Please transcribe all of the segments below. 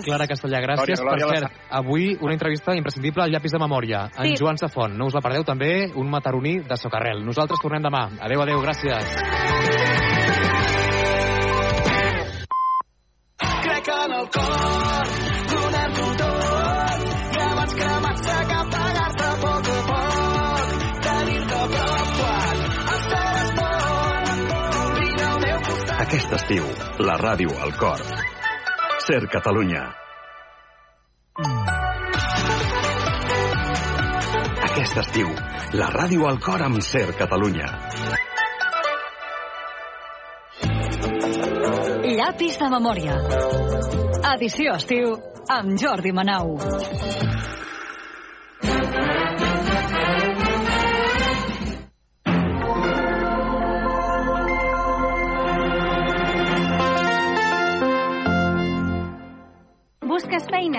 Clara Castellà, gràcies. Glòria, glòria per cert, avui una entrevista imprescindible al llapis de memòria. Sí. En Joan Safont. No us la perdeu també, un mataroní de Socarrel. Nosaltres tornem demà. Adéu, adéu, gràcies. crec en el cor, donem-ho tot, i abans cremar-se que apagar-se a poc a poc, tenir-te a prop quan el cel es pon, vine al meu costat. Aquest estiu, la ràdio al cor. Ser Catalunya. Aquest estiu, la ràdio al cor amb Ser Catalunya. Llapis de memòria. Edició estiu amb Jordi Manau.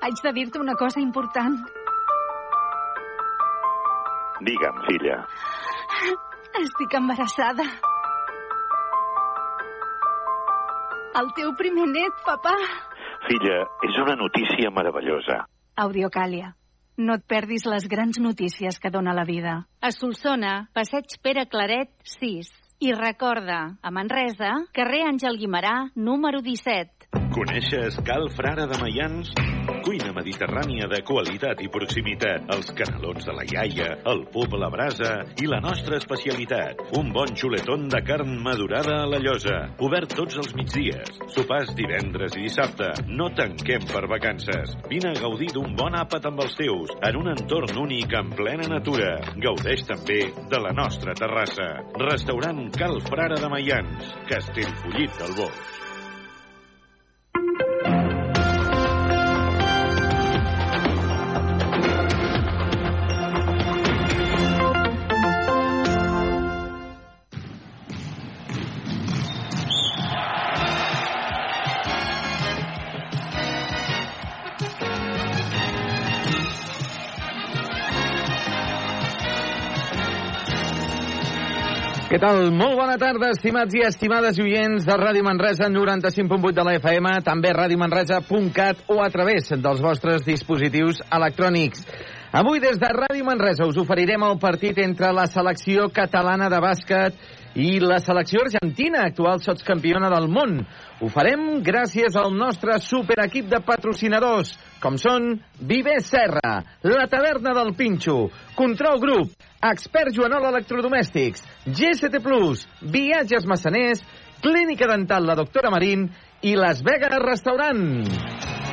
Haig de dir-te una cosa important. Digue'm, filla. Estic embarassada. El teu primer net, papà. Filla, és una notícia meravellosa. Audiocàlia. No et perdis les grans notícies que dona la vida. A Solsona, passeig Pere Claret, 6. I recorda, a Manresa, carrer Àngel Guimarà, número 17. Coneixes Cal Frare de Maians? Cuina mediterrània de qualitat i proximitat. Els canelons de la iaia, el pub a la brasa i la nostra especialitat. Un bon xuletón de carn madurada a la llosa. Obert tots els migdies. Sopars divendres i dissabte. No tanquem per vacances. Vine a gaudir d'un bon àpat amb els teus en un entorn únic en plena natura. Gaudeix també de la nostra terrassa. Restaurant Cal Frare de Maians. Castellfollit del Boix. Què tal? Molt bona tarda, estimats i estimades oients de Ràdio Manresa 95.8 de la FM, també radiomanresa.cat o a través dels vostres dispositius electrònics. Avui des de Ràdio Manresa us oferirem el partit entre la selecció catalana de bàsquet i la selecció argentina, actual sotscampiona del món. Ho farem gràcies al nostre superequip de patrocinadors, com són Viver Serra, La Taverna del Pinxo, Control Group, Expert Joanol Electrodomèstics, GST Plus, Viatges Massaners, Clínica Dental La Doctora Marín i Las Vegas Restaurant.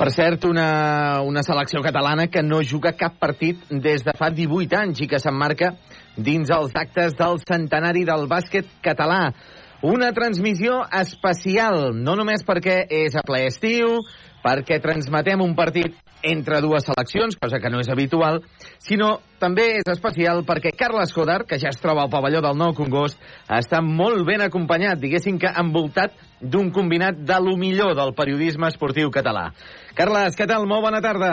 Per cert, una, una selecció catalana que no juga cap partit des de fa 18 anys i que s'emmarca dins els actes del centenari del bàsquet català. Una transmissió especial, no només perquè és a ple estiu, perquè transmetem un partit entre dues seleccions, cosa que no és habitual, sinó també és especial perquè Carles Codar, que ja es troba al pavelló del Nou Congost, està molt ben acompanyat, diguéssim que envoltat d'un combinat de lo millor del periodisme esportiu català. Carles, què tal? Molt bona tarda.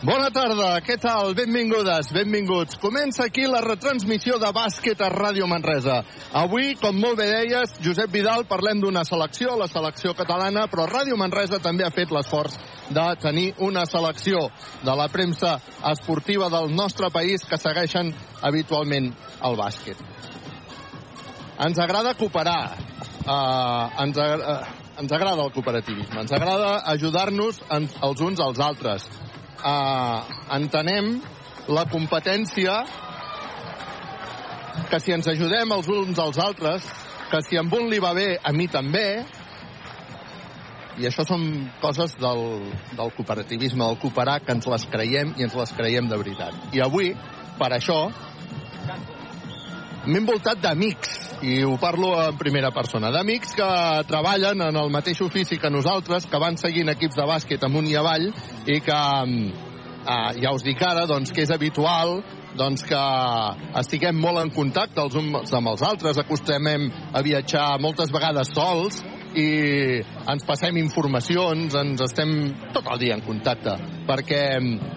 Bona tarda, què tal? Benvingudes, benvinguts. Comença aquí la retransmissió de bàsquet a Ràdio Manresa. Avui, com molt bé deies, Josep Vidal, parlem d'una selecció, la selecció catalana, però Ràdio Manresa també ha fet l'esforç de tenir una selecció de la premsa esportiva del nostre país que segueixen habitualment el bàsquet. Ens agrada cooperar, uh, ens, uh, ens agrada el cooperativisme, ens agrada ajudar-nos els uns als altres, uh, entenem la competència que si ens ajudem els uns als altres, que si amb un li va bé, a mi també, i això són coses del, del cooperativisme, del cooperar, que ens les creiem i ens les creiem de veritat. I avui, per això, m'he envoltat d'amics, i ho parlo en primera persona, d'amics que treballen en el mateix ofici que nosaltres, que van seguint equips de bàsquet amunt i avall, i que, eh, ja us dic ara, doncs, que és habitual doncs que estiguem molt en contacte els uns amb els altres, acostumem a viatjar moltes vegades sols i ens passem informacions, ens estem tot el dia en contacte, perquè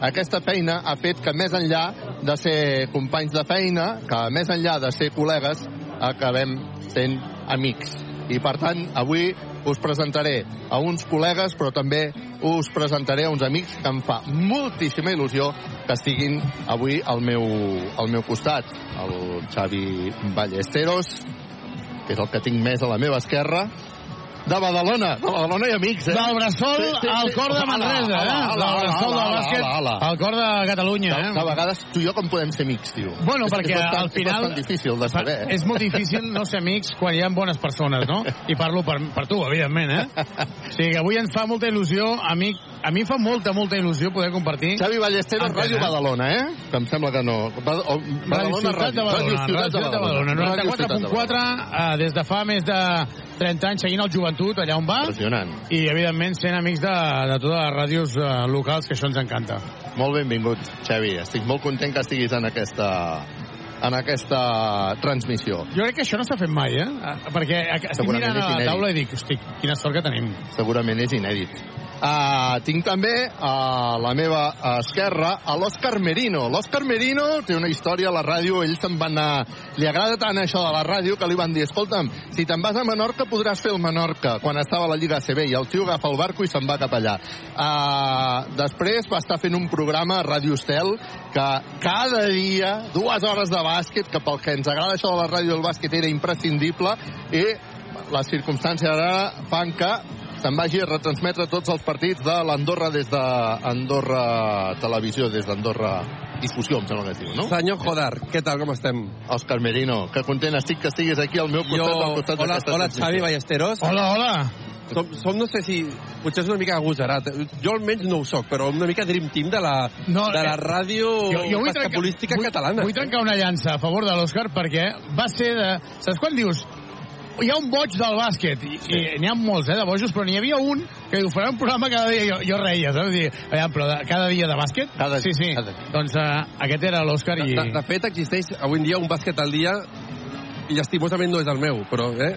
aquesta feina ha fet que més enllà de ser companys de feina, que més enllà de ser col·legues, acabem sent amics. I per tant, avui us presentaré a uns col·legues, però també us presentaré a uns amics que em fa moltíssima il·lusió que estiguin avui al meu, al meu costat. El Xavi Ballesteros, que és el que tinc més a la meva esquerra, de Badalona, de Badalona i amics, eh? Del Bressol al cor de Manresa, eh? Del Bressol del bàsquet al cor de Catalunya, eh? De, de vegades tu i jo com podem ser amics, tio? Bueno, és, perquè és bastant, al final... És difícil de saber. eh? És molt difícil no ser amics quan hi ha bones persones, no? I parlo per, per tu, evidentment, eh? O sigui que avui ens fa molta il·lusió, amic, a mi fa molta, molta il·lusió poder compartir... Xavi Ballesteros, Ràdio Badalona, eh? Que em sembla que no. Badalona, Ràdio Ciutat de Badalona. Ràdio Ciutat de Badalona. 94.4, eh, des de fa més de 30 anys seguint el joventut allà on va. Impressionant. I, evidentment, sent amics de, de totes les ràdios eh, locals, que això ens encanta. Molt benvingut, Xavi. Estic molt content que estiguis en aquesta en aquesta transmissió. Jo crec que això no s'ha fet mai, eh? Perquè estic mirant a la taula i dic, hosti, quina sort que tenim. Segurament és inèdit. Uh, tinc també a la meva esquerra a l'Òscar Merino. L'Òscar Merino té una història a la ràdio, ell se'n va anar... Li agrada tant això de la ràdio que li van dir, escolta'm, si te'n vas a Menorca podràs fer el Menorca, quan estava a la Lliga ACB, i el tio agafa el barco i se'n va cap allà. Uh, després va estar fent un programa a Ràdio Estel que cada dia, dues hores de bàsquet, que pel que ens agrada això de la ràdio del bàsquet era imprescindible, i les circumstàncies ara fan que se'n vagi a retransmetre tots els partits de l'Andorra des d'Andorra Televisió, des d'Andorra Difusió, em sembla que es diu, no? Senyor Jodar, què tal, com estem? Òscar Merino, que content estic que estiguis aquí al meu costat, Jo- al costat hola, d'aquesta hola, transmissió. Xavi Ballesteros. Hola, hola. Som, som, no sé si... Potser és una mica agosarat. Jo almenys no ho soc, però una mica Dream Team de la, No, de la eh, ràdio vull trencar- basquetbolística vull- catalana. Vull trencar una llança a favor de l'Òscar perquè va ser de... Saps quan dius hi ha un boig del bàsquet, i, i n'hi ha molts, eh, de bojos, però n'hi havia un que diu, farà un programa cada dia, jo, jo reia, saps? Dir, aviam, però de, cada dia de bàsquet? Cada, sí, sí. cada Doncs uh, aquest era l'Òscar i... De, de fet, existeix avui en dia un bàsquet al dia i llastimosament no és el meu, però eh,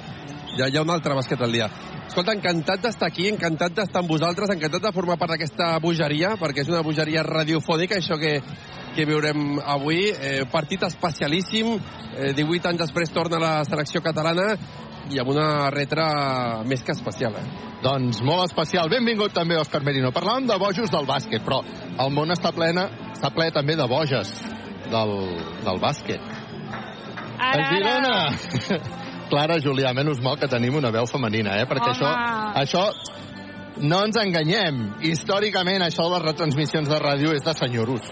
hi, ha, hi ha un altre bàsquet al dia. Escolta, encantat d'estar aquí, encantat d'estar amb vosaltres, encantat de formar part d'aquesta bogeria, perquè és una bogeria radiofònica, això que, que veurem avui. Eh, partit especialíssim, eh, 18 anys després torna la selecció catalana i amb una retra més que especial. Eh? Doncs molt especial. Benvingut també, Òscar Merino. Parlàvem de bojos del bàsquet, però el món està, plena, està ple també de boges del, del bàsquet. Ara, a Girona! Clara Julià, menys mal que tenim una veu femenina, eh? Perquè Home. això, això no ens enganyem. Històricament, això de les retransmissions de ràdio és de senyoros.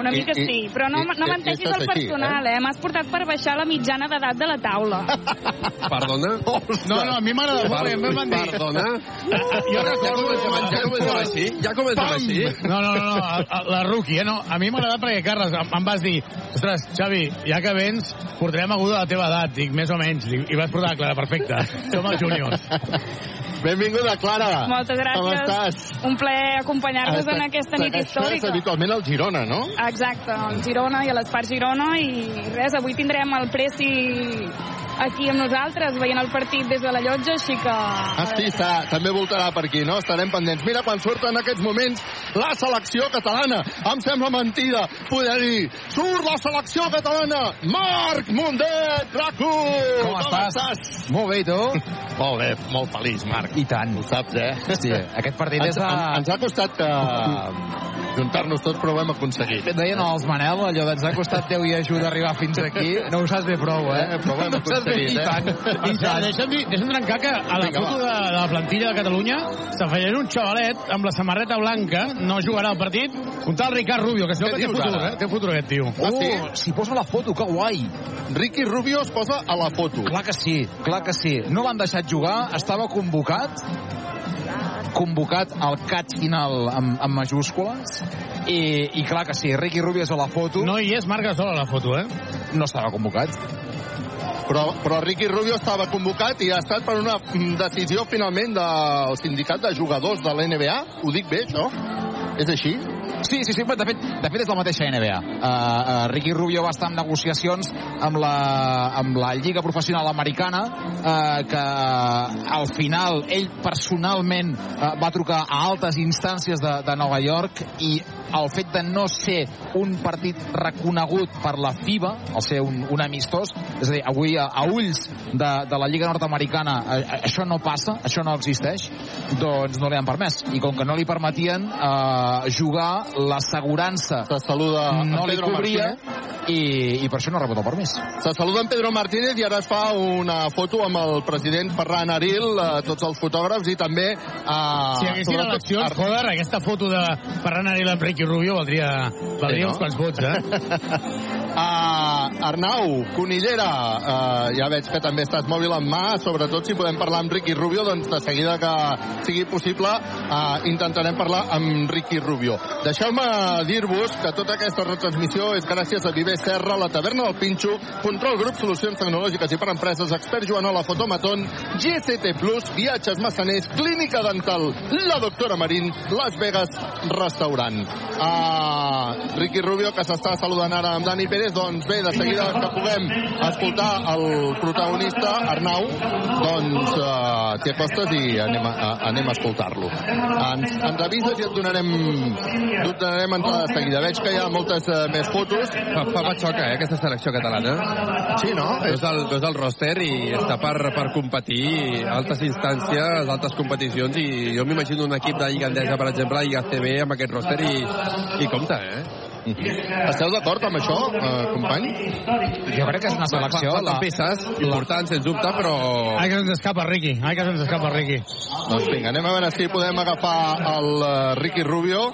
Una mica i- sí, però no, i- no menteixis el així, personal, eh? M'has portat per baixar la mitjana d'edat de la taula. Perdona? No, no, a mi m'agrada molt, em van dir... Perdona? Jo Ja recordo... comencem, ja comencem així? Ja comencem Pam! així? No, no, no, no, a- a- la rookie, eh? No, a mi m'ha agradat perquè, Carles, em, em vas dir, ostres, Xavi, ja que vens, portarem algú de la teva edat, dic, més o menys, dic, i vas portar la Clara, perfecte, som els júniors. Benvinguda, Clara. Moltes gràcies. Com estàs? Un plaer acompanyar-vos en aquesta nit històrica. habitualment al Girona, no? Exacte, al Girona i a l'Espart Girona i res, avui tindrem el Pressi aquí amb nosaltres veient el partit des de la llotja, així que... Ah, sí, està, també voltarà per aquí, no? Estarem pendents. Mira quan surt en aquests moments la selecció catalana. Em sembla mentida poder dir surt la selecció catalana! Marc Mundet, RAC1! Com estàs? Molt bé, i tu? Molt bé, molt feliç, Marc. I tant. Ho saps, eh? Hòstia, aquest partit ens, és de... en- ens ha costat que juntar-nos tots, però ho hem aconseguit. Deien els Manel, allò d'ens ha costat Déu i ajuda a arribar fins aquí. No ho saps bé prou, eh? Eh, però ho hem no fet, dit, i tant. eh? I tant. Deixa'm, dir- deixa'm trencar que a la Vinga, foto de, de la plantilla de Catalunya s'afegeix un xavalet amb la samarreta blanca, no jugarà el partit, un tal Ricard Rubio, que Què que té futur, ara? eh? Té futur aquest tio. Ah, sí? Oh, s'hi posa la foto, que guai. Ricky Rubio es posa a la foto. Clar que sí, clar que sí. No l'han deixat jugar, estava convocat, convocat al catch final amb, amb majúscules, i, i clar que sí, Ricky Rubio és a la foto. No hi és Marc Gasol a la foto, eh? No estava convocat. Però, però Ricky Rubio estava convocat i ha estat per una decisió finalment del sindicat de jugadors de l'NBA. Ho dic bé, això? És així? Sí, sí, sí, de fet, de fet és la mateixa NBA. Uh, uh, Ricky Rubio va estar en negociacions amb la, amb la Lliga Professional Americana, uh, que al final ell personalment uh, va trucar a altes instàncies de, de Nova York i el fet de no ser un partit reconegut per la FIBA, el ser un, un amistós, és a dir, avui a, a ulls de, de la Lliga Nord-Americana això no passa, això no existeix, doncs no li han permès. I com que no li permetien eh, jugar, l'assegurança saluda no en li Pedro cobria i, i per això no ha rebut el permís. Se saluda en Pedro Martínez i ara es fa una foto amb el president Ferran Aril, eh, tots els fotògrafs i també... Eh, Si haguessin sobretot eleccions, Ar- joder, aquesta foto de Ferran Aril amb Ricky Rubio valdria, valdria Sí, no? uns quants vots, eh? Uh, Arnau, Conillera, uh, ja veig que també estàs mòbil en mà, sobretot si podem parlar amb Ricky Rubio, doncs de seguida que sigui possible uh, intentarem parlar amb Ricky Rubio. Deixeu-me dir-vos que tota aquesta retransmissió és gràcies a Viver Serra, la taverna del Pinxo, Control Grup, Solucions Tecnològiques i per Empreses, Expert Joanola Fotomaton, GCT Plus, Viatges Massaners, Clínica Dental, la doctora Marín, Las Vegas Restaurant. Uh, Ricky Rubio, que s'està saludant ara amb Dani Pérez, doncs bé, de seguida que puguem escoltar el protagonista, Arnau, doncs uh, t'hi acostes i anem a, a, anem a escoltar-lo. Ens, ens avises i et donarem, et donarem entrada de seguida. Veig que hi ha moltes uh, més fotos. Fa, fa patxoca, eh, aquesta selecció catalana. Sí, no? Veus el, veus el roster i està per, per competir altes instàncies, altes competicions i jo m'imagino un equip de Lliga Endesa, per exemple, Lliga CB amb aquest roster i, i compta, eh? Esteu d'acord amb això, eh, company? Jo crec que és una selecció... Falten peces importants, sens dubte, però... Ai, que se'ns escapa, Ricky. Ai, que se'ns escapa, Ricky. Doncs vinga, anem a veure si podem agafar el uh, Ricky Rubio.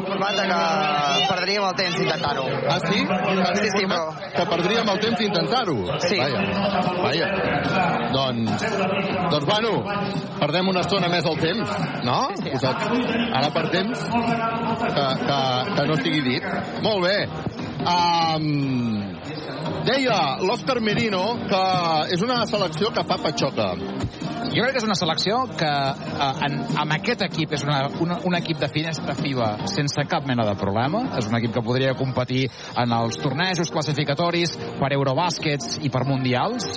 Informat de que perdríem el temps intentant-ho. Ah, sí? Sí, sí, però... Que perdríem el temps d'intentar-ho. Sí. Vaja, vaja. Doncs, doncs bueno, perdem una estona més el temps, no? Sí, sí. Ara per temps que, que, que no estigui dit. Molt bé. Um, deia l'Òscar Merino que és una selecció que fa patxoca. Jo crec que és una selecció que eh, en, amb aquest equip és una, una, un equip de finestra FIBA sense cap mena de problema. És un equip que podria competir en els tornejos classificatoris per Eurobàsquets i per Mundials.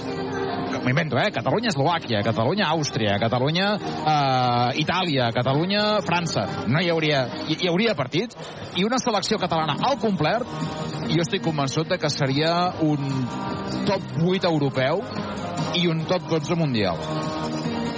M'ho invento, eh? Catalunya-Eslovàquia, Catalunya-Àustria, Catalunya-Itàlia, Catalunya-França. No hi hauria, hi, hi hauria partit. I una selecció catalana al complet, jo estic convençut de que seria un top 8 europeu i un top 12 mundial.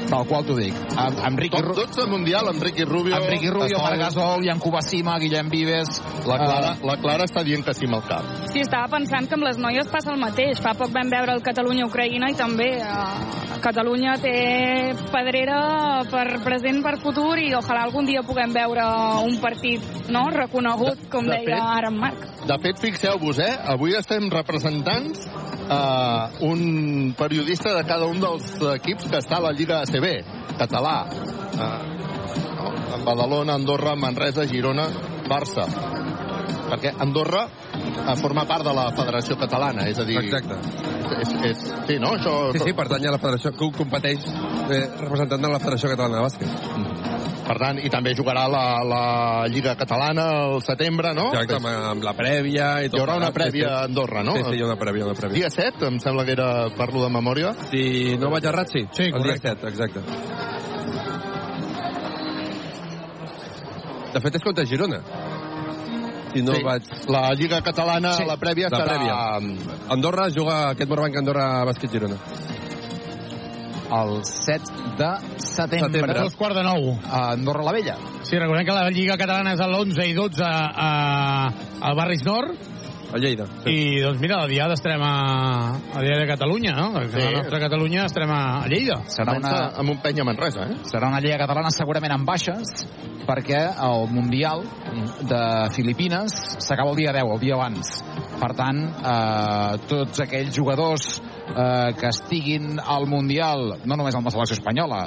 Tal qual t'ho dic. Amb Ricky Top 12 mundial Ricky Rubio. Ricky Rubio, Marc Gasol, Jan Kubasima, Guillem Vives... La Clara, eh, la Clara està dient que sí amb el cap. Sí, estava pensant que amb les noies passa el mateix. Fa poc vam veure el Catalunya-Ucraïna i també eh, Catalunya té pedrera per present, per futur i ojalà algun dia puguem veure un partit no, reconegut, com De deia fet- ara en Marc. De fet, fixeu-vos, eh? Avui estem representants uh, un periodista de cada un dels equips que està a la Lliga ACB, català. No? Badalona, Andorra, Manresa, Girona, Barça. Perquè Andorra uh, forma part de la Federació Catalana, és a dir... Exacte. És, és, sí, no? Això... Sí, sí, pertany a la federació, que competeix eh, representant de la Federació Catalana de Bàsquet. Per tant, i també jugarà la, la Lliga Catalana al setembre, no? Exacte, amb, amb la prèvia i tot. Hi haurà una prèvia a Andorra, no? Sí, sí, hi ha una prèvia, una prèvia. Dia 7, em sembla que era, parlo de memòria. Si no vaig errat, sí. Sí, el dia correcte. 7, exacte. De fet, és contra Girona. Si no Sí. vaig... La Lliga Catalana, Sí, la prèvia la serà... prèvia. Andorra juga aquest Morbanc Andorra Bàsquet Girona. el 7 de setembre. Setembre. Dos quarts de nou. A Andorra la Vella. Sí, recordem que la Lliga Catalana és a l'11 i 12 a, al Barris Nord A Lleida. I, doncs, mira, la diada estarem a, a Diada de Catalunya, no? Sí. Sí. La nostra Catalunya estarem a, a Lleida. Serà una- Amb un penya Manresa, eh? Serà una lliga catalana segurament amb baixes, perquè el Mundial de Filipines s'acaba el dia 10, el dia abans. Per tant, eh, tots aquells jugadors eh, que estiguin al Mundial, no només amb la selecció espanyola,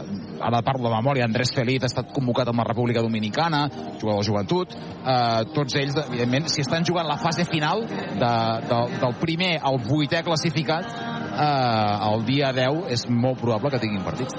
ara parlo de memòria, Andrés Feliz ha estat convocat amb la República Dominicana, jugador de joventut, eh, tots ells, evidentment, si estan jugant la fase final de, de, del primer al vuitè classificat, eh, el dia 10 és molt probable que tinguin partits.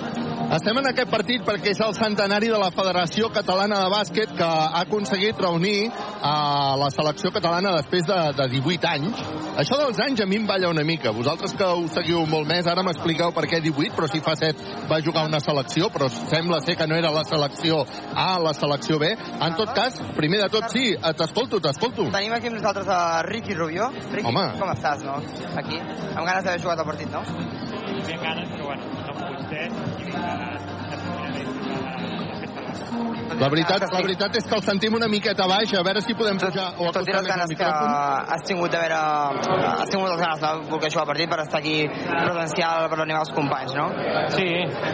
Estem en aquest partit perquè és el centenari de la Federació Catalana de Bàsquet que ha aconseguit reunir a la selecció catalana després de, de 18 anys. Això dels anys a mi em balla una mica. Vosaltres que ho seguiu molt més, ara m'expliqueu per què 18, però si fa 7 va jugar una selecció, però sembla ser que no era la selecció A, la selecció B. En tot cas, primer de tot, sí, eh, t'escolto, t'escolto. Tenim aquí amb nosaltres a Ricky Rubio. Ricky, Home. com estàs, no? Aquí, amb ganes d'haver jugat el partit, no? Tinc ganes, però bueno, no hem pogut ser i La veritat, la veritat és que el sentim una miqueta baix, a veure si podem pujar o Tot acostar més el ganes que micròfon. has tingut de veure... Has tingut les ganes de voler jugar el partit per estar aquí presencial per animar els companys, no? Sí,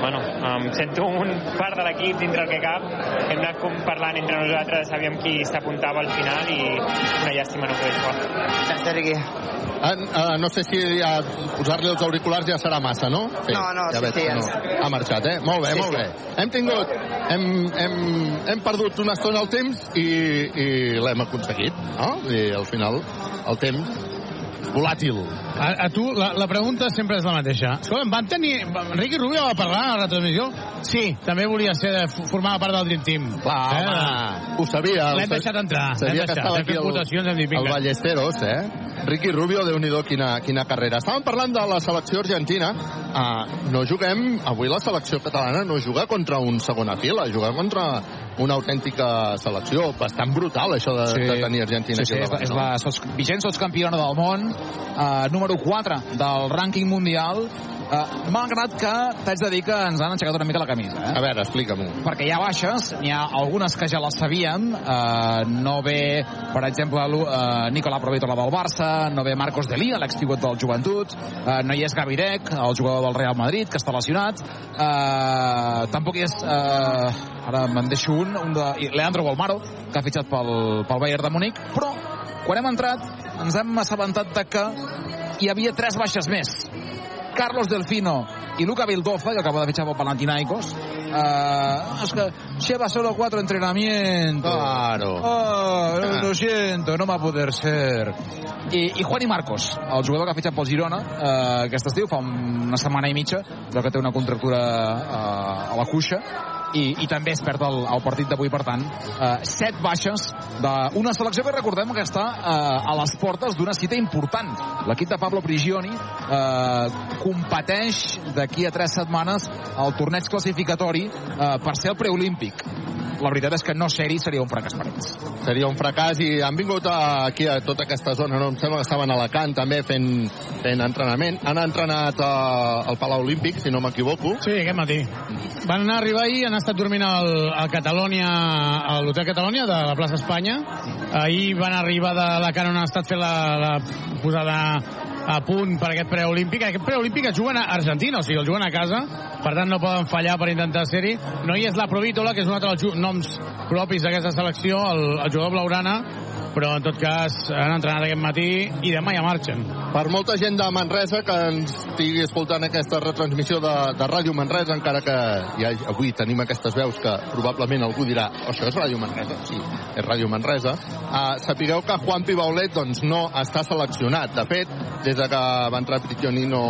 bueno, em sento un part de l'equip dintre el que cap. Hem anat com parlant entre nosaltres, sabíem qui s'apuntava al final i una llàstima no poder jugar. Gràcies, Riqui. Ah, ah, no sé si ja posar-li els auriculars ja serà massa, no? No, no, ja sí, veig sí, no. Ha marxat, eh? Molt bé, Sí, molt sí. bé. Hem tingut... Hem, hem, hem perdut una estona el temps i, i l'hem aconseguit, no? I al final el temps volàtil. A, a tu, la, la pregunta sempre és la mateixa. Escolta, van tenir... Enrique Rubio va parlar a la retransmissió? Sí, també volia ser de, formar part del Dream Team. Clar, home, ho sabia. L'hem deixat entrar. Sabia que deixat. estava Hem aquí el, el vinga. Ballesteros, eh? Ricky Rubio, déu nhi quina, quina carrera. Estàvem parlant de la selecció argentina. Uh, no juguem... Avui la selecció catalana no juga contra un segona fila, juga contra una autèntica selecció. Bastant brutal, això de, sí. de tenir Argentina sí, sí, aquí és, la, al és la sots, vigent sotscampiona del món, eh, número 4 del rànquing mundial, eh, malgrat que t'haig de dir que ens han aixecat una mica la camisa. Eh? A veure, explica'm-ho. Perquè hi ha baixes, n'hi ha algunes que ja les sabíem, eh, no ve, per exemple, eh, Nicolà Provitola del Barça, no ve Marcos de Lía, l'expivot del Joventut, eh, no hi és Gavidec, el jugador del Real Madrid, que està lesionat, eh, tampoc hi és, eh, ara me'n deixo un, un de Leandro Bolmaro, que ha fitxat pel, pel Bayern de Múnich, però quan hem entrat ens hem assabentat de que hi havia tres baixes més. Carlos Delfino y Luca Vildoza, que acaba de fichar por Panathinaikos. Eh, es que lleva solo cuatro entrenamientos. Claro. Oh, lo siento, no va a poder ser. I, i Juani Marcos, el jugador que ha fitxat pel Girona eh, aquest estiu, fa una setmana i mitja, però que té una contractura eh, a la cuixa, i, i també es perd el, el partit d'avui, per tant, eh, set baixes d'una selecció que recordem que està eh, a les portes d'una cita important. L'equip de Pablo Prigioni eh, competeix d'aquí a tres setmanes al torneig classificatori eh, per ser el preolímpic. La veritat és que no ser-hi seria un fracàs per ells. Seria un fracàs i han vingut a, aquí a tota aquesta zona, no? Em sembla que estaven a Alacant també fent, fent entrenament. Han entrenat a, al Palau Olímpic, si no m'equivoco. Sí, aquest matí. Van anar a arribar ahir, han estat dormint al, al Catalonia, a l'Hotel Catalonia de la plaça Espanya. Ahir van arribar de la on han estat fent la, la posada a punt per aquest preolímpic. Aquest preolímpic es juguen a Argentina, o sigui, el juguen a casa, per tant no poden fallar per intentar ser-hi. No hi és la Provítola, que és un altre dels noms propis d'aquesta selecció, el, el jugador blaugrana, però en tot cas han entrenat aquest matí i demà ja marxen. Per molta gent de Manresa que ens estigui escoltant aquesta retransmissió de, de Ràdio Manresa, encara que ja avui tenim aquestes veus que probablement algú dirà "Oh, això és Ràdio Manresa? Sí, és Ràdio Manresa. Uh, sapigueu que Juan Pibaulet doncs, no està seleccionat. De fet, des de que va entrar Prigioni no...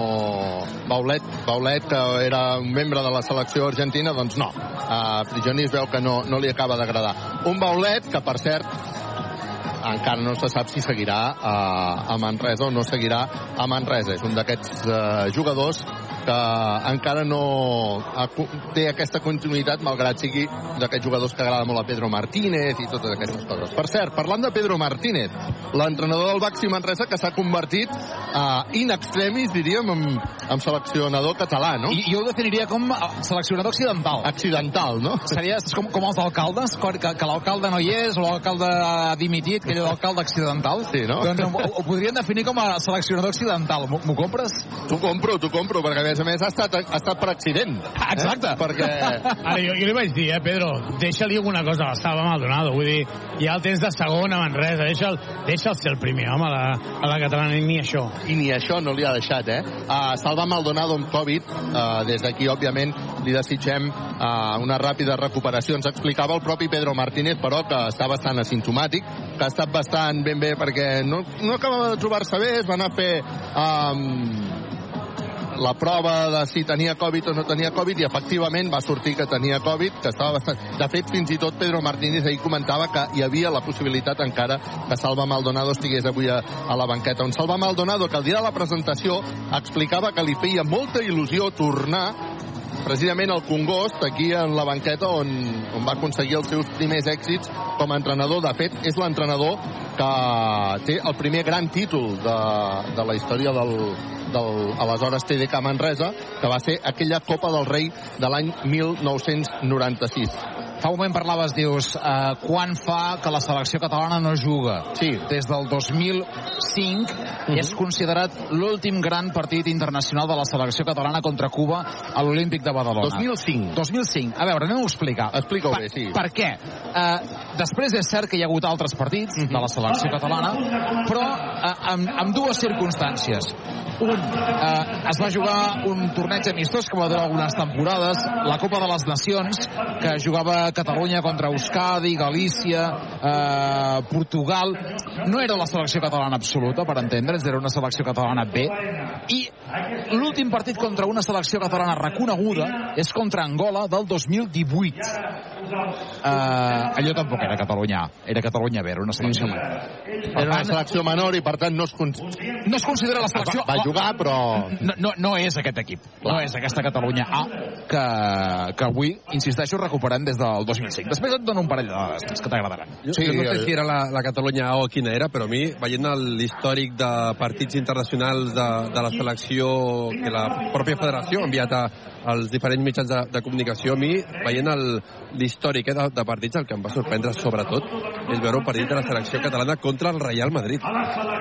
Baulet, Baulet, que era un membre de la selecció argentina, doncs no. Uh, Prigioni es veu que no, no li acaba d'agradar. Un Baulet que, per cert, encara no se sap si seguirà a, a Manresa o no seguirà a Manresa. És un d'aquests eh, jugadors que encara no té aquesta continuïtat, malgrat sigui d'aquests jugadors que agrada molt a Pedro Martínez i totes aquestes coses. Per cert, parlant de Pedro Martínez, l'entrenador del Baxi Manresa que s'ha convertit uh, in extremis, diríem, en, en seleccionador català, no? I jo ho definiria com eh, seleccionador accidental. Accidental, no? Seria com, com els alcaldes, que, que l'alcalde no hi és, o l'alcalde ha dimitit, que és l'alcalde accidental. Sí, no? Doncs ho, ho podrien definir com a seleccionador accidental. M'ho compres? T'ho compro, t'ho compro, perquè a més a més ha estat, ha estat per accident. Exacte. Eh? Perquè... Ara, jo, jo li vaig dir, eh, Pedro, deixa-li alguna cosa a la Salva Maldonado. Vull dir, ja el tens de segon a Manresa. Deixa'l deixa ser el primer home a la, a la catalana, ni això. I ni això no li ha deixat, eh? Uh, Salva Maldonado amb Covid, uh, des d'aquí, òbviament, li desitgem uh, una ràpida recuperació. Ens explicava el propi Pedro Martínez, però, que està bastant asimptomàtic, que ha estat bastant ben bé perquè no, no acabava de trobar-se bé, es va anar a fer um, la prova de si tenia Covid o no tenia Covid i efectivament va sortir que tenia Covid, que estava bastant... De fet, fins i tot Pedro Martínez ahir comentava que hi havia la possibilitat encara que Salva Maldonado estigués avui a, a la banqueta. Un Salva Maldonado que el dia de la presentació explicava que li feia molta il·lusió tornar precisament al Congost, aquí en la banqueta on, on va aconseguir els seus primers èxits com a entrenador. De fet, és l'entrenador que té el primer gran títol de, de la història del, del aleshores TDK Manresa, que va ser aquella Copa del Rei de l'any 1996. Fa un moment parlaves, dius, eh, quan fa que la selecció catalana no juga? Sí. Des del 2005 Mhm. és considerat l'últim gran partit internacional de la selecció catalana contra Cuba a l'Olímpic de Badalona. 2005. 2005. A veure, anem a explicar. Explica-ho bé, sí. Per què? Eh, després és cert que hi ha hagut altres partits Mhm. de la selecció catalana, però eh, amb, amb dues circumstàncies. Un, eh, es va jugar un torneig amistós que va durar algunes temporades, la Copa de les Nacions, que jugava Catalunya contra Euskadi, Galícia, eh, Portugal. No era la selecció catalana absoluta, per entendre's, era una selecció catalana B. I l'últim partit contra una selecció catalana reconeguda és contra Angola del 2018. Eh, allò tampoc era Catalunya era Catalunya B, era una selecció menor. Era una selecció menor i, per tant, no es, con... No es considera la selecció... Va, va jugar, però... No, no, no és aquest equip, no és aquesta Catalunya A que, que avui, insisteixo, recuperem des del 2005. Després et dono un parell de dades que t'agradaran. Jo, sí, jo no sé si era la, la Catalunya A o quina era, però a mi, veient el- l'històric de partits internacionals de, de la selecció que la pròpia federació ha enviat a, als diferents mitjans de, de comunicació, a mi, veient l'històric eh, de, de partits, el que em va sorprendre sobretot és veure un partit de la selecció catalana contra el Real Madrid.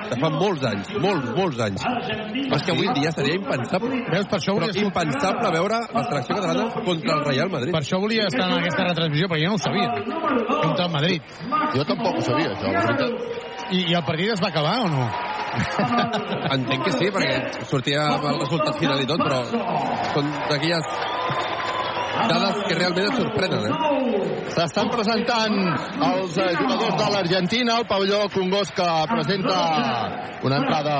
Que fa molts anys, molts, molts anys. Però és que avui dia seria impensable. Veus, per això Però volia... impensable veure la selecció catalana contra el Real Madrid. Per això volia estar en aquesta retransmissió, perquè jo no ho sabia. Contra el Madrid. Jo tampoc ho sabia, això. I, I el partit es va acabar o no? Entenc que sí, perquè sortia el resultat final i tot, però són d'aquelles dades que realment et sorprenen, eh? S'estan presentant els eh, jugadors de l'Argentina, el pavelló Congost que presenta una entrada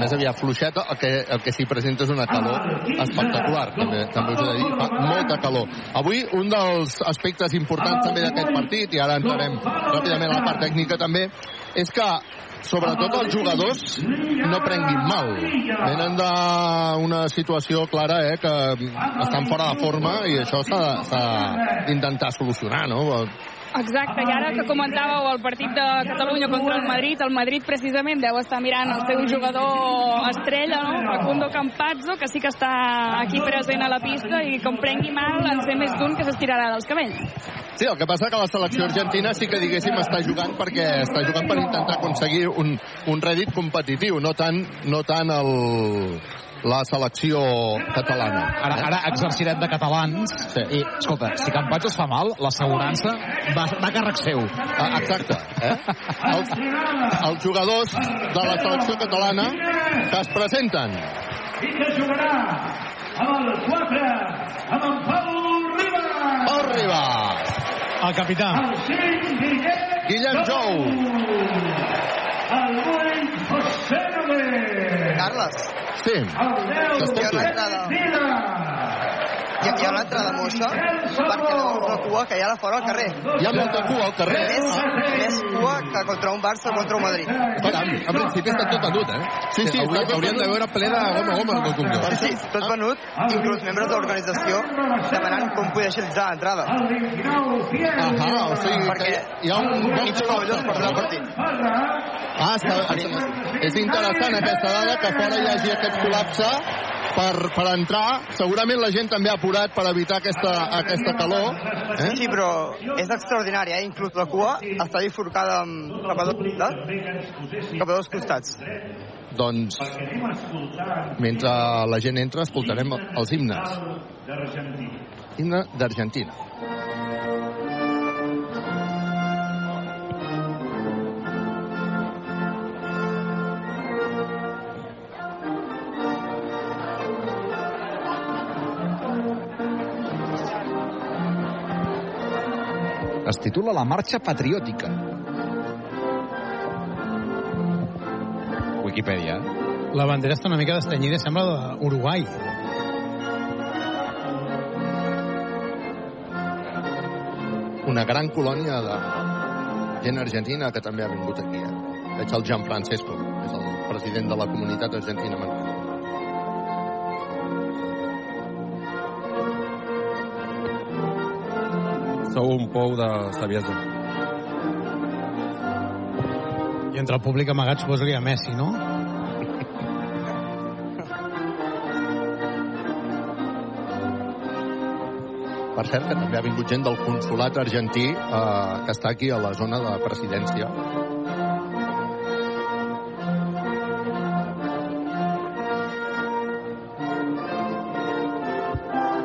més aviat fluixeta, el que, el que s'hi presenta és una calor espectacular, també, també us he de dir, fa molta calor. Avui un dels aspectes importants també d'aquest partit, i ara entrarem ràpidament a la part tècnica també, és que sobretot els jugadors no prenguin mal. Venen d'una situació clara, eh, que estan fora de forma i això s'ha d'intentar solucionar, no? Exacte, i ara que comentàveu el partit de Catalunya contra el Madrid, el Madrid precisament deu estar mirant el seu jugador estrella, no? Facundo Campazzo, que sí que està aquí present a la pista i com prengui mal en sé més d'un que s'estirarà dels cabells. Sí, el que passa que la selecció argentina sí que diguéssim està jugant perquè està jugant per intentar aconseguir un, un rèdit competitiu, no tant, no tant el, la selecció catalana. Ara, ara exercirem de catalans sí. i, escolta, si Campatx es fa mal, l'assegurança va, va a càrrec seu. Ah, exacte. Eh? Els, els jugadors de la selecció catalana que es presenten. I que jugarà amb el 4, amb en Pau Ribas. Pau Ribas. El capità. El 5, Guillem, Guillem Jou. el 8, José Noguer. Carles. Sí. El 10, T'escolto. Pere Vila. Hi ha, hi ha una, entrada moixa perquè veus la cua que hi ha a fora al carrer. Hi ha molta cua al carrer? Més, més cua que contra un Barça o contra un Madrid. Caram, en principi està tot venut, eh? Sí, sí, Hauria, està tot haurien de veure ple de goma a goma el Congo. Sí, sí, tot venut, inclús membres de l'organització demanant com poder agilitzar l'entrada. Ahà, o sigui, Perquè hi ha un... mig pavelló es perdrà el partit. Ah, està, és interessant aquesta dada que fora hi hagi aquest col·lapse per, per entrar. Segurament la gent també ha apurat per evitar aquesta, aquesta calor. Sí, sí, però és extraordinària, eh? Inclús la cua està bifurcada amb... cap, a dos, de? cap a dos costats. Doncs, mentre la gent entra, escoltarem els himnes. Himne d'Argentina. Es titula La Marxa Patriòtica. Wikipedia. La bandera està una mica destanyida, sembla d'Uruguai. Una gran colònia de gent argentina que també ha vingut aquí. Eh? Veig el Gian Francesco, és el president de la comunitat argentina. Sou un pou de saviesa. I entre el públic amagat suposo que hi ha Messi, no? Per cert, que també ha vingut gent del consulat argentí eh, que està aquí a la zona de presidència.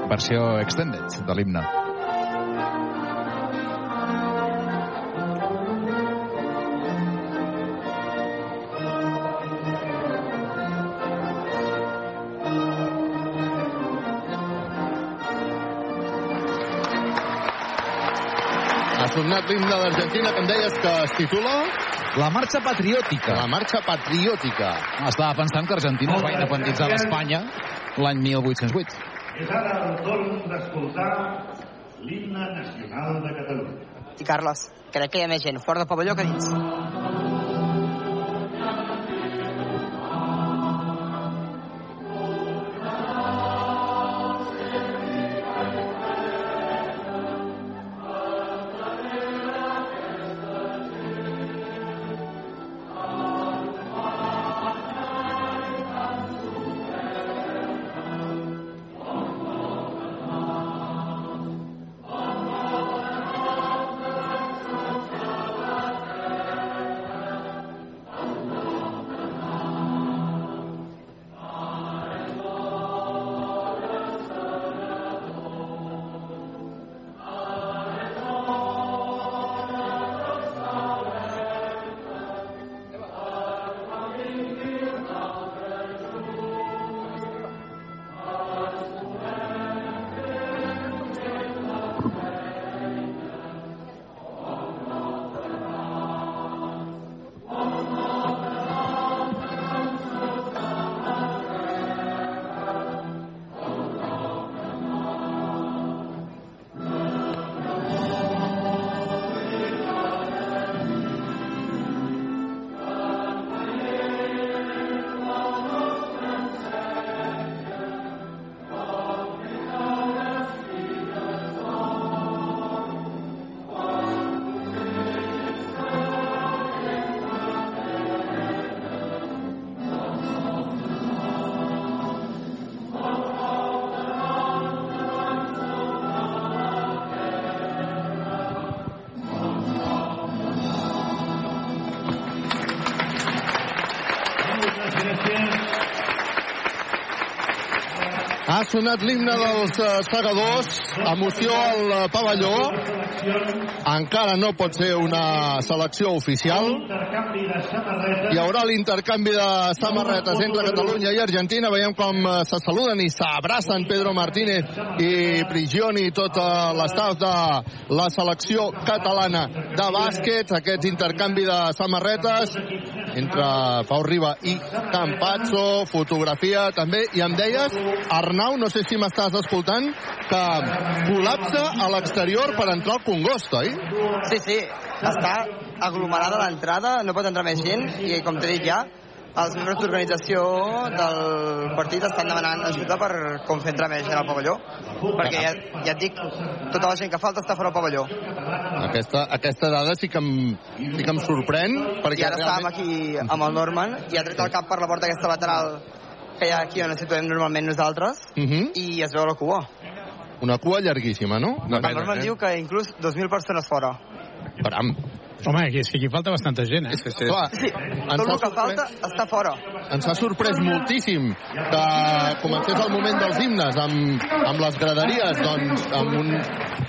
Versió extended de l'himne. Sonat l'himne d'Argentina que em deies que es titula... La marxa patriòtica. La marxa patriòtica. Estava pensant que Argentina es va independitzar d'Espanya l'any 1808. És ara el torn d'escoltar l'himne nacional de Catalunya. I Carles, crec que hi ha més gent fora del pavelló que dins. Ha sonat l'himne dels eh, segadors, emoció al eh, pavelló. Encara no pot ser una selecció oficial. Hi haurà l'intercanvi de samarretes entre Catalunya i Argentina. Veiem com eh, se saluden i s'abracen Pedro Martínez i Prigioni i tot l'estaf de la selecció catalana de bàsquet. Aquest intercanvi de samarretes entre Pau Riba i Campazzo, fotografia també, i em deies, Arnau, no sé si m'estàs escoltant, que col·lapsa a l'exterior per entrar al Congost, oi? Sí, sí, està aglomerada l'entrada, no pot entrar més gent, i com t'he dit ja, els membres d'organització del partit estan demanant ajuda per com fer entrar més gent al pavelló, perquè ja, ja et dic, tota la gent que falta està fora del pavelló. Aquesta, aquesta dada sí que em, sí que em sorprèn, perquè I ara estàvem aquí amb el Norman i ha tret el cap per la porta aquesta lateral que hi ha aquí on ens situem normalment nosaltres Uh -huh. i es veu la cua. Una cua llarguíssima, no? el Norman diu que inclús 2.000 persones fora. Caram. Home, aquí, és que aquí falta bastanta gent, eh? Sí, sí. Clar, Sí, ens tot el que sorprès- falta està fora. ens ha sorprès moltíssim que comencés el moment dels himnes amb, amb les graderies doncs, amb, un,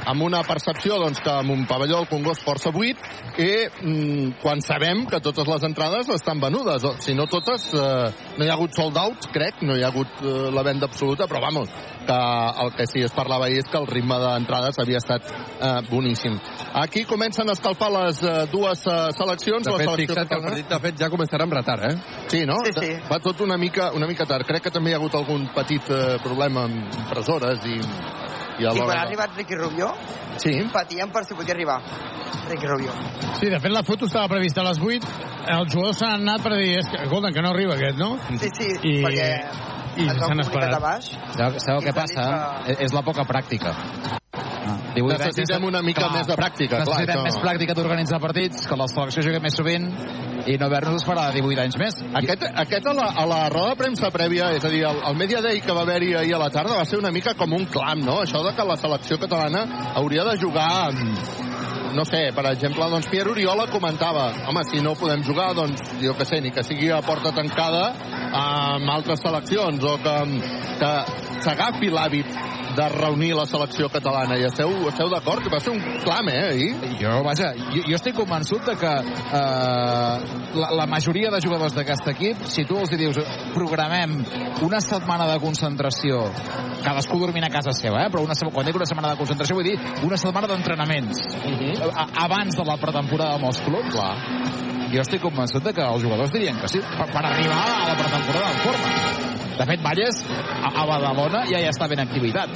amb una percepció doncs, que amb un pavelló del Congost força buit i mm, quan sabem que totes les entrades estan venudes o, si no totes, eh, no hi ha hagut sold out crec, no hi ha hagut eh, la venda absoluta però vamos, que el que sí es parlava ahir és que el ritme d'entrades havia estat eh, boníssim. Aquí comencen a escalfar les eh, dues eh, seleccions De fet, selecció fixa't que el partit, de fet, ja començarà amb retard, eh? Sí, no? Sí, sí. Va tot una mica, una mica tard. Crec que també hi ha hagut algun petit eh, problema amb impressores i, i I quan ha arribat Ricky Rubio, sí. patíem per si podia arribar. Ricky Rubio. Sí, de fet, la foto estava prevista a les 8. Els jugadors s'han anat per dir, és que, escolta, que no arriba aquest, no? Sí, sí, I, perquè i es s'han esperat. baix. Sabeu, sabeu què passa? És és la poca pràctica. Ah, 18 anys Necessitem sense- una mica més de pràctica, clar, Necessitem això. més pràctica d'organitzar partits, que la selecció jugui més sovint i no haver-nos esperar 18 anys més. Aquest, aquest a, la, a la roda de premsa prèvia, és a dir, el, el Media Day que va haver-hi ahir a la tarda va ser una mica com un clam, no? Això de que la selecció catalana hauria de jugar amb, no sé, per exemple, doncs Pierre Oriola comentava, home, si no podem jugar, doncs, jo que sé, ni que sigui a porta tancada amb altres seleccions, o que, que s'agafi l'hàbit de reunir la selecció catalana. I esteu, esteu d'acord? Que va ser un clam, eh, ahir? Jo, vaja, jo, jo estic convençut de que eh, la, la majoria de jugadors d'aquest equip, si tu els dius programem una setmana de concentració, cadascú dormint a casa seva, eh? però una, quan dic una setmana de concentració vull dir una setmana d'entrenaments a- abans de la pretemporada amb els clubs, Clar. jo estic convençut de que els jugadors dirien que sí, per, per arribar a la pretemporada en forma. De fet, Valles, a, a Badalona ja hi està ben activitat.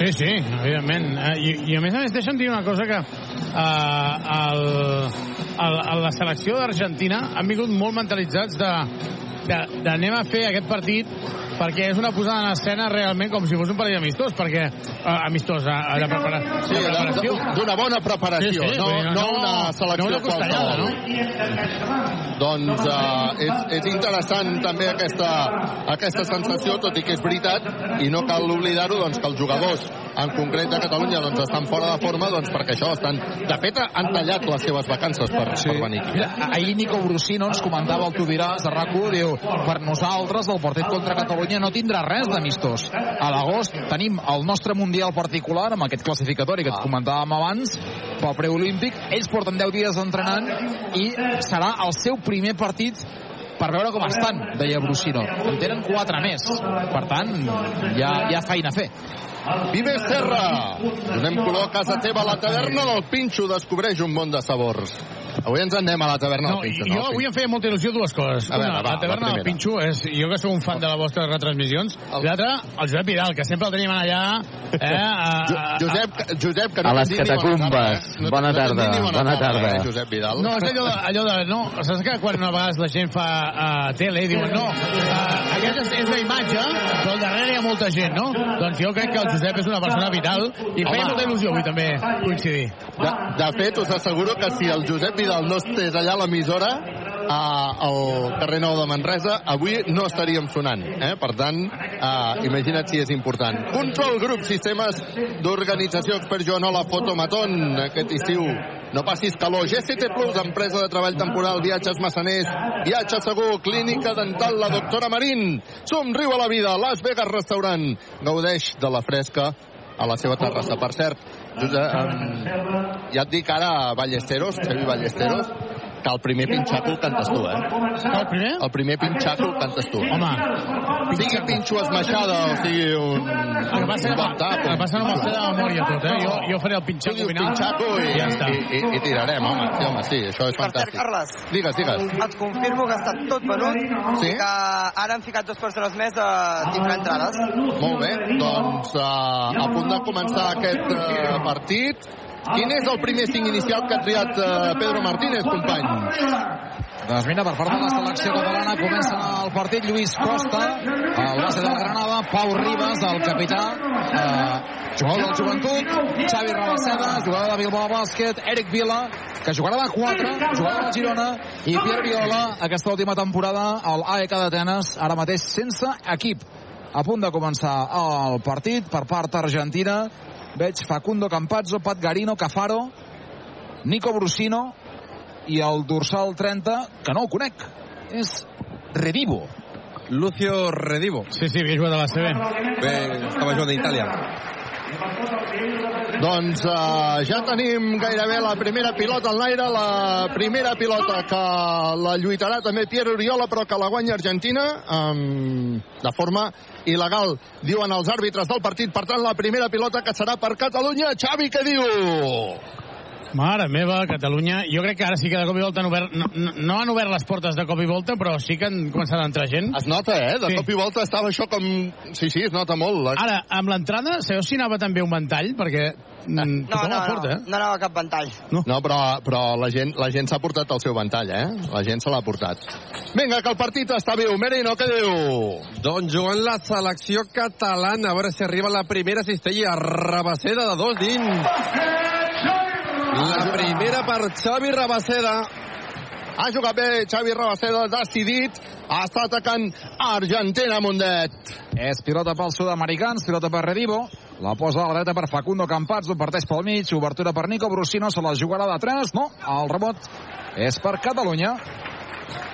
Sí, sí, evidentment. Eh, I, I a més a més, deixa'm dir una cosa que eh, el, el, el, la selecció d'Argentina han vingut molt mentalitzats de, de, de anem a fer aquest partit perquè és una posada en escena realment com si fos un partit amistós, perquè eh, amistós, eh, de, prepara, Sí, de preparació. d'una bona preparació, no- no una selecció no una costellada, qualsevol. no? Doncs uh, és, és interessant també aquesta, aquesta sensació, tot i que és veritat, i no cal oblidar-ho, doncs, que els jugadors, en concret de Catalunya, doncs, estan fora de forma, doncs, perquè això estan... De fet, han tallat les seves vacances per, sí. per venir aquí. Mira, ahir Nico Brusino ens comentava, el tu diràs, de rac diu, per nosaltres el partit contra Catalunya no tindrà res d'amistós. A l'agost tenim el nostre Mundial particular, amb aquest classificatori que et comentàvem abans, pel preolímpic. Ells porten 10 dies entrenant i serà el seu primer partit per veure com estan, deia Brusino. En tenen 4 més. Per tant, hi ha, hi ha feina a fer. Vives Terra! Donem color a casa teva. La taverna del Pinxo descobreix un món de sabors. Avui ens en anem a la taverna No, del Pinxo. jo avui em feia molta il·lusió dues coses. A veure, Una, va, la taverna la del. Pinxo és, jo que sóc un fan de les vostres retransmissions, l'altra, el Josep Vidal, que sempre el tenim allà, eh, a, a, Josep, Josep, que no A les dit ni bona catacumbes. tarda, eh? Bona no t'hem dit tarda, bona tarda. Eh, Josep Vidal. No, és allò de, allò de... No, saps que quan a vegades la gent fa uh, tele i diuen no, uh, aquest és, és la imatge, però al darrere hi ha molta gent, no? Doncs jo crec que el Josep és una persona vital i feia molta il·lusió avui també coincidir. De, de fet, us asseguro que si el Josep Vidal no estés allà a l'emissora, a- al carrer Nou de Manresa, avui no estaríem sonant. Eh? Per tant, eh, imagina't si és important. Control Group, sistemes d'organització expert Joanola Fotomaton, aquest estiu. No passis calor. GCT Plus, empresa de treball temporal, viatges massaners, viatge segur, clínica dental, la doctora Marín. Somriu a la vida, Las Vegas Restaurant. Gaudeix de la fresca a la seva terrassa. Per cert, Josep, ja et dic ara Ballesteros, Xavi Ballesteros, Que el primer pinxaco el cantes tu, eh? El primer? El primer pinxaco el cantes tu. Home, Sigui pinxo esmaixada o sigui un... El que passa, un bon tap, el que passa no m'ho sé de memòria tot, eh? Jo, jo faré el pinxaco final. Pinxaco i, ja està. i, i, i tirarem, home. Sí, home, sí, això és Per cert, fantàstic. Carles, Digues, digues. et confirmo que està tot venut Sí? i que ara han ficat dues persones més de tipus entrades. Molt bé, doncs uh, a punt de començar aquest uh, partit. Quin és el primer cinc inicial que ha triat uh, Pedro Martínez, companys? Doncs mira, per part de la selecció catalana comença el partit Lluís Costa, el base de la Granada, Pau Ribas, el capità, eh, jugador del joventut, Xavi Rabaseda, jugador de Bilbao Bàsquet, Eric Vila, que jugarà de 4, jugador del Girona, i Pierre Viola, aquesta última temporada al AEK d'Atenes, ara mateix sense equip. A punt de començar el partit per part argentina. Veig Facundo Campazzo, Pat Garino, Cafaro, Nico Brusino, i el dorsal 30, que no el conec, és Redivo. Lucio Redivo. Sí, sí, havia jugat a la CB. Bé, estava jugant a Itàlia. Doncs uh, ja tenim gairebé la primera pilota en l'aire, la primera pilota que la lluitarà també Pierre Oriola, però que la guanya Argentina um, de forma il·legal, diuen els àrbitres del partit. Per tant, la primera pilota que serà per Catalunya. Xavi, què diu? Mare meva, Catalunya. Jo crec que ara sí que de cop i volta han obert... No, no, no han obert les portes de cop i volta, però sí que han començat a entrar gent. Es nota, eh? De sí. cop i volta estava això com... Sí, sí, es nota molt. La... Ara, amb l'entrada, sabeu si anava també un ventall? Perquè mm, No, tothom no, el porta, no, eh? no anava cap ventall. No, no però, però la gent, la gent s'ha portat el seu ventall, eh? La gent se l'ha portat. Vinga, que el partit està viu. Merino, què diu? Doncs jugant la selecció catalana, a veure si arriba la primera cistella. Rabaseda de dos dins. La primera per Xavi Rabaseda. Ha jugat bé Xavi Rabaseda, decidit. Està atacant Argentina, Mundet. És pilota pels sud-americans, pilota per Redivo. La posa a la dreta per Facundo Campazzo, parteix pel mig, obertura per Nico Brusino, se la jugarà de 3, no, el rebot és per Catalunya.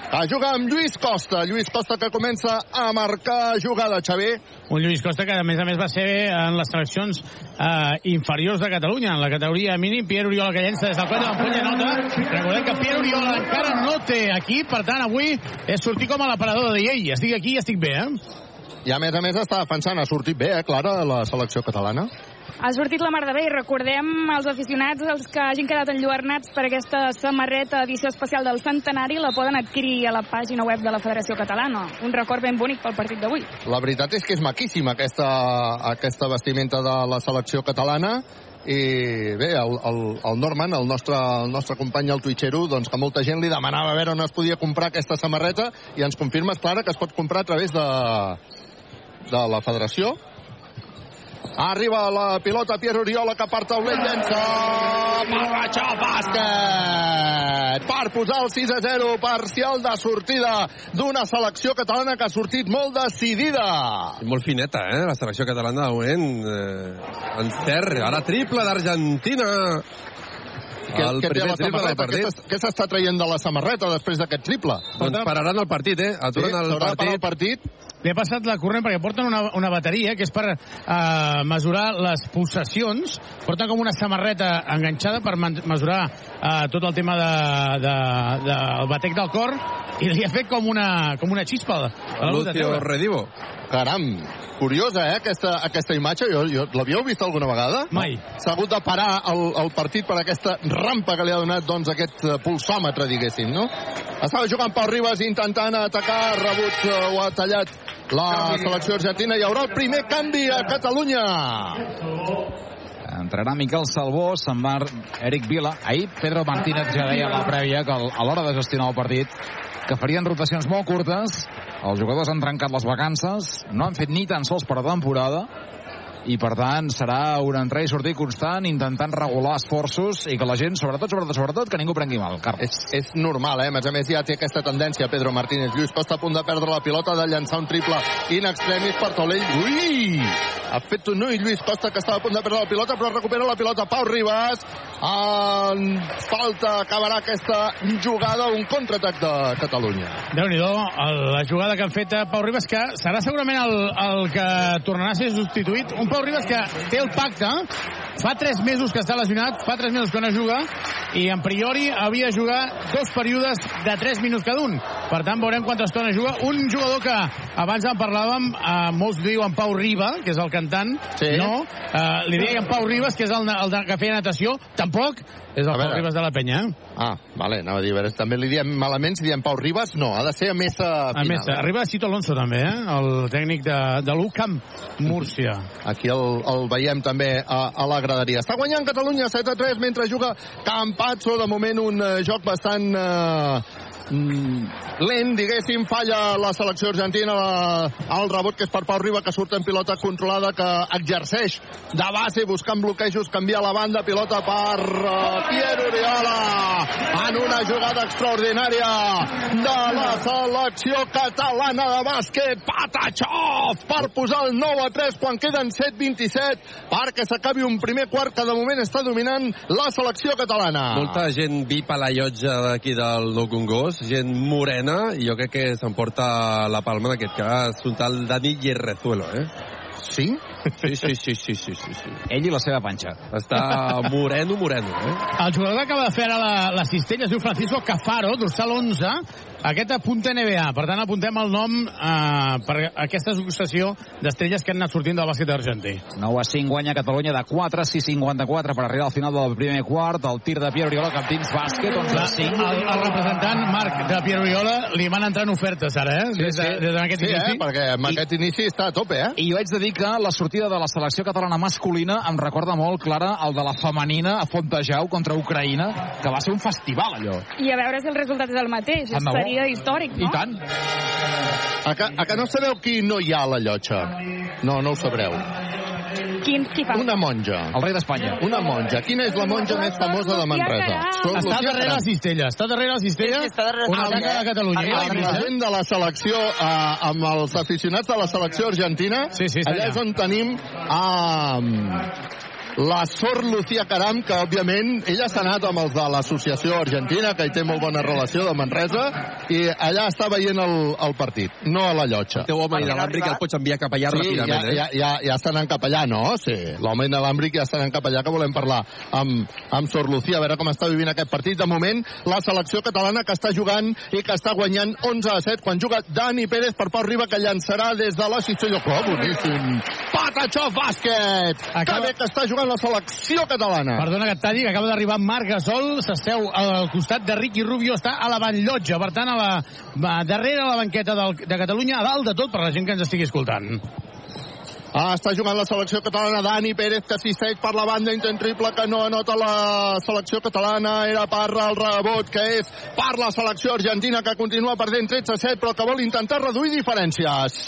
A jugar amb Lluís Costa. Lluís Costa que comença a marcar jugada, Xavi. Un Lluís Costa que, a més a més, va ser en les seleccions eh, inferiors de Catalunya, en la categoria mínim. Pierre Oriola que llença des del coll de l'ampolla nota. Recordem que Pierre Oriola encara no té equip, per tant, avui és sortir com a l'aparador de dir, ei, estic aquí i estic bé, eh? I a més a més està defensant, ha sortit bé, eh, Clara, la selecció catalana. Ha sortit la mar de bé i recordem als aficionats, els que hagin quedat enlluernats per aquesta samarreta edició especial del centenari, la poden adquirir a la pàgina web de la Federació Catalana. Un record ben bonic pel partit d'avui. La veritat és que és maquíssima aquesta, aquesta vestimenta de la selecció catalana i bé, el, el, el Norman, el nostre, el nostre company el Twitchero, doncs que molta gent li demanava a veure on es podia comprar aquesta samarreta i ens confirmes, Clara, que es pot comprar a través de, de la federació Arriba la pilota Pierre Oriola que per taulell llença Parratxa bàsquet per posar el 6 a 0 parcial de sortida d'una selecció catalana que ha sortit molt decidida. I molt fineta, eh? La selecció catalana de moment. Eh, encert. Ara triple d'Argentina. Què, El té primer triple del partit. Què s'està traient de la samarreta després d'aquest triple? Doncs pararan el partit, eh? Aturen Sí, el parar el partit. Li ha passat la corrent perquè porten una, una bateria que és per eh, mesurar les pulsacions. Porten com una samarreta enganxada per mesurar eh, tot el tema del de, de, del batec del cor i li ha fet com una, com una xispa. De treure. Redivo. Caram, curiosa, eh, aquesta, aquesta imatge. Jo, jo, L'havíeu vist alguna vegada? Mai. S'ha hagut de parar el, el partit per aquesta rampa que li ha donat doncs, aquest eh, pulsòmetre, diguéssim, no? Estava jugant Pau Ribas intentant atacar, rebut eh, o ha tallat la selecció argentina. Hi haurà el primer canvi a Catalunya. Entrarà Miquel Salvó, se'n va Eric Vila. Ahir Pedro Martínez ja deia a la prèvia que a l'hora de gestionar el partit que farien rotacions molt curtes, els jugadors han trencat les vacances, no han fet ni tan sols per temporada, i per tant serà un entrar i sortir constant intentant regular esforços i que la gent, sobretot, sobretot, sobretot, que ningú prengui mal, Carles. És, és normal, eh? A més a més ja té aquesta tendència Pedro Martínez. Lluís Costa a punt de perdre la pilota, de llançar un triple in extremis per Tolell. Ui! Ha fet un ull Lluís Costa que estava a punt de perdre la pilota, però recupera la pilota Pau Ribas. En falta acabarà aquesta jugada, un contraatac de Catalunya. déu nhi la jugada que han fet a Pau Ribas, que serà segurament el, el que tornarà a ser substituït un Pau Ribas que té el pacte, fa 3 mesos que està lesionat, fa 3 mesos que no juga, i en priori havia de jugar dos períodes de 3 minuts cada un. Per tant, veurem quanta estona juga. Un jugador que abans en parlàvem, eh, molts diuen Pau Riba, que és el cantant, Sí. no? Eh, li deien Pau Ribas, que és el, el de- que feia natació, tampoc és el A Pau. Ribas de la penya. eh? Ah, vale, anava a dir, a veure, també li diem malament si diem Pau Ribas, no, ha de ser a Mesa A final. més, arriba Cito Alonso també, eh? el tècnic de, de l'UCAM Múrcia. Aquí el, el veiem també a, a la graderia. Està guanyant Catalunya 7 a 3 mentre juga Campazzo. De moment un eh, joc bastant eh, lent, diguéssim. Falla la selecció argentina el rebot que és per Pau Riba, que surt en pilota controlada, que exerceix de base buscant bloquejos, canvia la banda, pilota per uh, Pierre Oriola en una jugada extraordinària de la selecció catalana de bàsquet. Patachov per posar el 9 a 3 quan queden 7-27 perquè s'acabi un primer quart que de moment està dominant la selecció catalana. Molta gent vip a la llotja d'aquí del Nou Congost, gent morena, i jo crec que s'emporta la palma en aquest cas, un tal Dani Guerrezuelo, eh? Sí? Sí, sí, sí, sí, sí, sí, sí. Ell i la seva panxa. Està moreno, moreno, eh? El jugador que acaba de fer ara la, la cistella es diu Francisco Cafaro, dorsal 11. Aquest apunta NBA. Per tant, apuntem el nom eh, per aquesta successió d'estrelles que han anat sortint del bàsquet argentí. 9 a 5 guanya Catalunya de 4 a 6-54 per arribar al final del primer quart. El tir de Pierre Oriola cap dins bàsquet, 11 a 5. El, el representant Marc de Pierre Viola li van entrant ofertes ara, eh? Des, de, des d'aquest Sí, inici. eh? perquè amb aquest inici està a tope, eh? I jo haig de dir que la sortida de la selecció catalana masculina em recorda molt, Clara, el de la femenina a Fontejau contra Ucraïna, que va ser un festival, allò. I a veure si el resultat és el mateix. Bo. Seria històric, no? I tant. A que, a que no sabeu qui no hi ha a la llotja? No, no ho sabreu. Quin, qui fa? Una monja. El rei d'Espanya. Una monja. Quina és la monja més famosa de Manresa? Està Lucía darrere la cistella, està darrere la cistella, Sí, sí, està darrere una cistella. de Catalunya. Amb la gent de la selecció, eh, amb els aficionats de la selecció argentina, Sí, sí, allà allà. és on tenim eh, la Sor Lucía Caram, que òbviament ella s'ha anat amb els de l'associació argentina, que hi té molt bona relació de Manresa, i allà està veient el, el partit, no a la llotja. El teu home inalàmbric el pots enviar cap allà Sí, ràpidament, ja, eh? ja, ja, ja estan anant cap allà, no? Sí, l'home inalàmbric ja estan anant cap allà, que volem parlar amb, amb Sor Lucía, a veure com està vivint aquest partit. De moment, la selecció catalana que està jugant i que està guanyant 11 a 7, quan juga Dani Pérez per Pau Riba, que llançarà des de la cistella. Oh, boníssim! Patachó bàsquet! Acaba- Que bé que està jugant la selecció catalana. Perdona que et talli, que acaba d'arribar Marc Gasol, s'asseu al costat de Ricky Rubio, està a la banllotja, per tant, a la, va, darrere la banqueta del, de Catalunya, a dalt de tot, per la gent que ens estigui escoltant. Ah, està jugant la selecció catalana, Dani Pérez, que assisteix per la banda, intent triple que no anota la selecció catalana, era per el rebot, que és per la selecció argentina, que continua perdent 13 a 7, però que vol intentar reduir diferències.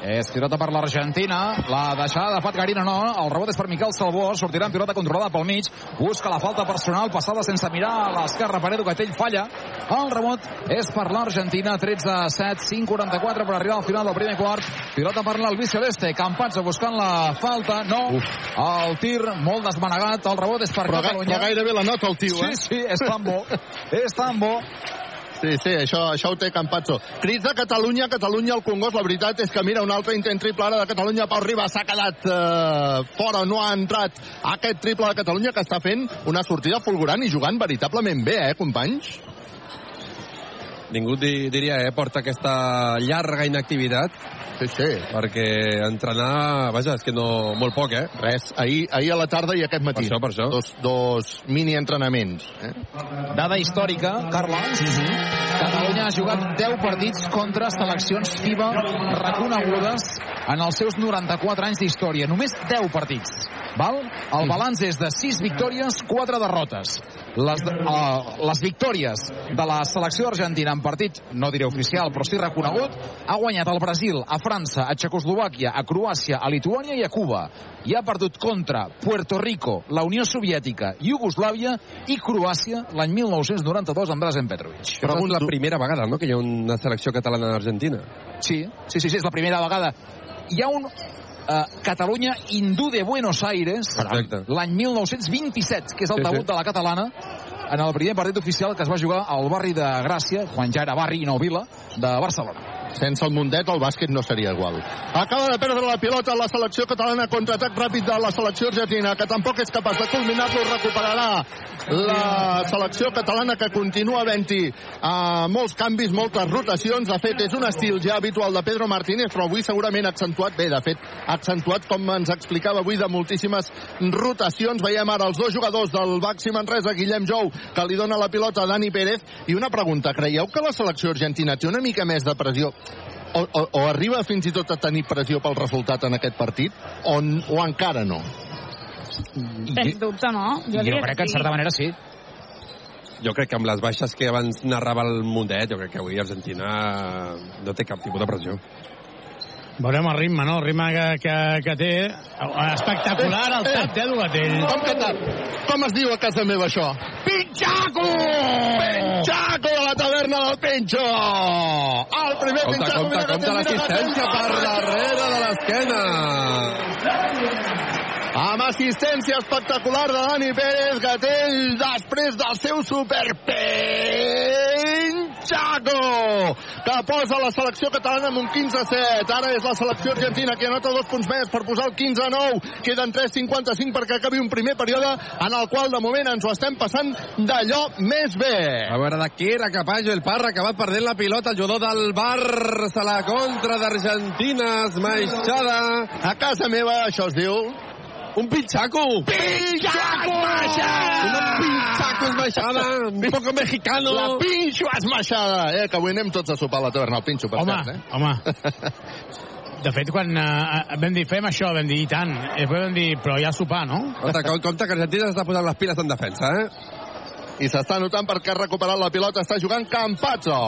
És pilota per l'Argentina. La deixada de Pat Garina no. El rebot és per Miquel Salvó. Sortirà en pilota controlada pel mig. Busca la falta personal. Passada sense mirar a l'esquerra per Edu Catell. Falla. El rebot és per l'Argentina. 13 a 7. 5-44 per arribar al final del primer quart. Pilota per l'Albi Celeste. Campazzo buscant la falta. No. Uf. El tir molt desmanegat. El rebot és per Però, Catalunya. però gairebé la nota el tio, Sí, eh? sí, és tan bo. és tan bo. Sí, sí, això, això ho té Campazzo. Crits de Catalunya, Catalunya al Congost. La veritat és que mira un altre intent triple ara de Catalunya. Pau Ribas s'ha quedat eh, fora, no ha entrat aquest triple de Catalunya que està fent una sortida fulgurant i jugant veritablement bé, eh, companys? Ningú di, diria, eh, porta aquesta llarga inactivitat. Sí, sí. Perquè entrenar, vaja, és que no... Molt poc, eh? Res, ahir, ahir a la tarda i aquest matí. Per això, per això. Dos, dos mini-entrenaments. Eh? Dada històrica, Carles. Catalunya ha jugat 10 partits contra seleccions FIBA reconegudes en els seus 94 anys d'història. Només 10 partits. Val? El balanç és de 6 victòries, 4 derrotes. Les, uh, les victòries de la selecció argentina en partit, no diré oficial, però sí reconegut, ha guanyat el Brasil, a França, a Txecoslovàquia, a Croàcia, a Lituània i a Cuba. I ha perdut contra Puerto Rico, la Unió Soviètica, Iugoslàvia i Croàcia l'any 1992 amb Drazen Petrovic. Però és la primera vegada, no?, que hi ha una selecció catalana a Argentina. Sí, sí, sí, sí, és la primera vegada. Hi ha un uh, Catalunya hindú de Buenos Aires l'any 1927, que és el Sí, sí. debut de la catalana en el primer partit oficial que es va jugar al barri de Gràcia, quan ja era barri i no vila, de Barcelona. Sense el Mundet el bàsquet no seria igual. Acaba de perdre la pilota la selecció catalana contra atac ràpid de la selecció argentina, que tampoc és capaç de culminar-lo. Recuperarà la selecció catalana que continua havent-hi uh, molts canvis, moltes rotacions. De fet, és un estil ja habitual de Pedro Martínez, però avui segurament accentuat bé. De fet, accentuat, com ens explicava avui, de moltíssimes rotacions. Veiem ara els dos jugadors del Baxi Manresa, Guillem Jou, que li dona la pilota a Dani Pérez. I una pregunta, creieu que la selecció argentina té una mica més de pressió o, o, o arriba fins i tot a tenir pressió pel resultat en aquest partit o, o encara no? Sens dubte, no? Jo, jo crec que en certa manera sí. Jo crec que amb les baixes que abans narrava el Mundet, jo crec que avui Argentina no té cap tipus de pressió. Veurem el ritme, no? El ritme que, que, que té. Espectacular el tap d'Edu Gatell. Com que tap? Com es diu a casa meva, això? Pinxaco! Pinxaco de la taverna del Pinxo! El primer Compte, Pinxaco... compte, compte l'assistència per darrere de l'esquena. Amb assistència espectacular de Dani Pérez Gatell després del seu superpinxaco que posa la selecció catalana amb un 15-7. Ara és la selecció argentina que anota dos punts més per posar el 15-9. Queden 3.55 perquè acabi un primer període en el qual de moment ens ho estem passant d'allò més bé. A veure de què era capaç el Parra, ha acabat perdent la pilota, el jugador del Barça, la contra d'Argentina, esmaixada. A casa meva això es diu... Un pinchaco. Pinchaco! Una pinchaco esmaixada, un poco mexicano. La pinxo esmaixada! Eh, que avui anem tots a sopar a la taverna, el pinxo, per Home, cert, eh? home. De fet, quan uh, vam dir fem això, vam dir i tant. I després vam dir, però ja sopar, no? Compte, com- compte que Argentina s'està posant les piles en defensa, eh? I s'està notant perquè ha recuperat la pilota, està jugant Campazzo.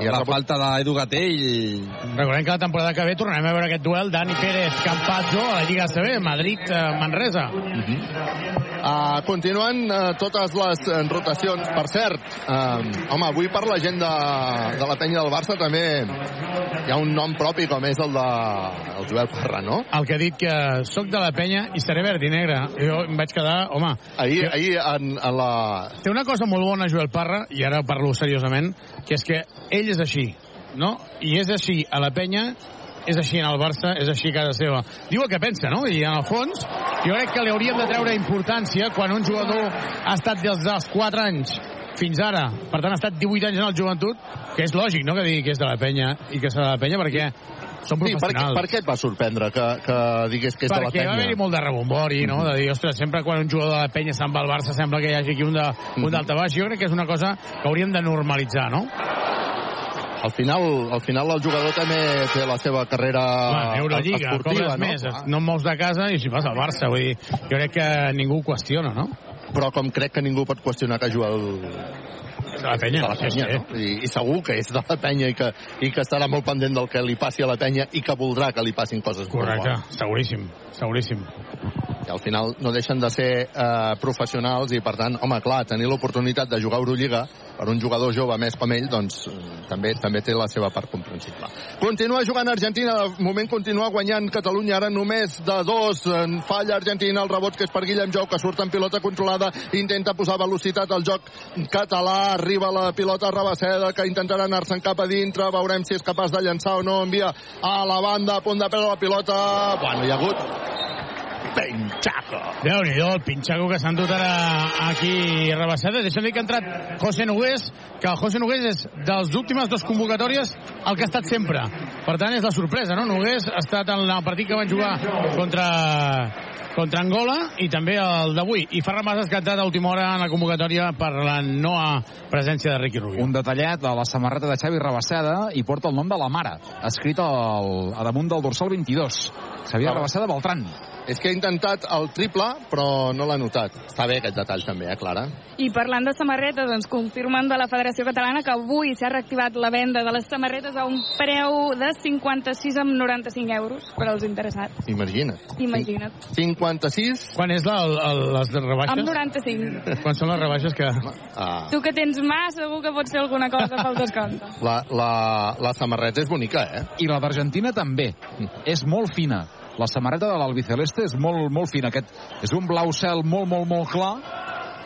I la falta d'Edu Gatell. Recordem que la temporada que ve tornarem a veure aquest duel Dani Pérez Campazzo a la Lliga CB, Madrid-Manresa. Uh, continuen uh, totes les uh, rotacions. Per cert, uh, home, avui per la gent de, de la penya del Barça també hi ha un nom propi com és el de el Joel Parra, no? El que ha dit que sóc de la penya i seré verd i negre. Jo em vaig quedar, home... Ahir, que- ahir en, en la... Té una cosa molt bona, Joel Parra, i ara parlo seriosament, que és que ell és així, no? I és així a la penya, és així en el Barça, és així a casa seva. Diu el que pensa, no? I en el fons, jo crec que li hauríem de treure importància quan un jugador ha estat des dels 4 anys fins ara, per tant ha estat 18 anys en el joventut, que és lògic, no?, que digui que és de la penya i que serà de la penya, perquè són Sí, per, què, professionals. per què et va sorprendre que, que digués que és de la Perquè va penya? haver-hi molt de rebombori, no? De dir, ostres, sempre quan un jugador de la penya se'n va al Barça sembla que hi hagi aquí un un d'alta baix. Jo crec que és una cosa que hauríem de normalitzar, no? Al final, al final el jugador també té la seva carrera Clar, Eurolliga, esportiva, no? més, no em mous de casa i si vas al Barça, vull dir, jo crec que ningú ho qüestiona, no? Però com crec que ningú pot qüestionar que juga el... De la penya, de la penya sí, no? I, I segur que és de la penya i que, i que estarà molt pendent del que li passi a la penya i que voldrà que li passin coses Correcte, seguríssim, seguríssim. I al final no deixen de ser eh, professionals i, per tant, home, clar, tenir l'oportunitat de jugar a Eurolliga per un jugador jove més com ell, doncs eh, també també té la seva part comprensible. Continua jugant Argentina, de moment continua guanyant Catalunya, ara només de dos, en falla Argentina, el rebot que és per Guillem Jou, que surt en pilota controlada, intenta posar velocitat al joc català, arriba la pilota a Rabaseda, que intentarà anar-se'n cap a dintre, veurem si és capaç de llançar o no, envia a la banda, a punt de perdre la pilota, bueno, hi ha hagut Pinchaco. Déu-n'hi-do, el pinxaco que s'han dut ara aquí rebassada. Deixa'm dir que ha entrat José Nogués, que el José Nogués és dels últimes dues convocatòries el que ha estat sempre. Per tant, és la sorpresa, no? Nogués ha estat en el partit que van jugar contra contra Angola i també el d'avui. I Ferran Mas ha entrat a última hora en la convocatòria per la no presència de Ricky Rubio. Un detallet de la samarreta de Xavi Rabasseda i porta el nom de la mare, escrit al, a damunt del dorsal 22. Xavier. Rabasseda Beltran. És que ha intentat el triple, però no l'ha notat. Està bé aquest detall també, eh, Clara? I parlant de samarretes, ens confirmen de la Federació Catalana que avui s'ha reactivat la venda de les samarretes a un preu de 56 amb 95 euros per als interessats. Imagina't. Imagina't. 56? Quan és la, el, el, les rebaixes? Amb 95. Quan són les rebaixes que... Ah, Tu que tens mà, segur que pots fer alguna cosa pel descompte. la, la, la samarreta és bonica, eh? I la d'Argentina també. És molt fina. La samarreta de l'Albiceleste és molt, molt fina. Aquest és un blau cel molt, molt, molt clar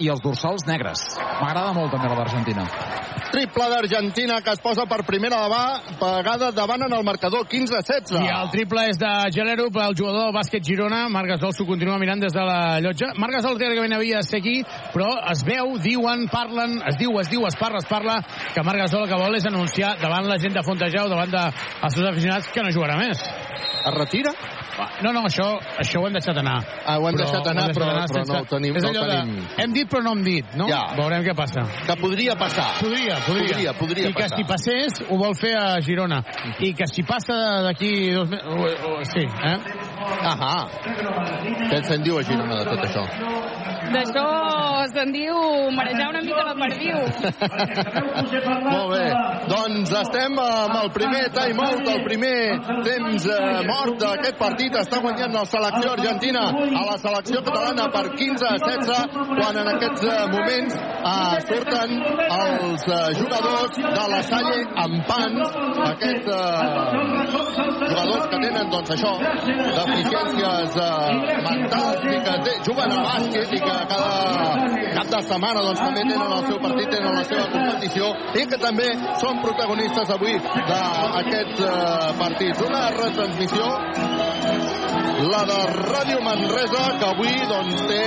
i els dorsals negres. M'agrada molt també la d'Argentina. Triple d'Argentina que es posa per primera vegada davant en el marcador 15-16. I el triple és de Gelero, el jugador del bàsquet Girona. Marc Gasol s'ho continua mirant des de la llotja. Marc Gasol teòricament havia de ser aquí, però es veu, diuen, parlen, es diu, es diu, es parla, es parla, que Marc Gasol el que vol és anunciar davant la gent de Fontejau, davant dels seus aficionats, que no jugarà més. Es retira? No, no, això, això ho hem deixat anar. Ah, ho hem deixat anar, hem però- però no ho tenim- És no allò tenim. de, hem dit però no hem dit, no? Ja. Veurem què passa. Que podria passar. Podria, podria. Podria, podria I que passar. si passés, ho vol fer a Girona. I que si passa d'aquí dos mesos... Sí, eh? Ahà. Què se'n diu a Girona de tot això? D'això se'n diu marejar una mica la perdiu. Molt bé. Doncs estem amb el primer time-out, el primer temps eh, mort d'aquest partit. Està guanyant la selecció argentina a la selecció catalana per 15 a 16, quan en aquests eh, moments eh, surten els eh, jugadors de la Salle amb pans, aquests eh, jugadors que tenen, doncs això, deficiències eh, mentals i que té, juguen a bàsquet i que cada cap de setmana doncs, també tenen el seu partit, tenen la seva competició i que també són protagonistes avui d'aquests eh, partits. Una retransmissió, la de Ràdio Manresa, que avui doncs, té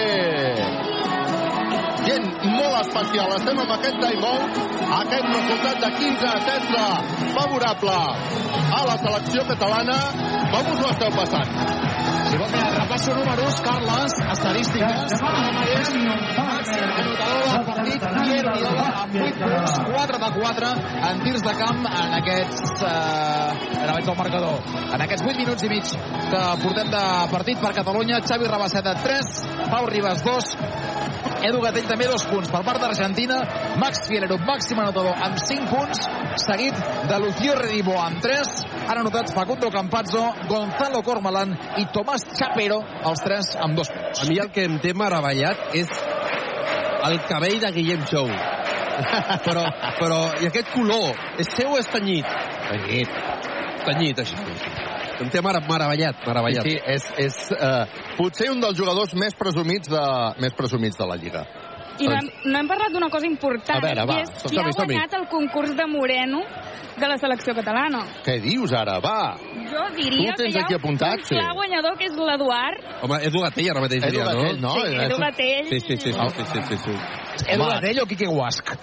gent molt especial. Estem amb aquest time-out, aquest resultat de 15 a 16 favorable a la selecció catalana. Com us ho esteu passant? Si vols, mira, repasso números, Carles, estadístiques. Ara mateix, màxim anotador del partit, Pierre Viola, amb 8 punts, 4 de 4 en tirs de camp en aquests... Eh, ara veig el marcador. En aquests 8 minuts i mig que portem de partit per Catalunya, Xavi Rabaseta 3, Pau Ribas 2, Edu Gatell també dos punts per part d'Argentina, Max Fielero màxim anotador amb 5 punts, seguit de Lucio Redivo amb 3, han anotat Facundo Campazzo, Gonzalo Cormalan i Tomàs Chapero, els tres amb dos punts. A mi el que em té meravellat és el cabell de Guillem Jou. però, però, i aquest color, és seu o és tenyit? Tenyit. Tenyit, això. Em té meravellat, meravellat. Sí, sí, és, és eh, potser un dels jugadors més presumits de, més presumits de la Lliga. I no hem, no hem parlat d'una cosa important, A veure, va, i és qui ha guanyat el concurs de Moreno de la selecció catalana. Què dius ara? Va! Jo diria que hi ha aquí apuntat, un sí. clar guanyador, que és l'Eduard. Home, Edu Gatell ara mateix Edu diria, Gatell, no? Sí, Edu Gatell. Sí, sí, sí, sí, sí, sí, sí, sí. Edu Gatell o Quique Guasc?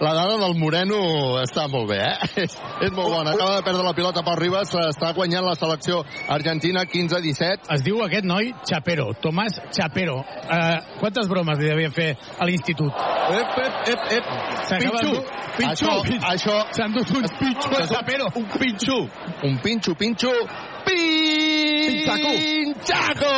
La dada del Moreno està molt bé, eh? És, és molt bona. Acaba de perdre la pilota Pau Ribas, està guanyant la selecció argentina 15-17. Es diu aquest noi Chapero, Tomàs Chapero. Uh, quantes bromes li devien fer a l'institut? Ep, ep, ep, ep. Pinxo. Pinxo. Això, això... S'han dut un pinxo a Chapero. Un pinxo. Un pinxo, pinxo... Pinxaco. Pinxaco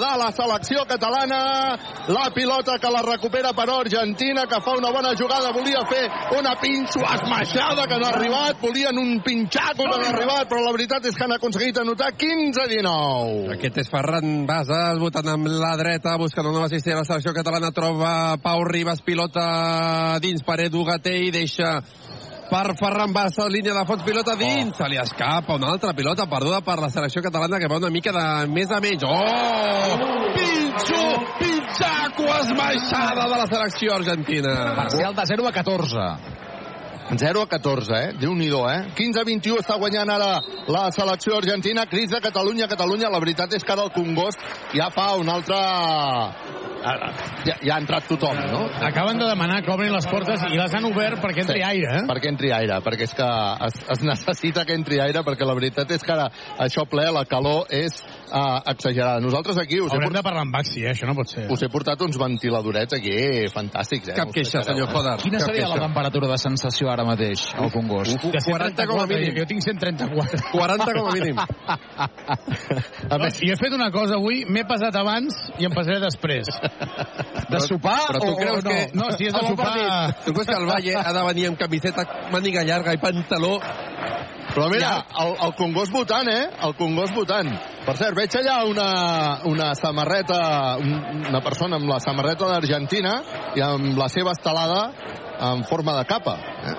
de la selecció catalana. La pilota que la recupera per Argentina, que fa una bona jugada. Volia fer una pinxo esmaixada que no ha arribat. Volien un pinxaco que no ha arribat, però la veritat és que han aconseguit anotar 15-19. Aquest és Ferran Basas, votant amb la dreta, buscant una nova cistella. La selecció catalana troba Pau Ribas, pilota dins per Edu Gatell, deixa per Ferran Bassa, línia de fons, pilota dins, se li escapa una altra pilota perduda per la selecció catalana que va una mica de més a menys. Oh! Pinxo! Pinxaco esmaixada de la selecció argentina. Parcial de 0 a 14. 0 a 14, eh? Déu-n'hi-do, eh? 15 a 21 està guanyant ara la selecció argentina. Cris de Catalunya, Catalunya. La veritat és que ara el Congost ja fa un altre... Ja, ja ha entrat tothom, no? Acaben de demanar que obrin les portes i les han obert perquè entri Sí, aire, eh? Perquè entri aire, perquè és que es, es necessita que entri aire, perquè la veritat és que ara això ple, la calor és uh, exagerada. Nosaltres aquí us he, Haurem portat, de parlar amb Baxi, eh? Això no pot ser. us he portat uns ventiladorets aquí fantàstics, eh? Cap queixa, senyor eh? Joder. Quina Cap seria la queixa. temperatura de sensació ara mateix al Congost? De 40 com a 134, mínim. Jo tinc 134. 40 com a mínim. A més, Jo he fet una cosa avui, m'he pesat abans i em pesaré després. De sopar Però tu o, creus o no? que... No, si és de sopar- Tu creus que el Valle ha de venir amb camiseta, màniga llarga i pantaló? Però mira, el, el Congost votant, eh? El Congost votant. Per cert, veig allà una, una samarreta, un- una persona amb la samarreta d'Argentina i amb la seva estelada en forma de capa. Eh?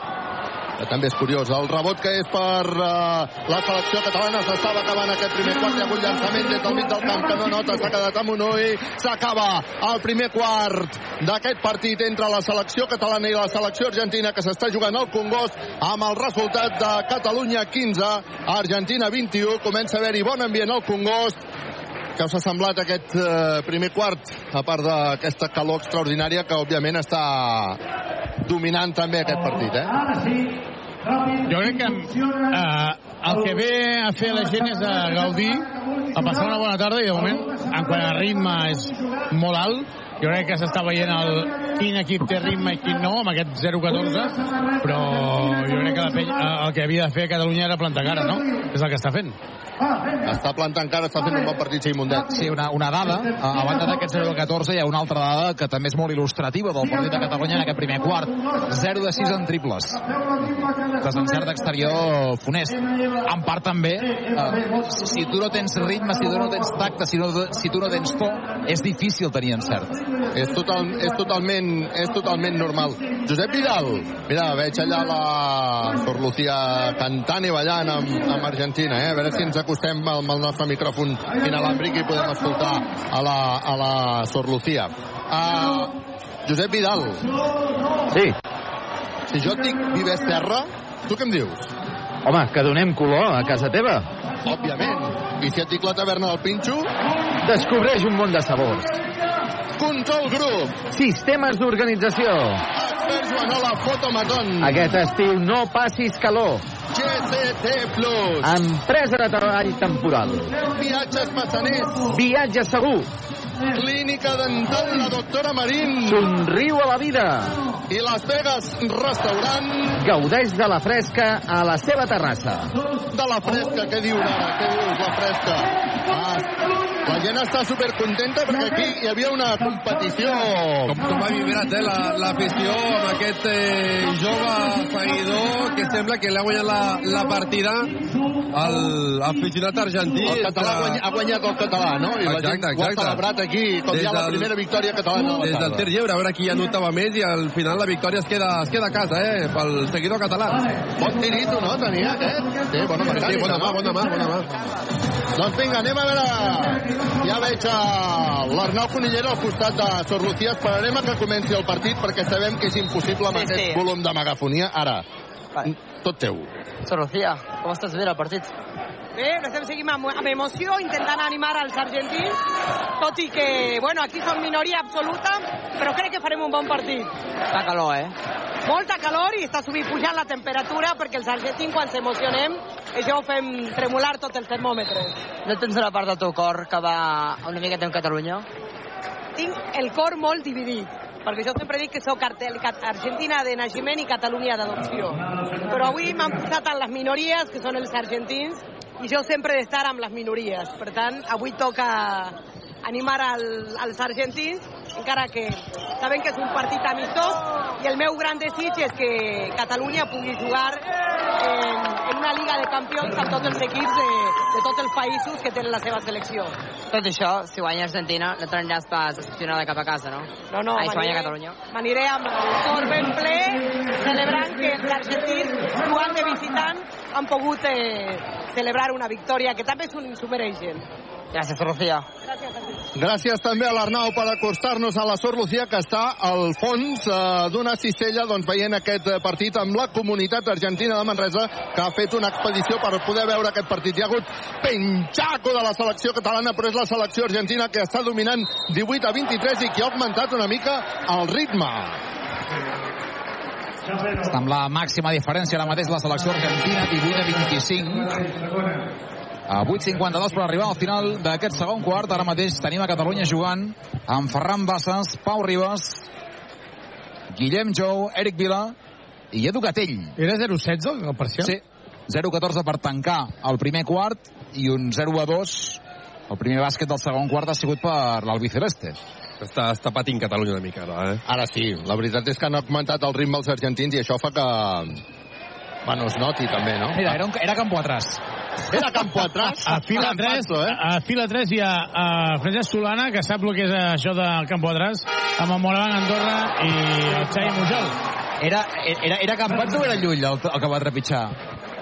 Que també és curiós. El rebot que és per uh, la selecció catalana s'estava acabant aquest primer quart. Hi ha hagut llançament des del mig del camp que no nota, s'ha quedat amb un ull. S'acaba el primer quart d'aquest partit entre la selecció catalana i la selecció argentina que s'està jugant al Congost amb el resultat de Catalunya 15, Argentina 21. Comença a haver-hi bon ambient al Congost. Què us ha semblat aquest eh, primer quart, a part d'aquesta calor extraordinària que, òbviament, està dominant també aquest partit, eh? Jo crec que eh, el que ve a fer la gent és a gaudir, a passar una bona tarda i de moment, en quant a ritme és molt alt, jo crec que s'està veient el, quin equip té ritme i quin no, amb aquest 0-14, però jo crec que la pell, eh, el que havia de fer Catalunya era plantar cara, no? És el que està fent. Està plantant cara, està fent un bon partit Mundet. Sí, una, una dada, a, a banda d'aquest 0 de 14 hi ha una altra dada que també és molt il·lustrativa del partit de Catalunya en aquest primer quart. 0 de 6 en triples. Desencert d'exterior funest. En part també, eh, si tu no tens ritme, si tu no tens tacte, si, no, si tu no tens to, és difícil tenir encert. És, total, és, totalment, és totalment normal. Josep Vidal, mira, veig allà la Sor Lucía cantant i ballant amb, amb Argentina, eh? a veure si ens acostem amb el nostre micròfon inalàmbric i podem escoltar a la, a la Sor Lucía. Uh, Josep Vidal. Sí. Si jo et dic Vives Terra, tu què em dius? Home, que donem color a casa teva. Òbviament. I si et dic la taverna del Pinxo? Descobreix un món de sabors. Control Group. Sistemes d'organització. Expert Joanola Fotomaton. Aquest estiu no passis calor. GCT Plus. Empresa de treball temporal. Viatges Massaners. Viatge segur. Clínica dental la doctora Marín. Somriu a la vida. I Las Vegas Restaurant. Gaudeix de la fresca a la seva terrassa. De la fresca, què diu ara? Què dius, la fresca? Ah, la gent està supercontenta perquè aquí hi havia una competició. Com, com ha vibrat eh, l'afició la, amb aquest eh, jove seguidor que sembla que l'ha guanyat la, la partida al aficionat argentí. El català ha guanyat, ha guanyat el català, no? I exacte, la gent exacte. ho ha celebrat aquí, com des ja la primera victòria catalana. Des del tir lliure, a veure qui anotava més i al final la victòria es queda, es queda a casa, eh, pel seguidor català. Bon tirito, no, tenia aquest? Sí, bona mecànica. Sí, bona mà, bona mà, bona mà. Doncs vinga, anem a veure. Ja veig l'Arnau Conillera al costat de Sor Lucía. Esperarem que comenci el partit perquè sabem que és impossible amb Sí, aquest sí. volum de megafonia. Ara, tot teu. Sor Lucía, com estàs veient el partit? Bé, l'estem seguint amb, amb emoció, intentant animar als argentins, tot i que, bueno, aquí som minoria absoluta, però crec que farem un bon partit. Fa calor, eh? Molta calor i està subint pujant la temperatura perquè els argentins, quan s'emocionem, això ho fem tremolar tots els termòmetres. No tens una part del teu cor que va una miqueta amb Catalunya? Tinc el cor molt dividit, perquè jo sempre dic que sóc Argentina de naixement i Catalunya d'adopció. Però avui m'han posat en les minories, que són els argentins, i jo sempre he d'estar amb les minories. Per tant, avui toca animar al, als argentins, encara que sabem que és un partit amistós, i el meu gran desig és que Catalunya pugui jugar en, en una Liga de Campions amb tots els equips de, de tots els països que tenen la seva selecció. Tot això, si guanya Argentina, no t'aniràs pas decepcionada cap a casa, no? No, no, Ai, si guanya Catalunya. M'aniré amb el cor ben ple, celebrant que els argentins, jugant de visitant, han pogut eh, celebrar una victòria que també s'ho mereixen. Gràcies, Sor Lucía. Gràcies també a l'Arnau per acostar-nos a la Sor Lucía, que està al fons eh, d'una cistella doncs, veient aquest eh, partit amb la comunitat argentina de Manresa, que ha fet una expedició per poder veure aquest partit. Hi ha hagut penxaco de la selecció catalana, però és la selecció argentina que està dominant 18 a 23 i que ha augmentat una mica el ritme. Està amb la màxima diferència ara mateix la selecció argentina, 18 a 25. A 8.52 per arribar al final d'aquest segon quart. Ara mateix tenim a Catalunya jugant amb Ferran Bassas, Pau Ribas, Guillem Jou, Eric Vila i Edu Gatell. Era 0-16 el parcial? Sí, 0-14 per tancar el primer quart i un 0-2 el primer bàsquet del segon quart ha sigut per l'Albiceleste. Està, està patint Catalunya una mica, ara, eh? Ara sí, la veritat és que han augmentat el ritme els argentins i això fa que... Bueno, es noti també, no? Mira, era, un, era campo atrás. Era campo atrás? A fila 3, eh? a fila 3 hi ha a Francesc Solana, que sap el que és això del campo atrás, amb el Moraván Andorra i el Xavi Mujol. Era, era, era Campats o era Llull el, el que va trepitjar?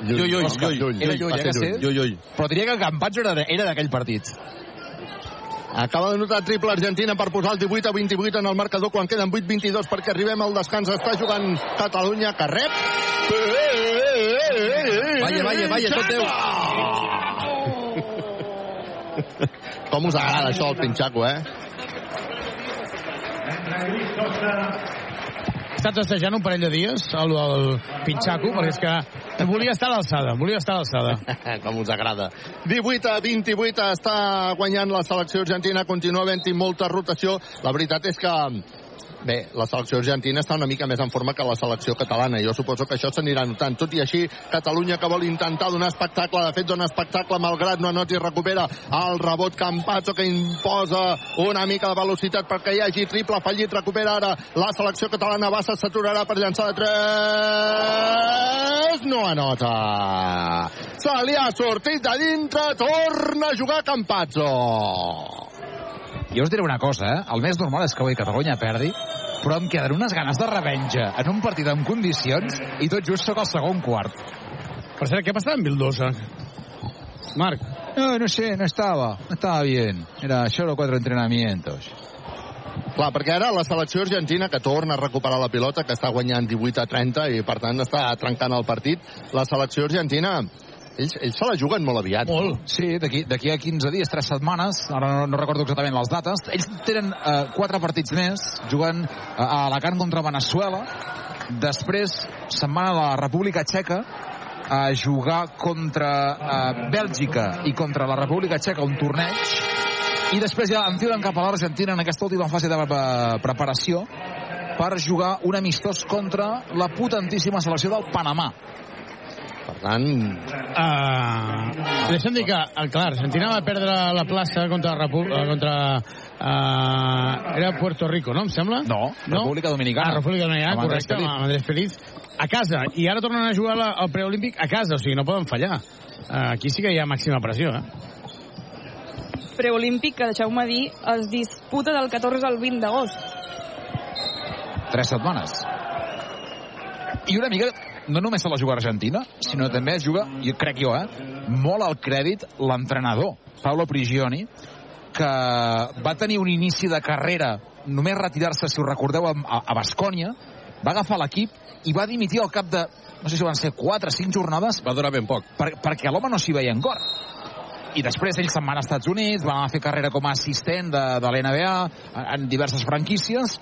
Llull, Llull, Òscar, Llull, Era Llull, Llull, va eh, sí? Llull, Llull. Però diria que Campats era, de- era d'aquell partit. Acaba de notar triple Argentina per posar el 18 a 28 en el marcador quan queden 8-22 perquè arribem al descans. Està jugant Catalunya que rep. Vaya, vaya, vaya, tot teu. Com us agrada això, el pinxaco, eh? Estat assajant un parell de dies, el, el Pinxaco, perquè és que volia estar a l'alçada, volia estar a l'alçada. Com us agrada. 18 a 28 està guanyant la selecció argentina, continua havent-hi molta rotació. La veritat és que Bé, la selecció argentina està una mica més en forma que la selecció catalana. Jo suposo que això s'anirà notant. Tot i així, Catalunya que vol intentar donar espectacle, de fet dona espectacle malgrat no anoti recupera el rebot Campazzo que imposa una mica de velocitat perquè hi hagi triple fallit. Recupera ara la selecció catalana. Bassa s'aturarà per llançar de 3. No anota. Se li ha sortit de dintre. Torna a jugar Campazzo. Jo us diré una cosa, eh? El més normal és que avui Catalunya perdi, però em queden unes ganes de revenja en un partit en condicions i tot just sóc al segon quart. Per cert, què passava amb Vildosa? Marc. No, no sé, no estaba, no estaba bien. Era solo cuatro entrenamientos. Clar, perquè ara la selecció argentina que torna a recuperar la pilota, que està guanyant 18 a 30 i per tant està trencant el partit, la selecció argentina ells, ells se la juguen molt aviat. Molt. Sí, d'aquí a 15 dies, 3 setmanes, ara no, no recordo exactament les dates, ells tenen eh, 4 partits més, juguen eh, a Alacant contra Venezuela, després se'n van a la República Txeca, a jugar contra eh, Bèlgica i contra la República Txeca un torneig i després ja enfilen cap a l'Argentina en aquesta última fase de pre- preparació per jugar un amistós contra la potentíssima selecció del Panamà. Per tant... Uh, deixa'm dir que, uh, clar, Argentina va perdre la plaça contra, la Repu uh, contra uh, era Puerto Rico, no, em sembla? No, República Dominicana. Ah, República Dominicana, Amb correcte, Feliz. amb Andrés Feliz. A casa, i ara tornen a jugar la, el preolímpic a casa, o sigui, no poden fallar. Uh, aquí sí que hi ha màxima pressió, eh? Preolímpic, que deixeu-me dir, es disputa del 14 al 20 d'agost. Tres setmanes. I una mica, no només se la juga Argentina, sinó també es juga, jo crec jo, eh, molt al crèdit l'entrenador, Paolo Prigioni, que va tenir un inici de carrera, només retirar-se, si us recordeu, a, a Bascònia, va agafar l'equip i va dimitir al cap de, no sé si van ser 4 o 5 jornades. Va durar ben poc. Per, perquè l'home no s'hi veia en cor. I després ells se'n van als Estats Units, van a fer carrera com a assistent de, de l'NBA en diverses franquícies,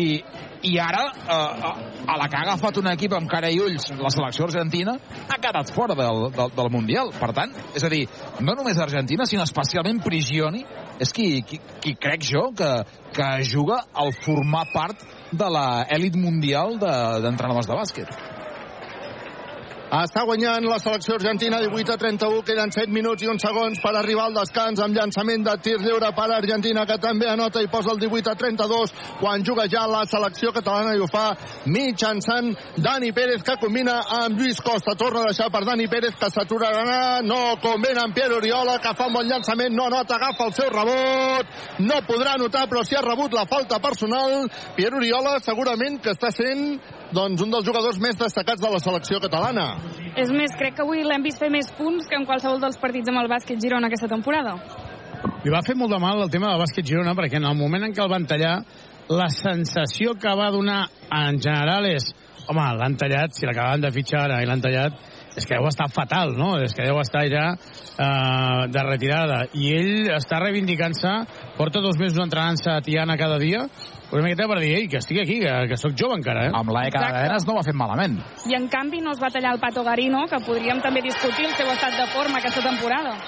i, i ara, eh, a la que ha agafat un equip amb cara i ulls, la selecció argentina, ha quedat fora del, del, del Mundial. Per tant, és a dir, no només Argentina, sinó especialment Prigioni, és qui, qui, qui crec jo que, que juga al formar part de l'elit mundial de- d'entrenadors de, de bàsquet. Està guanyant la selecció argentina 18 a 31, queden 7 minuts i 1 segons per arribar al descans amb llançament de tir lliure per Argentina que també anota i posa el 18 a 32 quan juga ja la selecció catalana i ho fa mitjançant Dani Pérez que combina amb Lluís Costa. Torna a deixar per Dani Pérez que s'aturarà, no convena amb Pierre Oriola que fa un bon llançament, no anota, agafa el seu rebot, no podrà anotar però si ha rebut la falta personal. Pierre Oriola segurament que està sent doncs, un dels jugadors més destacats de la selecció catalana. És més, crec que avui l'hem vist fer més punts que en qualsevol dels partits amb el bàsquet Girona aquesta temporada. Li va fer molt de mal el tema del bàsquet Girona perquè en el moment en què el van tallar la sensació que va donar en general és home, l'han tallat, si l'acabaven de fitxar ara i l'han tallat, és que deu estar fatal, no? És que deu estar ja eh, de retirada. I ell està reivindicant-se, porta dos mesos entrenant-se a Tiana cada dia, una miqueta per dir, ei, que estic aquí, que, que sóc jove encara, eh? Amb l'ECA de Cadenes no ho ha fet malament. I en canvi no es va tallar el Pato Garino, que podríem també discutir el seu estat de forma aquesta temporada.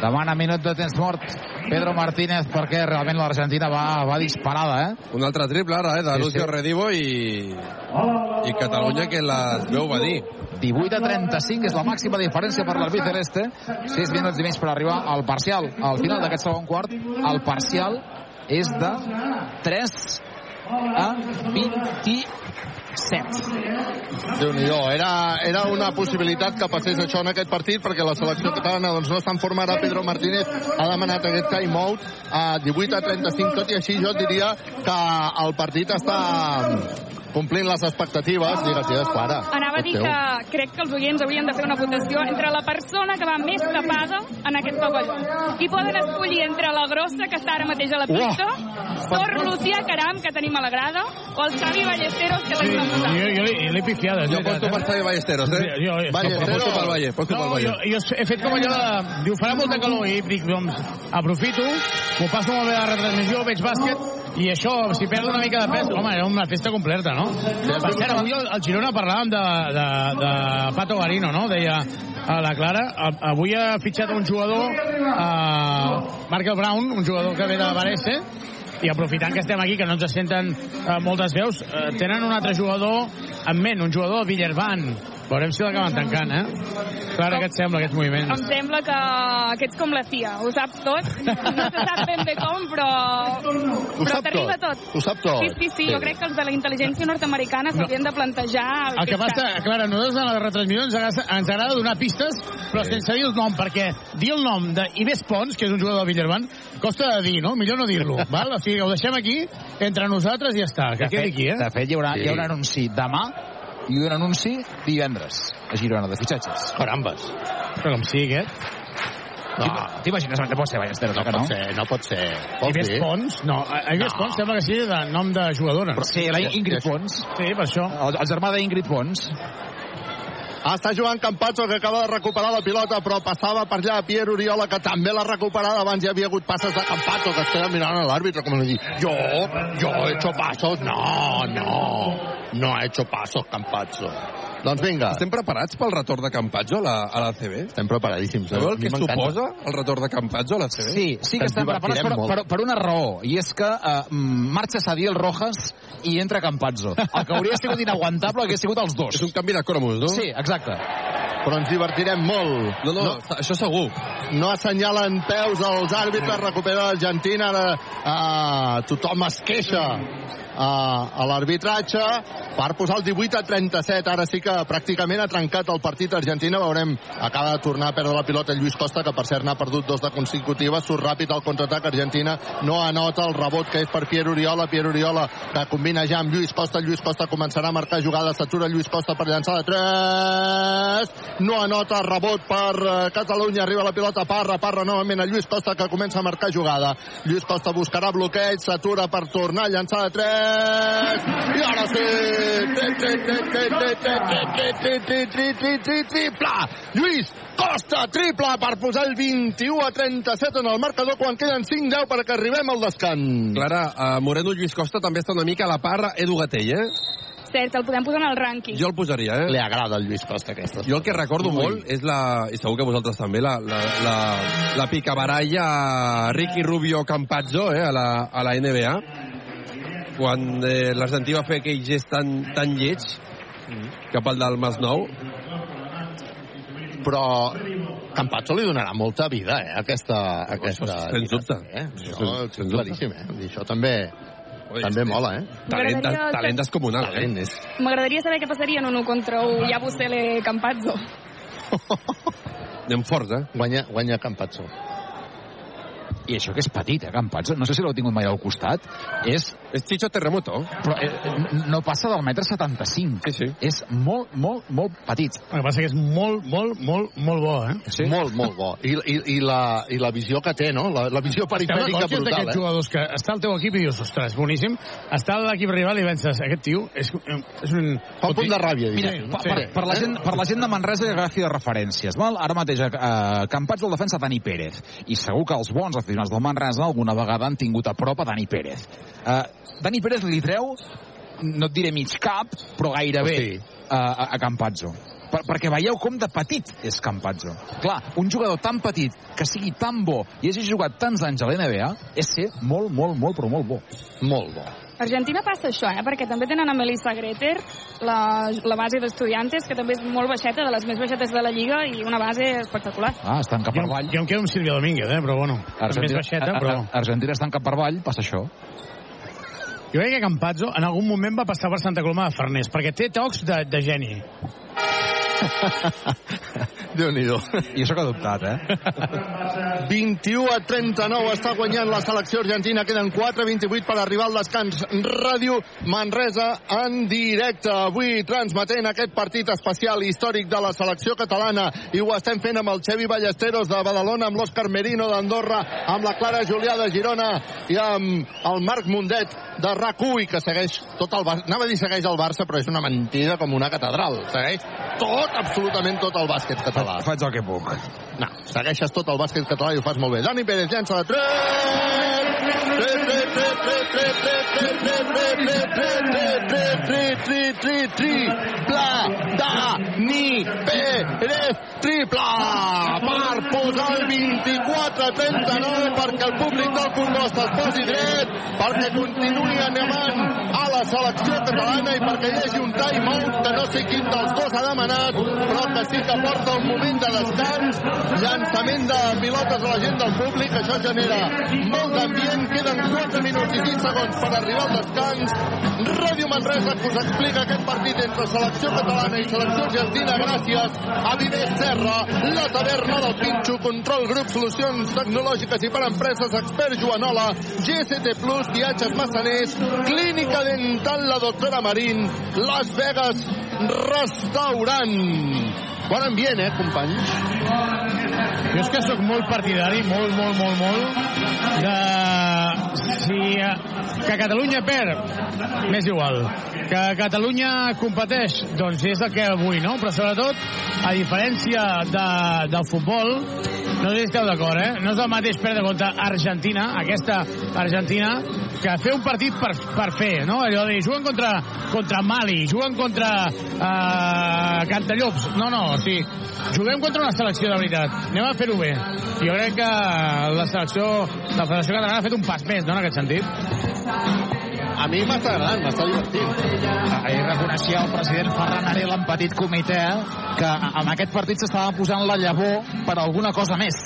Demana minut de temps mort Pedro Martínez perquè realment l'Argentina va, va disparada, eh? Un altre triple ara, eh, de Sí, Lucio sí. Redivo i, i Catalunya que les veu venir. 18 a 35 és la màxima diferència per l'arbit celeste 6 minuts i mig per arribar al parcial al final d'aquest segon quart el parcial és de 3 a 27. déu nhi era, era una possibilitat que passés això en aquest partit perquè la selecció catalana doncs, no està en forma ara Pedro Martínez ha demanat aquest time-out a 18 a 35 tot i així jo diria que el partit està complint les expectatives digues, digues, para Anava a dir que crec que els oients haurien de fer una votació entre la persona que va més tapada en aquest pavelló. I poden escollir entre la grossa, que està ara mateix a la pista, Sor Lucía Caram, que tenim a la grada, o el Xavi Ballesteros, que l'hem Jo, votat. jo, jo l'he pifiada. Jo veritat, aposto per Xavi Ballesteros, eh? Jo, jo, Ballesteros. Aposto pel Valle, pel no, Valle. jo, jo he fet com allò de... Diu, farà molta calor i dic, doncs, aprofito, m'ho passo molt bé a la retransmissió, veig bàsquet, i això, si perd una mica de pes, home, era una festa completa, no? Per cert, avui al, Girona parlàvem de, de, de Pato Garino, no? Deia a la Clara, avui ha fitxat un jugador, uh, Markel Brown, un jugador que ve de Varese, i aprofitant que estem aquí, que no ens senten eh, moltes veus, eh, tenen un altre jugador en ment, un jugador, Villerban. Veurem si l'acaben tancant, eh? Clara, què et sembla, aquests moviments? Em sembla que, que ets com la CIA, ho saps tot. No se sap ben bé com, però, Ho però sap t'arriba tot. tot. Ho sap tot. Sí, sí, sí, jo crec que els de la intel·ligència nord-americana s'haurien de plantejar el, El que passa, Clara, nosaltres a la retransmissió ens agrada, ens agrada donar pistes, però sense dir el nom, perquè dir el nom d'Ives Pons, que és un jugador de Villerban, costa de dir, no? Millor no dir-lo, val? O sigui, ho deixem aquí, entre nosaltres i ja està, que De quedi fet, aquí, eh? de fet hi, haurà, Sí. hi haurà un anunci demà i un anunci divendres a Girona de fitxatges. Carambes. Però com sigui aquest. No. T'imagines? No pot ser Ballesteros, No no? pot ser, no pot ser. Vols Ives dir? Pons? No, Ives Pons sembla que sigui de nom de jugadora. Però sí, la Ingrid Pons. Sí, per això. El, el germà d'Ingrid Pons. Està jugant Campazzo, que acaba de recuperar la pilota, però passava per allà Pierre Oriola, que també l'ha recuperada. Abans hi havia hagut passes de Campazzo, que es queda mirant a l'àrbitre, com li dir, jo, jo he hecho pasos. No, no, no ha hecho pasos Campazzo. Doncs vinga. Estem preparats pel retorn de Campazzo a la, a la CB? Estem preparadíssims. Sabeu A el que suposa el retorn de Campazzo a la CB? Sí, sí que estem preparats per, per, per una raó, i és que uh, marxa Sadiel Rojas i entra Campazzo. El que hauria sigut inaguantable hagués sigut els dos. És un canvi de cromos, no? Sí, exacte. Però ens divertirem molt. No, no, no. això segur. No assenyalen peus els àrbitres, recupera l'Argentina, ara uh, tothom es queixa uh, a l'arbitratge per posar el 18 a 37. Ara sí que pràcticament ha trencat el partit Argentina. Veurem, acaba de tornar a perdre la pilota Lluís Costa, que per cert n'ha perdut dos de consecutives. Surt ràpid al contraatac. Argentina no anota el rebot que és per Pierre Oriola. Pierre Oriola que combina ja amb Lluís Costa. Lluís Costa començarà a marcar jugada. S'atura Lluís Costa per llançar de 3. No anota rebot per eh, Catalunya. Arriba la pilota Parra. Parra novament a Lluís Costa que comença a marcar jugada. Lluís Costa buscarà bloqueig. S'atura per tornar a llançar de 3. I ara sí! Tri, tri, tri, tri, tri, tri, tri, tri, tri, tri, tri, tri, triple! Lluís Costa, triple per posar el 21 a 37 en el marcador quan queden 5-10 perquè arribem al descans. Clara, uh, Moreno Lluís Costa també està una mica a la parra Edu Gatell, eh? Cert, el podem posar en el rànquing. Jo el posaria, eh? Li agrada el Lluís Costa aquesta. Jo el que recordo molt és la, i segur que vosaltres també, la, la, la, la picabaralla Ricky Rubio Campazzo eh, a, la, a la NBA, quan eh, l'Argentí va fer aquell gest tan, tan lleig cap al del Masnou. Però Campazzo li donarà molta vida, eh, aquesta... aquesta sens dubte. Eh? Sens- Això, sens dubte. claríssim, eh? I això també, Oi, també mola, eh? Talent, talent descomunal, eh? Talent, és... M'agradaria saber què passaria en un 1 contra 1 Yabusele Campazzo. Anem forts, eh? Guanya, guanya Campazzo. I això que és petit, eh, Campazzo? No sé si l'heu tingut mai al costat. És... És Chicho Terremoto. Però eh, no passa del metre 75. Sí, sí. És molt, molt, molt petit. El que passa que és molt, molt, molt, molt bo, eh? Sí? Molt, molt bo. I, i, i, la, I la visió que té, no? La, la visió perifèrica brutal, d'aquests eh? jugadors que està al teu equip i dius, ostres, boníssim. Està a l'equip rival i penses, aquest tio és, és un... Fa un punt de ràbia, Mira, diguéssim. per, per, per, la gent, per la gent de Manresa que agafi de referències. Val? Ara mateix a uh, Campats el defensa Dani Pérez. I segur que els bons aficionats del Manresa alguna vegada han tingut a prop a Dani Pérez. Uh, Dani Pérez li treu, no et diré mig cap, però gairebé Hosti. uh, a, a Campazzo. Per, perquè veieu com de petit és Campazzo. Clar, un jugador tan petit, que sigui tan bo i hagi jugat tants anys a l'NBA, és ser molt, molt, molt, però molt bo. Molt bo. Argentina passa això, eh? perquè també tenen a Melissa Greter, la, la base d'estudiantes, que també és molt baixeta, de les més baixetes de la Lliga, i una base espectacular. Ah, estan cap Jo, per avall. jo em quedo amb Sílvia Domínguez, eh? però bueno, també és baixeta, a- a- però... Argentina estan cap per avall, passa això. Jo crec que Campazzo en algun moment va passar per Santa Coloma de Farners, perquè té tocs de, de geni. Déu-n'hi-do. I això que ha dubtat, eh? 21 a 39 està guanyant la selecció argentina. Queden 4-28 per arribar al descans. Ràdio Manresa en directe. Avui transmetent aquest partit especial històric de la selecció catalana. I ho estem fent amb el Xevi Ballesteros de Badalona, amb l'Òscar Merino d'Andorra, amb la Clara Julià de Girona i amb el Marc Mundet de rac i que segueix tot el Barça. Anava a dir segueix el Barça, però és una mentida com una catedral. Segueix tot, absolutament tot el bàsquet català. Faig el que puc. No, segueixes tot el bàsquet català i ho fas molt bé. Dani Pérez llança de 3! 3, 3, 3, 3, 3, 3, 3, 3, 3, 3, 3, 3, 3, 3, 3, Pla, Dani Pérez, triple! Per posar el 24-39 perquè el públic del Congost es posi dret, perquè continuï animant a la selecció catalana i perquè hi hagi un time-out que no sé quin dels dos ha demanat, però que sí que porta un moment de descans, llançament de pilotes a la gent del públic, això genera molt d'ambient, queden 4 minuts i 20 segons per arribar al descans. Ràdio Manresa que us explica aquest partit entre selecció catalana i selecció argentina gràcies a Viver Serra, la taverna del Pinxo, Control Grup, Solucions Tecnològiques i per Empreses, Expert Joanola, GST Plus, Viatges Massaners, Clínica Dental La Doctora Marín, Las Vegas Restaurant. Bon ambient, eh, companys? Jo és que sóc molt partidari, molt, molt, molt, molt, de si que Catalunya perd, m'és igual. Que Catalunya competeix, doncs és el que vull, no? Però sobretot, a diferència de, del futbol, no sé si esteu d'acord, eh? No és el mateix perdre contra Argentina, aquesta Argentina, que fer un partit per, per fer, no? Allò de juguen contra, contra Mali, juguen contra eh, Cantallops. No, no, o sigui, juguem contra una selecció de veritat. Anem a fer-ho bé. Jo crec que la selecció, la Federació Catalana ha fet un pas més, no?, en aquest sentit. A mi m'està agradant, m'està divertint. Ahir reconeixia el president Ferran Arel en petit comitè que amb aquest partit s'estava posant la llavor per alguna cosa més.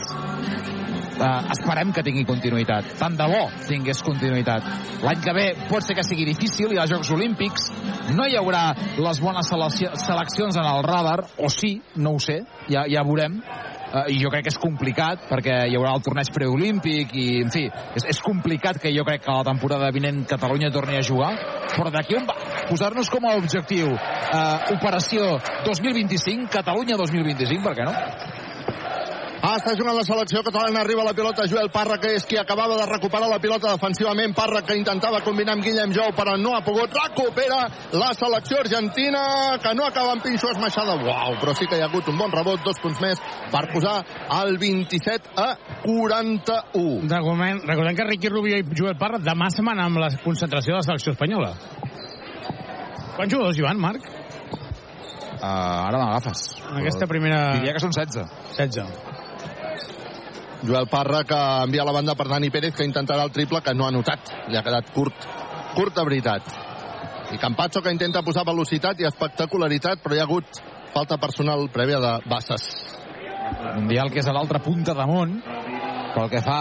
Uh, esperem que tingui continuïtat. Tant de bo tingués continuïtat. L'any que ve pot ser que sigui difícil, hi ha Jocs Olímpics, no hi haurà les bones seleccions en el radar, o sí, no ho sé, ja, ja veurem, i jo crec que és complicat perquè hi haurà el torneig preolímpic i, en fi, és, és complicat que jo crec que la temporada vinent Catalunya torni a jugar, però d'aquí on va posar-nos com a objectiu uh, operació 2025, Catalunya 2025, per què no? Ah, està jugant la selecció catalana, arriba la pilota Joel Parra, que és qui acabava de recuperar la pilota defensivament. Parra, que intentava combinar amb Guillem Jou, però no ha pogut. Recupera la selecció argentina, que no acaba amb pinxo esmaixada. Uau, però sí que hi ha hagut un bon rebot, dos punts més, per posar el 27 a 41. Recordem, recordem que Riqui Rubio i Joel Parra demà se'n van amb la concentració de la selecció espanyola. Quants jugadors hi van, Marc? Uh, ara m'agafes. En aquesta primera... Diria que són 16. 16. Joel Parra que envia la banda per Dani Pérez que intentarà el triple que no ha notat. Li ha quedat curt, curt de veritat. I Campazzo que intenta posar velocitat i espectacularitat però hi ha hagut falta personal prèvia de Bassas. Mundial que és a l'altra punta damunt pel que fa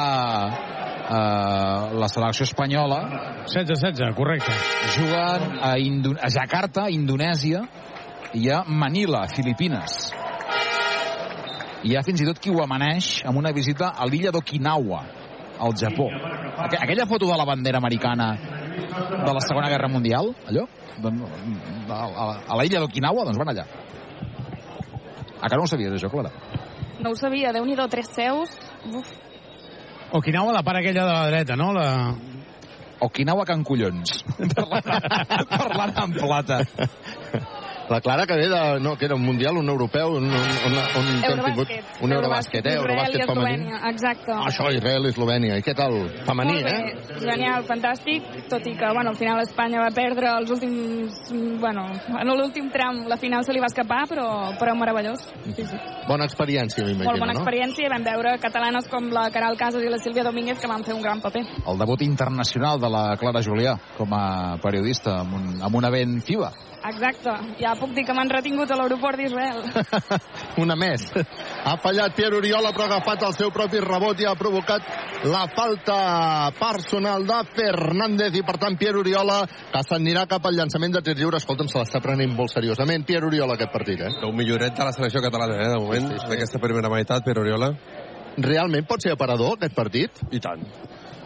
eh, la selecció espanyola 16-16, correcte juguen a, Indo a Jakarta, Indonèsia i a Manila, Filipines hi ha fins i tot qui ho amaneix amb una visita a l'illa d'Okinawa, al Japó. Aqu aquella foto de la bandera americana de la Segona Guerra Mundial, allò, doncs, a, a, a la illa d'Okinawa, doncs van allà. A que no ho sabies, això, Clara? No ho sabia, déu nhi tres seus. Uf. Okinawa, la part aquella de la dreta, no? La... Okinawa Can Collons. parlant, parlant en plata. La Clara que ve de... No, que era un mundial, un europeu, un, un, un, un Eurobàsquet. Un Eurobàsquet, eh? Eurobàsquet femení. Exacte. Ah, això, Israel i Eslovènia. I què tal? Femení, eh? Genial, fantàstic, tot i que, bueno, al final Espanya va perdre els últims... Bueno, en l'últim tram la final se li va escapar, però, però meravellós. Sí, sí. Bona experiència, m'imagino, Molt bona no? experiència vam veure catalanes com la Caral Casas i la Sílvia Domínguez que van fer un gran paper. El debut internacional de la Clara Julià com a periodista amb un, amb un event FIBA. Exacte. Ja puc dir que m'han retingut a l'aeroport d'Israel. Una més. Ha fallat Pierre Oriola, però ha agafat el seu propi rebot i ha provocat la falta personal de Fernández i, per tant, Pierre Oriola, que s'anirà cap al llançament de tir lliure. Escolta'm, se l'està prenent molt seriosament. Pierre Oriola, aquest partit, eh? Un milloret de la selecció catalana, eh, de moment, sí, sí, sí. d'aquesta primera meitat, Pierre Oriola. Realment pot ser aparador, aquest partit? I tant.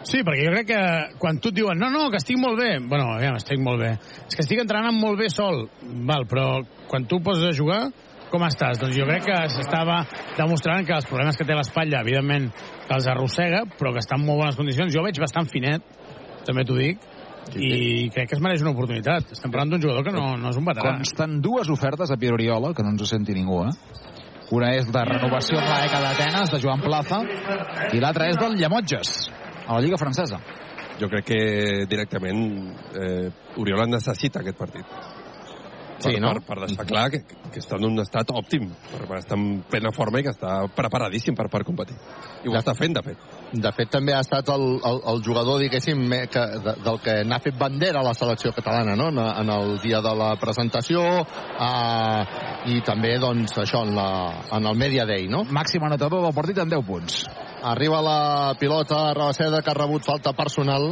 Sí, perquè jo crec que quan tu et diuen no, no, que estic molt bé, bueno, ja estic molt bé, és que estic entrenant molt bé sol, val, però quan tu poses a jugar, com estàs? Doncs jo crec que s'estava demostrant que els problemes que té l'espatlla, evidentment, que els arrossega, però que està en molt bones condicions. Jo veig bastant finet, també t'ho dic, i crec que es mereix una oportunitat. Estem parlant d'un jugador que no, no és un veterà. Consten dues ofertes a Pierre Oriola, que no ens ho senti ningú, eh? Una és de renovació amb l'ECA d'Atenes, de Joan Plaza, i l'altra és del Llemotges, a la Lliga Francesa. Jo crec que directament eh, Oriola necessita aquest partit. Sí, per, no? per, per deixar clar que, que està en un estat òptim, per, per estar en plena forma i que està preparadíssim per, per competir. I ho està fent, de fet. De fet, també ha estat el, el, el jugador, diguéssim, me- que, de, del que n'ha fet bandera a la selecció catalana, no?, en, en el dia de la presentació eh, i també, doncs, això, en, la, en el Media Day, no? Màxim anotador del partit amb 10 punts. Arriba la pilota a Rabaseda, que ha rebut falta personal.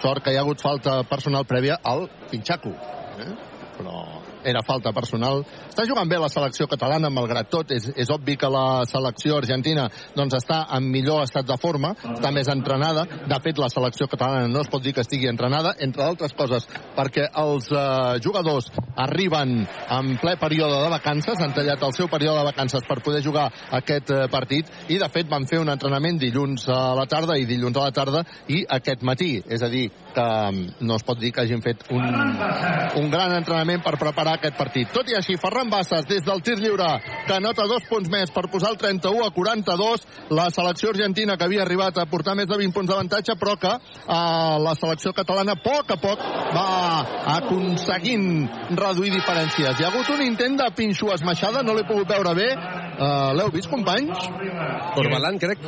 Sort que hi ha hagut falta personal prèvia al Pinxaco. Eh? Però era falta personal. Està jugant bé la selecció catalana, malgrat tot. És, és obvi que la selecció argentina doncs, està en millor estat de forma, està més entrenada. De fet, la selecció catalana no es pot dir que estigui entrenada, entre d'altres coses, perquè els eh, jugadors arriben en ple període de vacances, han tallat el seu període de vacances per poder jugar aquest eh, partit, i de fet van fer un entrenament dilluns a la tarda i dilluns a la tarda i aquest matí. És a dir, que mm, no es pot dir que hagin fet un, un gran entrenament per preparar aquest partit. Tot i així, Ferran Bassas, des del tir lliure, que anota dos punts més per posar el 31 a 42, la selecció argentina que havia arribat a portar més de 20 punts d'avantatge, però que eh, la selecció catalana a poc a poc va aconseguint reduir diferències. Hi ha hagut un intent de pinxo esmaixada, no l'he pogut veure bé. Uh, L'heu vist, companys? Corbalan, crec.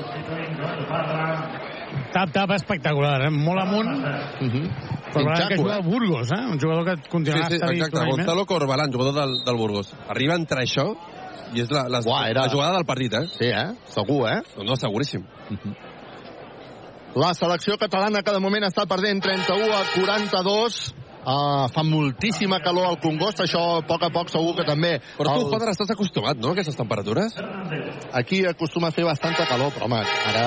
Tap, tap espectacular, eh? molt amunt. Uh -huh. Però que juga al Burgos, eh? un jugador que Sí, continuarà sí, estant exacte. Gonzalo Corbalán, jugador del, del Burgos. Arriba entre això i és la, la, Uà, era- la jugada del partit, eh? Sí, eh? Segur, eh? No, no seguríssim. La selecció catalana que de moment està perdent 31 a 42. Uh, fa moltíssima calor al Congost, això a poc a poc segur que també... Però tu, el- Joder, estàs acostumat, no, a aquestes temperatures? Aquí acostuma a fer bastanta calor, però home, ara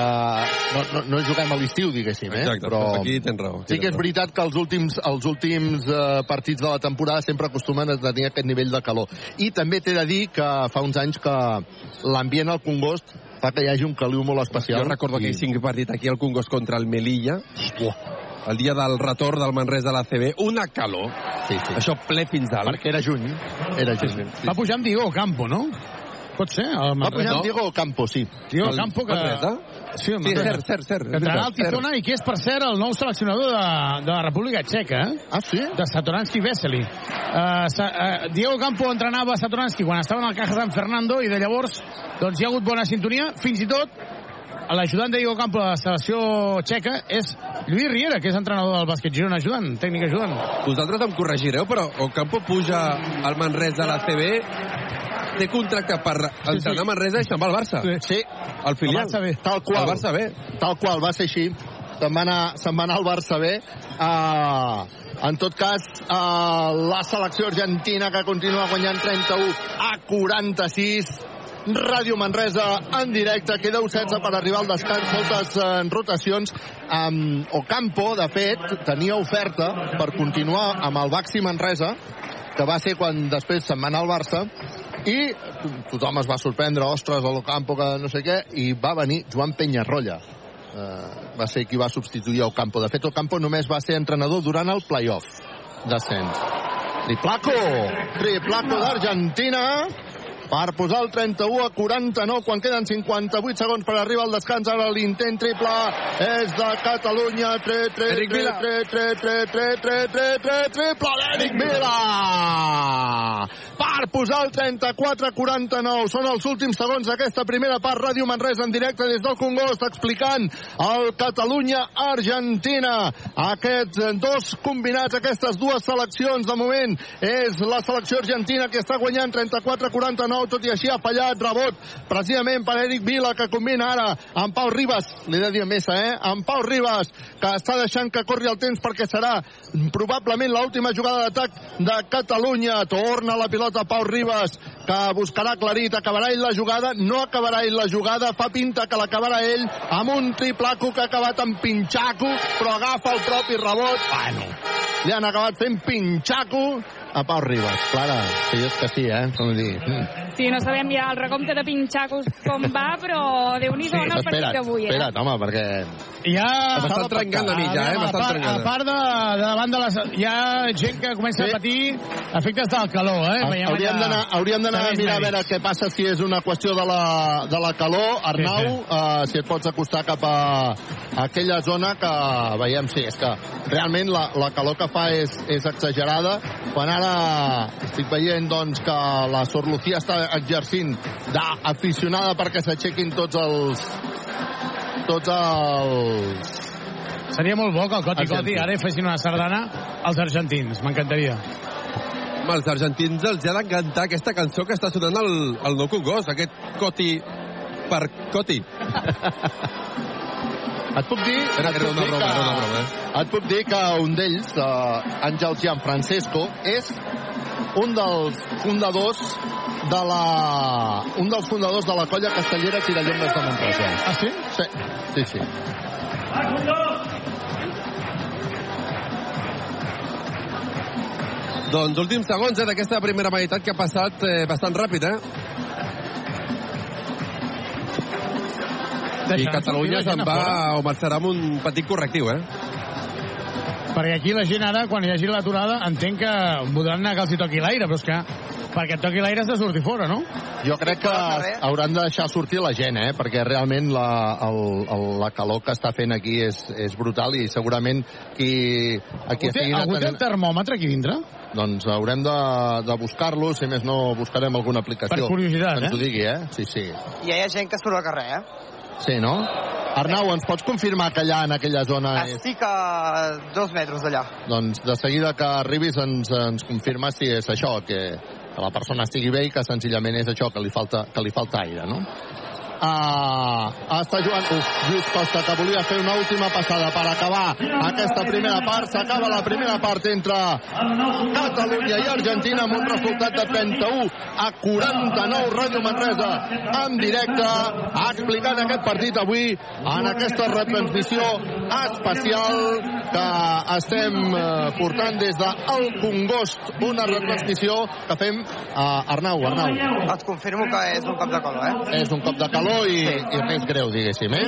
no, no, no juguem a l'estiu, diguéssim, eh? Exacte, però aquí tens raó. Aquí sí que és veritat que els últims, els últims uh, partits de la temporada sempre acostumen a tenir aquest nivell de calor. I també t'he de dir que fa uns anys que l'ambient al Congost fa que hi hagi un caliu molt especial. Jo recordo aquell cinc partit aquí al Congost contra el Melilla. El dia del retorn del Manresa de la CB. Una calor. Sí, sí. Això ple fins dalt. Perquè era juny. Era juny. Va pujar amb Diego Campo, no? Pot ser? El Va pujar no? amb Diego Campo, sí. Diego El Campo que... Manresa? Sí, el Sí, Manresa. cert, cert, cert. Que entrarà al Cert. Tizona i que és, per cert, el nou seleccionador de, de la República Txeca. Eh? Ah, sí? De Satoransky Vesely. Uh, sa, uh, Diego Campo entrenava Satoransky quan estava en el Caja San Fernando i de llavors doncs, hi ha hagut bona sintonia. Fins i tot l'ajudant de Diego Campo de la selecció txeca és Lluís Riera, que és entrenador del bàsquet Girona ajudant, tècnic ajudant. Vosaltres em corregireu, però Ocampo puja al Manresa de la CB, té contracte per entrenar a Manresa i se'n va al Barça. Sí. Al filial. El Barça B. Tal qual. El Barça B. Tal qual, va ser així. Se'n va anar, se'n va anar al Barça B. Uh, en tot cas, uh, la selecció argentina que continua guanyant 31 a 46. Ràdio Manresa en directe, queda 16 per arribar al descans, moltes eh, rotacions. Um, Ocampo, de fet, tenia oferta per continuar amb el Baxi Manresa, que va ser quan després se'n va anar al Barça, i tothom es va sorprendre, ostres, el que no sé què, i va venir Joan Penyarrolla. Uh, va ser qui va substituir el Campo. De fet, el Campo només va ser entrenador durant el playoff d'ascens. Triplaco! Triplaco d'Argentina per posar el 31 a 49 quan queden 58 segons per arribar al descans. Ara l'intent triple és de Catalunya. 3, 3, Eric 3, Vila. 3, 3, 3, 3, 3, 3, 3, triple d'Eric Vila! per posar el 34-49. Són els últims segons d'aquesta primera part. Ràdio Manresa en directe des del Congost explicant el Catalunya-Argentina. Aquests dos combinats, aquestes dues seleccions de moment és la selecció argentina que està guanyant 34-49, tot i així ha fallat rebot precisament per Eric Vila que combina ara amb Pau Ribas, li he de dir Mesa, eh? Amb Pau Ribas, que està deixant que corri el temps perquè serà probablement l'última jugada d'atac de Catalunya. Torna la pilota Pau Ribas, que buscarà Clarit, acabarà ell la jugada, no acabarà ell la jugada, fa pinta que l'acabarà ell amb un triplaco que ha acabat amb pinxaco, però agafa el propi rebot. Bueno, li han acabat fent pinxaco a Pau Ribas. Clara, que jo és que sí, eh? Com dir. Mm. Sí, no sabem ja el recompte de pinxacos com va, però Déu-n'hi-do sí, en el partit d'avui, eh? Espera't, home, perquè... Ja... M'estan trencant a mi, ja, eh? M'estan A trencant. part de, de davant de les... Hi ha gent que comença a patir efectes del calor, eh? Veiem Hauríem allà- d'anar d'anar a mirar a veure què passa si és una qüestió de la, de la calor. Arnau, Sí, sí, Uh, si et pots acostar cap a, a aquella zona que veiem, sí, és que realment la, la calor que fa és, és exagerada. Quan ara estic veient doncs, que la Sor Lucía està exercint d'aficionada perquè s'aixequin tots els tots els Seria molt bo que el Coti Coti ara fessin una sardana als argentins, m'encantaria. Home, als argentins els ha d'encantar aquesta cançó que està sonant al, al Nou Congost, aquest Coti per Coti. Et puc dir... Era, era una broma, que- era una broma, eh? Et puc dir que un d'ells, uh, Àngel Gianfrancesco, és un dels fundadors de la... un dels fundadors de la colla castellera Tirallombes de Manresa. Ah, sí? Sí, sí, sí. Doncs últims segons eh, d'aquesta primera meitat que ha passat eh, bastant ràpid, eh? I Catalunya se'n a va o marxarà amb un petit correctiu, eh? Perquè aquí la gent ara, quan hi hagi l'aturada, entenc que voldran anar que els hi toqui l'aire, però és que perquè et toqui l'aire has de sortir fora, no? Jo crec que hauran de deixar sortir la gent, eh? perquè realment la, el, el, la calor que està fent aquí és, és brutal i segurament qui, a qui Algú té, algú té el termòmetre aquí dintre? Doncs haurem de, de buscar-lo, si més no buscarem alguna aplicació. Per curiositat, que ens eh? ho digui, eh? Sí, sí. I hi ha gent que surt al carrer, eh? Sí, no? Arnau, ens pots confirmar que allà en aquella zona és... Estic a dos metres d'allà. Doncs de seguida que arribis ens, ens confirma si és això, que, que la persona estigui bé i que senzillament és això, que li falta, que li falta aire, no? Ah, està jugant. Uf, Lluís Costa que volia fer una última passada per acabar aquesta primera part. S'acaba la primera part entre Catalunya i Argentina amb un resultat de 31 a 49 Ràdio Manresa en directe explicant aquest partit avui en aquesta retransmissió especial que estem eh, portant des del Congost una retransmissió que fem a Arnau, Arnau. Et confirmo que és un cop de calor, eh? és un cop de calor i, i res greu, diguéssim, eh?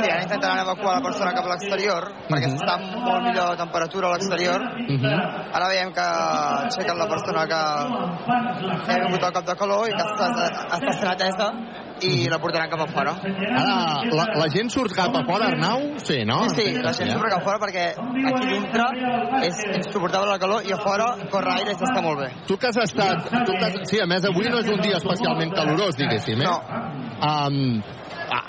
Sí, ara intentaran evacuar la persona cap a l'exterior, perquè Mhm. està molt millor temperatura a l'exterior. Ara veiem que aixequen la persona que ha vingut al cop de calor i que està, està sent atesa i la portaran cap a fora. Ara, la, la gent surt cap a fora, Arnau? Sí, no? Sí, sí, la gent surt cap a fora perquè aquí dintre és insuportable la calor i a fora corre aire i s'està molt bé. Tu que has estat... Tu que has, sí, a més, avui no és un dia especialment calorós, diguéssim, eh? No. Um,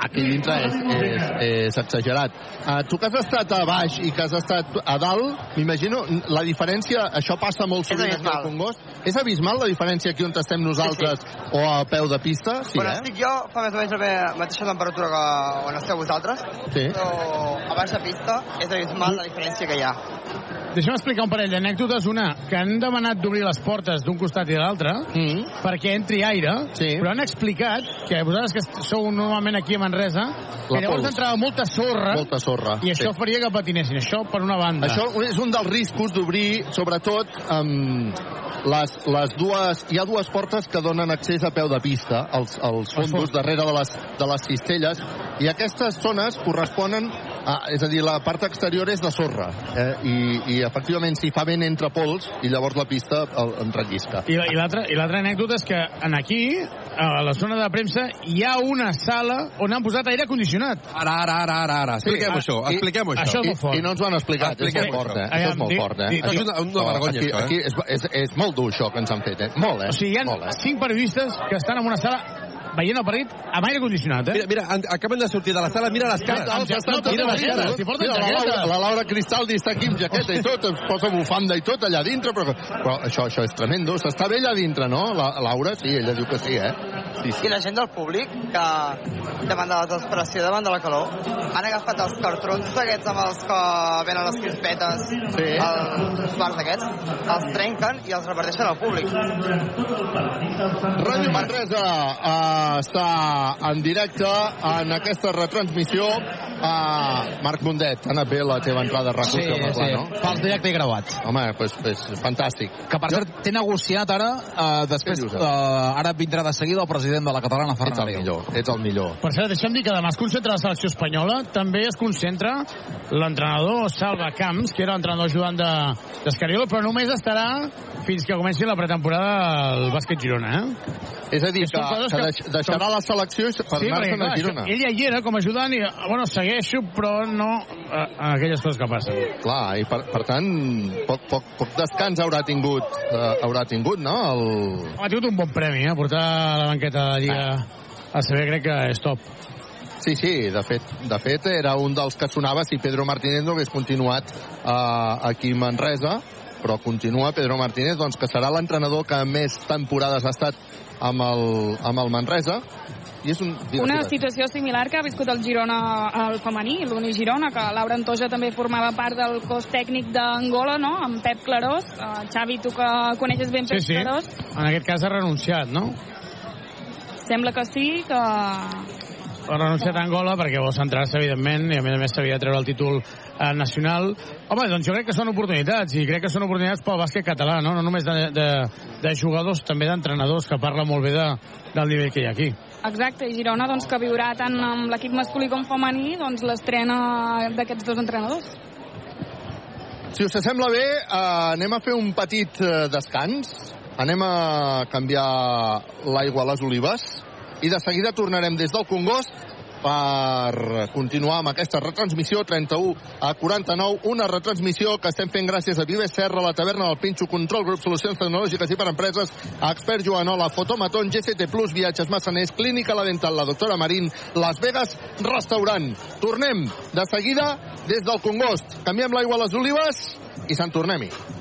aquí dintre és, és, és exagerat. Uh, tu que has estat a baix i que has estat a dalt, m'imagino, la diferència, això passa molt sovint aquí al abismal. Congost, és abismal la diferència aquí on estem nosaltres o a peu de pista? Sí, Quan eh? estic jo fa més o menys la mateixa temperatura que on esteu vosaltres, Sí. però a baixa pista és abismal la diferència que hi ha. Deixa'm explicar un parell d'anècdotes. Una, que han demanat d'obrir les portes d'un costat i de l'altre mm. perquè entri aire, sí. però han explicat que vosaltres que sou normalment aquí a Manresa, La llavors pols. entrava molta sorra, Molta sorra. i això sí. faria que patinessin. Això per una banda. Això és un dels riscos d'obrir, sobretot, um, les, les dues... Hi ha dues portes que donen accés a peu de pista, als, als fondos, darrere de les, de les cistelles, I aquestes zones corresponen a, és a dir, la part exterior és de sorra eh, i, i efectivament si fa vent entra pols i llavors la pista el, en rellisca. I, i l'altra i l'altra anècdota és que en aquí, a la zona de premsa, hi ha una sala on han posat aire condicionat. Ara, ara, ara, ara, ara. Expliquem Sí, això, i- expliquem això. Això és molt fort. I no ens ho han explicat, és Expliquem molt fort, eh? això. És molt fort, eh? Això és una- una vergonya, Aquí, això, eh? aquí és, és, és molt dur, això que ens han fet, eh? Molt, eh? O sigui, hi ha molt, eh? cinc periodistes que estan en una sala veient el partit amb aire condicionat, eh? Mira, mira, acaben de sortir de la sala, mira les cares. Amb jaqueta, mira les mira, cares. si porten mira, la. Laura, la Laura Cristaldi està aquí amb jaqueta i tot, es posa bufanda i tot allà dintre, però, però això, això és tremendo. S'està bé allà dintre, no, la, Laura? Sí, ella diu que sí, eh? Sí, sí. I la gent del públic, que davant de la desesperació, davant de la calor, han agafat els cartrons aquests amb els que venen les crispetes, Sí. els bars aquests, els trenquen i els reparteixen al públic. Ràdio Manresa uh, està en directe en aquesta retransmissió. Uh, Marc Mundet, ha anat bé la teva entrada a RAC1, Sí, home, clar, sí. no? Fals directe i grauat. Home, pues, pues, fantàstic. Que, per cert, té negociat ara, eh, després, eh, ara vindrà de seguida el president de la catalana, Ets Ferran el Riu. millor, ets el millor. Per cert, deixa'm dir que demà es concentra la selecció espanyola, també es concentra l'entrenador Salva Camps, que era l'entrenador ajudant de d'Escariol, però només estarà fins que comenci la pretemporada al bàsquet Girona, eh? És a dir, que, que que- deix, deixarà la selecció per Sí, anar-se'n a Girona. ell hi era com a ajudant i, bueno, segueixo, però no eh, en aquelles coses que passen. Clar, i per, per tant, poc, poc, poc descans haurà tingut, eh, haurà tingut, no? El... Ha tingut un bon premi, eh? Portar a la banqueta de la Lliga a saber crec que és top. Sí, sí, de fet, de fet era un dels que sonava si Pedro Martínez no hagués continuat eh, aquí a Manresa, però continua Pedro Martínez, doncs que serà l'entrenador que més temporades ha estat amb el, amb el Manresa. I és un... digues, Una situació similar que ha viscut el Girona al femení, l'Uni Girona, que Laura Antoja també formava part del cos tècnic d'Angola, no?, amb Pep Clarós. Uh, Xavi, tu que coneixes ben Sí, Pep sí. Clarós, En aquest cas ha renunciat, no? sembla que sí, que... Ha renunciat a Angola perquè vol centrar-se, evidentment, i a més a més s'havia de treure el títol eh, nacional. Home, doncs jo crec que són oportunitats, i crec que són oportunitats pel bàsquet català, no, no només de, de, de jugadors, també d'entrenadors, que parla molt bé de, del nivell que hi ha aquí. Exacte, i Girona, doncs, que viurà tant amb l'equip masculí com femení, doncs, l'estrena d'aquests dos entrenadors. Si us sembla bé, eh, anem a fer un petit eh, descans. Anem a canviar l'aigua a les olives i de seguida tornarem des del Congost per continuar amb aquesta retransmissió 31 a 49, una retransmissió que estem fent gràcies a Vives Serra, la taverna del Pinxo, Control Grup, Solucions Tecnològiques i per Empreses, Expert Joanola, Fotomaton, GCT Plus, Viatges Massaners, Clínica La Dental, la doctora Marín, Las Vegas, Restaurant. Tornem de seguida des del Congost. Canviem l'aigua a les olives i se'n tornem-hi.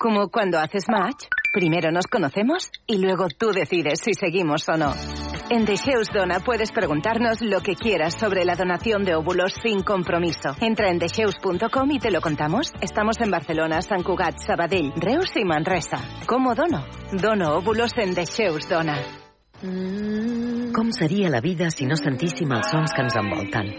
Como cuando haces match, primero nos conocemos y luego tú decides si seguimos o no. En Dejeus Dona puedes preguntarnos lo que quieras sobre la donación de óvulos sin compromiso. Entra en dejeus.com y te lo contamos. Estamos en Barcelona, Sant Cugat, Sabadell, Reus y Manresa. ¿Cómo dono? Dono óvulos en Dejeus Dona. Com seria la vida si no sentíssim els sons que ens?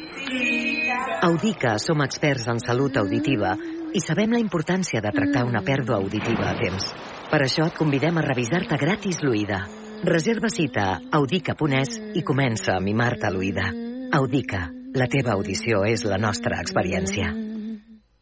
Audica som experts en salut auditiva i sabem la importància de tractar una pèrdua auditiva a temps. Per això et convidem a revisar-te gratis l'oïda. Reserva cita a audica.es i comença a mimar-te l'oïda. Audica, la teva audició és la nostra experiència.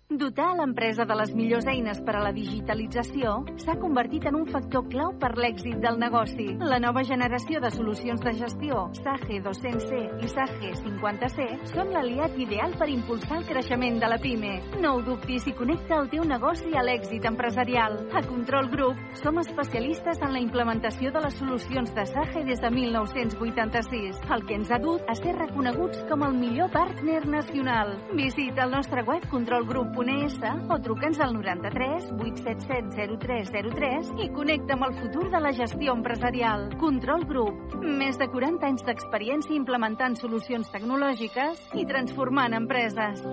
Dotar l'empresa de les millors eines per a la digitalització s'ha convertit en un factor clau per l'èxit del negoci. La nova generació de solucions de gestió, SAGE 200C i SAGE 50C, són l'aliat ideal per impulsar el creixement de la PIME. No ho dubtis i connecta el teu negoci a l'èxit empresarial. A Control Group som especialistes en la implementació de les solucions de SAGE des de 1986, el que ens ha dut a ser reconeguts com el millor partner nacional. Visita el nostre web controlgroup.com www.controlgroup.es o truca'ns al 93 877 0303 i connecta amb el futur de la gestió empresarial. Control Group. Més de 40 anys d'experiència implementant solucions tecnològiques i transformant empreses.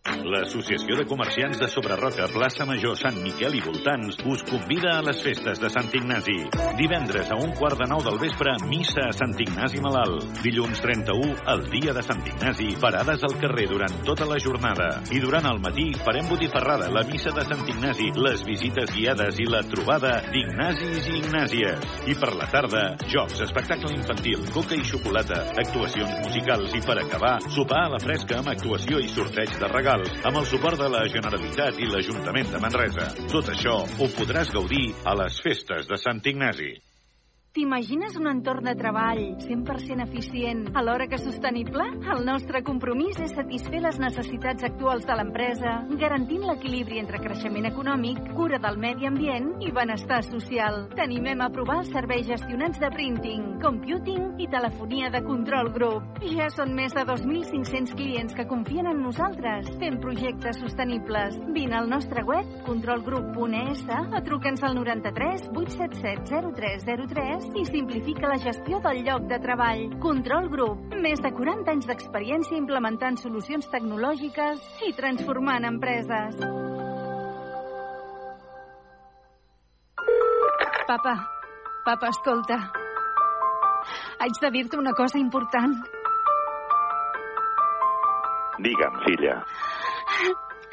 L'Associació de Comerciants de Sobreroca, Plaça Major, Sant Miquel i Voltants us convida a les festes de Sant Ignasi. Divendres a un quart de nou del vespre, missa a Sant Ignasi Malalt. Dilluns 31, el dia de Sant Ignasi, parades al carrer durant tota la jornada. I durant el matí farem botifarrada, la missa de Sant Ignasi, les visites guiades i la trobada d'Ignasis i Ignàsies. I per la tarda, jocs, espectacle infantil, coca i xocolata, actuacions musicals i per acabar, sopar a la fresca amb actuació i sorteig de regals amb el suport de la Generalitat i l'Ajuntament de Manresa. Tot això ho podràs gaudir a les festes de Sant Ignasi. T'imagines un entorn de treball 100% eficient alhora que sostenible? El nostre compromís és satisfer les necessitats actuals de l'empresa, garantint l'equilibri entre creixement econòmic, cura del medi ambient i benestar social. T'animem a provar els serveis gestionats de printing, computing i telefonia de control group. Ja són més de 2.500 clients que confien en nosaltres, fent projectes sostenibles. Vine al nostre web, controlgroup.es, o truca'ns al 93 877 0303 i simplifica la gestió del lloc de treball. Control Group. Més de 40 anys d'experiència implementant solucions tecnològiques i transformant empreses. Papa, papa, escolta. Haig de dir-te una cosa important. Digue'm, filla.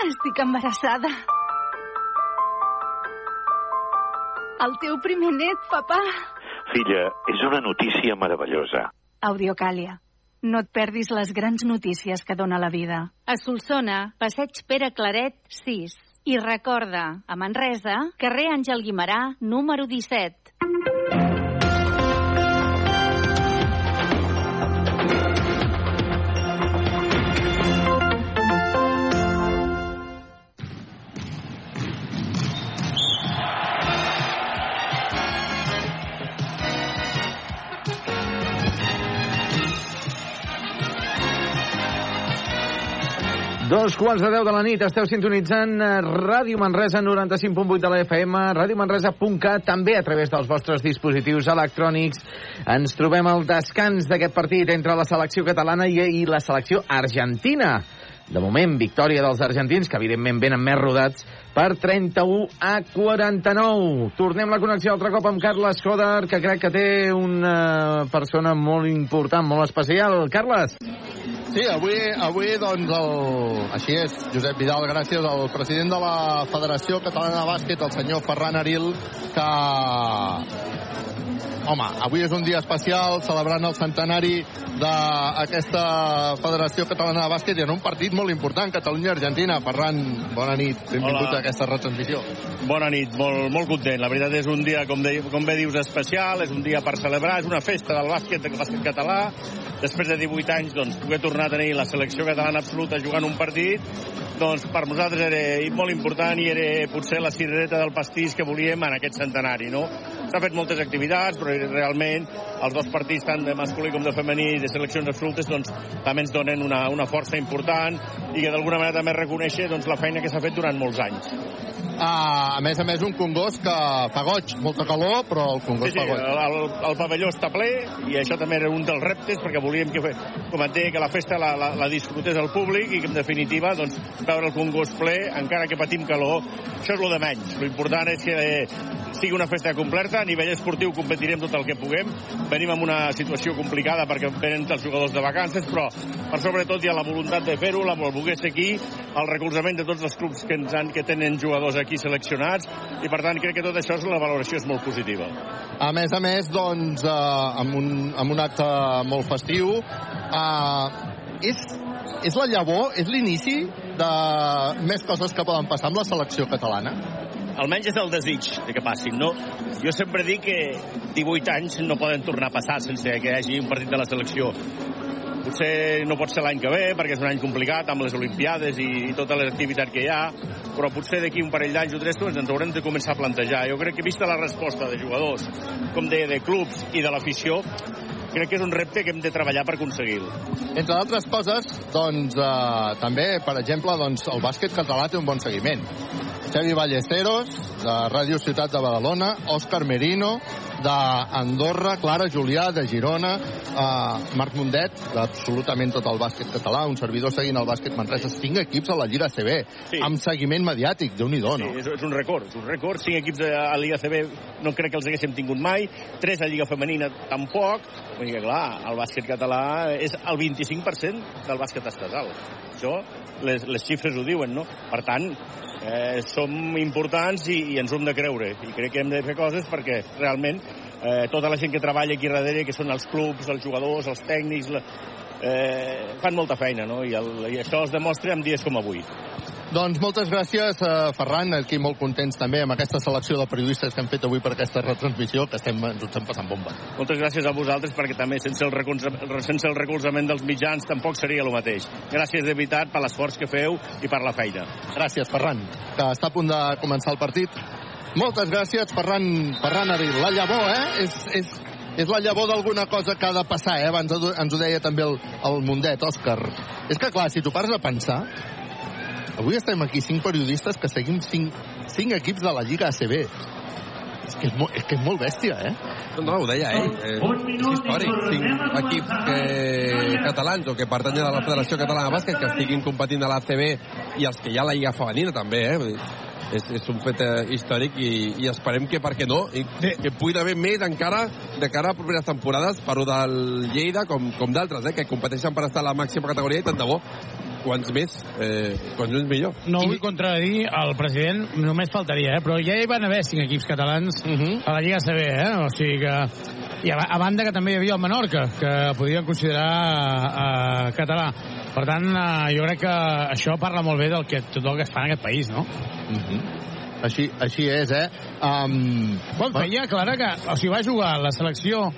Estic embarassada. El teu primer net, papa. Filla, és una notícia meravellosa. Audiocàlia. No et perdis les grans notícies que dona la vida. A Solsona, passeig Pere Claret, 6. I recorda, a Manresa, carrer Àngel Guimarà, número 17. Dos quarts de deu de la nit, esteu sintonitzant eh, Ràdio Manresa 95.8 de la FM, radiomanresa.cat, també a través dels vostres dispositius electrònics. Ens trobem al descans d'aquest partit entre la selecció catalana i, i la selecció argentina. De moment, victòria dels argentins, que evidentment venen més rodats, per 31 a 49. Tornem la connexió altre cop amb Carles Coder, que crec que té una persona molt important, molt especial. Carles! Sí, avui, avui doncs, el, així és, Josep Vidal, gràcies al president de la Federació Catalana de Bàsquet, el senyor Ferran Aril, que home, avui és un dia especial celebrant el centenari d'aquesta Federació Catalana de Bàsquet i en un partit molt important, Catalunya-Argentina. Ferran, bona nit, benvingut Hola. a aquesta retransmissió. Bona nit, molt, molt content. La veritat és un dia, com, de, com bé dius, especial, és un dia per celebrar, és una festa del bàsquet, del bàsquet català. Després de 18 anys, doncs, poder tornar a tenir la selecció catalana absoluta jugant un partit, doncs per nosaltres era molt important i era potser la cirereta del pastís que volíem en aquest centenari, no? S'ha fet moltes activitats, però realment els dos partits, tant de masculí com de femení i de seleccions absolutes, doncs també ens donen una, una força important i que d'alguna manera també reconèixer doncs, la feina que s'ha fet durant molts anys. Ah, a més a més, un congost que fa goig, molta calor, però el Sí, congost sí, fa goig. el, el pavelló està ple i això també era un dels reptes perquè volíem que, com et deia, que la festa la, la, la disfrutés el públic i que en definitiva doncs, veure el congost ple, encara que patim calor, això és lo de menys. L'important és que eh, sigui una festa completa a nivell esportiu competirem tot el que puguem. Venim en una situació complicada perquè venen els jugadors de vacances, però per sobretot hi ha la voluntat de fer-ho, la ser aquí, el recolzament de tots els clubs que, ens han, que tenen jugadors aquí seleccionats, i per tant crec que tot això és la valoració és molt positiva. A més a més, doncs, eh, amb, un, amb un acte molt festiu, eh, és, és la llavor, és l'inici de més coses que poden passar amb la selecció catalana? Almenys és el desig de que passin, no? Jo sempre dic que 18 anys no poden tornar a passar sense que hi hagi un partit de la selecció. Potser no pot ser l'any que ve, perquè és un any complicat amb les Olimpiades i, i tota l'activitat que hi ha, però potser d'aquí un parell d'anys o tres doncs ens haurem de començar a plantejar. Jo crec que vista la resposta de jugadors, com deia, de clubs i de l'afició, crec que és un repte que hem de treballar per aconseguir-ho. Entre altres coses, doncs, eh, també, per exemple, doncs, el bàsquet català té un bon seguiment. Xavi Ballesteros, de Ràdio Ciutat de Badalona, Òscar Merino, d'Andorra, Clara Julià, de Girona, eh, Marc Mundet, d'absolutament tot el bàsquet català, un servidor seguint el bàsquet Manresa, cinc equips a la Lliga CB, sí. amb seguiment mediàtic, déu nhi no? Sí, és, és un record, és un record, cinc equips a la Lliga CB no crec que els haguéssim tingut mai, tres a Lliga Femenina tampoc, vull dir clar, el bàsquet català és el 25% del bàsquet estatal. Això, les, les xifres ho diuen, no? Per tant, eh, som importants i, i ens ho hem de creure. I crec que hem de fer coses perquè realment eh, tota la gent que treballa aquí darrere, que són els clubs, els jugadors, els tècnics, la, eh, fan molta feina, no? I, el, I això es demostra en dies com avui. Doncs moltes gràcies, eh, Ferran, aquí molt contents també amb aquesta selecció de periodistes que hem fet avui per aquesta retransmissió, que estem, ens ho estem passant bomba. Moltes gràcies a vosaltres, perquè també sense el, recolzament, sense el recolzament dels mitjans tampoc seria el mateix. Gràcies de veritat per l'esforç que feu i per la feina. Gràcies, Ferran, que està a punt de començar el partit. Moltes gràcies, Ferran, Ferran Aril. La llavor, eh? És, és, és la llavor d'alguna cosa que ha de passar, eh? Abans ens ho deia també el, el Mundet, Òscar. És que, clar, si tu pares a pensar, avui estem aquí cinc periodistes que seguim cinc, cinc equips de la Lliga ACB. És que és, molt, és que és molt bèstia, eh? No, no, ho deia ell. Eh, és històric. Cinc equips que, catalans o que pertanyen a la Federació Catalana de Bàsquet que estiguin competint a l'ACB i els que hi ha a la Lliga Femenina també, eh? Vull dir, és, és un fet eh, històric i, i esperem que, per què no, i, que pugui haver més encara de cara a properes temporades, parlo del Lleida com, com d'altres, eh, que competeixen per estar a la màxima categoria i tant de bo quants més, eh, quants més millor. No vull contradir el president, només faltaria, eh? però ja hi van haver cinc equips catalans uh -huh. a la Lliga CB, eh? o sigui que... I a, a banda que també hi havia el Menorca, que podríem considerar eh, català. Per tant, eh, jo crec que això parla molt bé del que tot el que es fa en aquest país, no? Uh -huh. Així, així és, eh? Um... Bon, feia clara que... O sigui, va jugar la selecció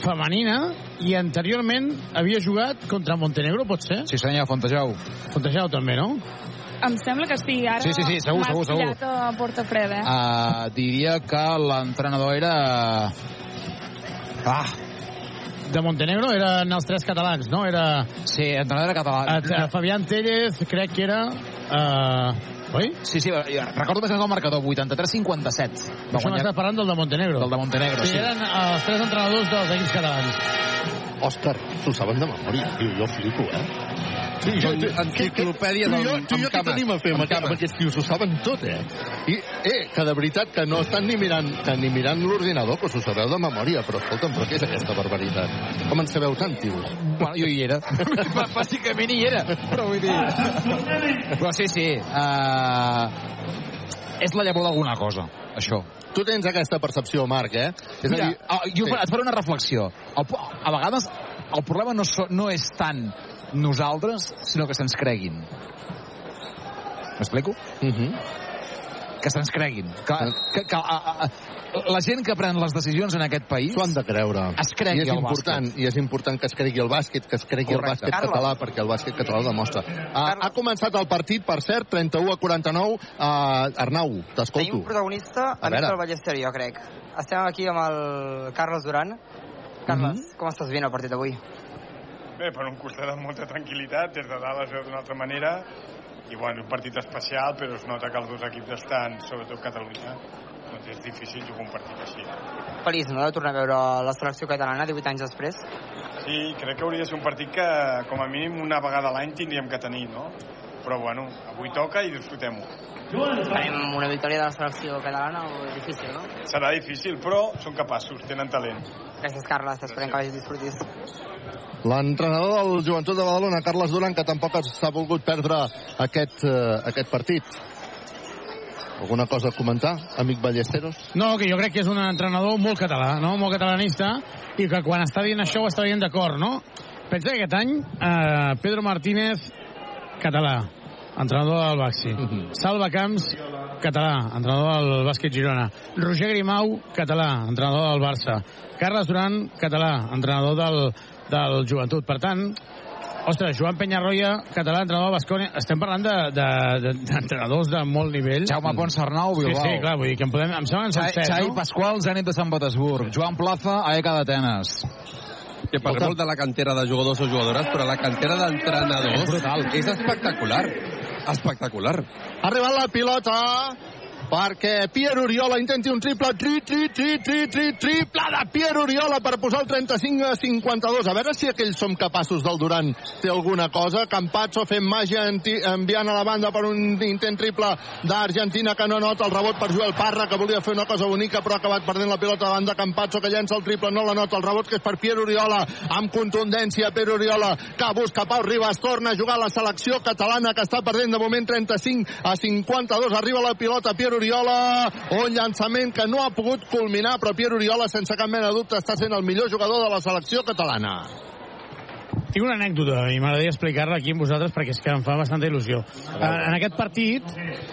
femenina i anteriorment havia jugat contra Montenegro, pot ser? Sí, senyor, Fontejau. Fontejau també, no? Em sembla que sí, ara sí, sí, sí, segur, segur, segur. a Portafreda. Eh? Uh, diria que l'entrenador era... Ah, de Montenegro eren els tres catalans, no? Era... Sí, entrenador era català. A, a Fabián Tellez, crec que era... Uh, oi? Sí, sí, recordo més el marcador, 83-57. Això m'estàs parlant del de Montenegro. Del de Montenegro, sí. sí. eren els tres entrenadors dels equips catalans. Òscar, s'ho saben de memòria. Jo, jo flipo, eh? Sí, Són enciclopèdies tu i jo, tu i jo què tenim a fer amb, amb, amb aquests tios? Ho saben tot, eh? I, eh, que de veritat que no estan ni mirant, que ni mirant l'ordinador, que us ho sabeu de memòria, però escolta'm, però què és aquesta barbaritat? Com en sabeu tant, tios? Bueno, jo hi era. Bàsicament hi era, però vull dir... Però sí, sí. Uh, és la llavor d'alguna cosa, això. Tu tens aquesta percepció, Marc, eh? És Mira, a dir... Ah, jo sí. et faré una reflexió. El, a vegades el problema no, so, no és tant nosaltres, sinó que se'ns creguin. M'explico? Uh -huh. Que se'ns creguin. Que, que, que a, a, la gent que pren les decisions en aquest país... S'ho han de creure. Es cregui I és el important, bàsquet. I és important que es cregui el bàsquet, que es cregui Correcte. el bàsquet Carles. català, perquè el bàsquet català ho demostra. Ha, ha començat el partit, per cert, 31 a 49. Uh, Arnau, t'escolto. Tenim un protagonista a, a del Ballester, jo crec. Estem aquí amb el Carles Duran. Carles, mm -hmm. com estàs veient el partit d'avui? Bé, per un costat amb molta tranquil·litat, des de dalt es veu d'una altra manera, i bueno, un partit especial, però es nota que els dos equips estan, sobretot Catalunya, doncs és difícil jugar un partit així. Feliç, no?, de tornar a veure la selecció catalana 18 anys després. Sí, crec que hauria de ser un partit que, com a mínim, una vegada l'any tindríem que tenir, no? Però bueno, avui toca i disfrutem-ho. Farem una victòria de la selecció catalana o és difícil, no? Serà difícil, però són capaços, tenen talent. Gràcies, Carles. Esperem que vagis disfrutis. L'entrenador del Joventut de Badalona, Carles Duran, que tampoc s'ha volgut perdre aquest, eh, aquest partit. Alguna cosa a comentar, amic Ballesteros? No, que jo crec que és un entrenador molt català, no? molt catalanista, i que quan està dient això ho està dient d'acord, no? Pensa que aquest any eh, Pedro Martínez, català, entrenador del Baxi. Uh -huh. Salva Camps, català, entrenador del bàsquet Girona. Roger Grimau, català, entrenador del Barça. Carles Duran, català, entrenador del, del Joventut. Per tant, ostres, Joan Penyarroia, català, entrenador del Bascònia. Estem parlant d'entrenadors de, de, de, de molt nivell. Jaume Ponsarnau, Bilbao. Sí, sí, clar, vull dir que em, podem, em sembla que en són set, Xai no? Pasqual, Zenit de Sant Petersburg. Joan Plaza, AEK d'Atenes. Que parlem molt de la cantera de jugadors o jugadores, però la cantera d'entrenadors És brutal. és espectacular. Espectacular. Ha arribat la pilota perquè Pierre Oriola intenti un triple, tri, tri, tri, tri, tri, triple de Pierre Oriola per posar el 35 a 52. A veure si aquells som capaços del Durant té alguna cosa. Campazzo fent màgia enviant a la banda per un intent triple d'Argentina que no nota el rebot per Joel Parra que volia fer una cosa bonica però ha acabat perdent la pilota de Campazzo que llença el triple, no la nota. El rebot que és per Pierre Oriola amb contundència. Pierre Oriola que busca Pau Ribas torna a jugar a la selecció catalana que està perdent de moment 35 a 52 arriba la pilota Pierre Oriola un llançament que no ha pogut culminar però Pierre Oriola sense cap mena de dubte està sent el millor jugador de la selecció catalana Tinc una anècdota i m'agradaria explicar-la aquí amb vosaltres perquè és que em fa bastanta il·lusió. Eh, En aquest partit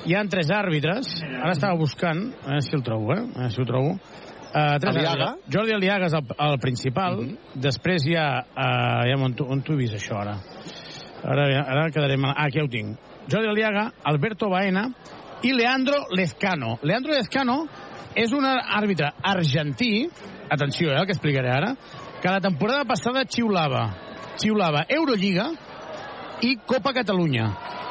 hi han tres àrbitres, ara estava buscant, a veure si el trobo, eh? A veure si ho trobo. Uh, tres Aliaga? àrbitres. Jordi Aliaga és el, el principal, després hi ha... Uh, ja on, on t'ho he vist, això, ara? Ara, ara quedaré mal... Ah, aquí ja ho tinc. Jordi Aliaga, Alberto Baena i Leandro Lezcano. Leandro Lezcano és un àrbitre argentí, atenció, eh, el que explicaré ara, que la temporada passada xiulava, xiulava Eurolliga i Copa Catalunya.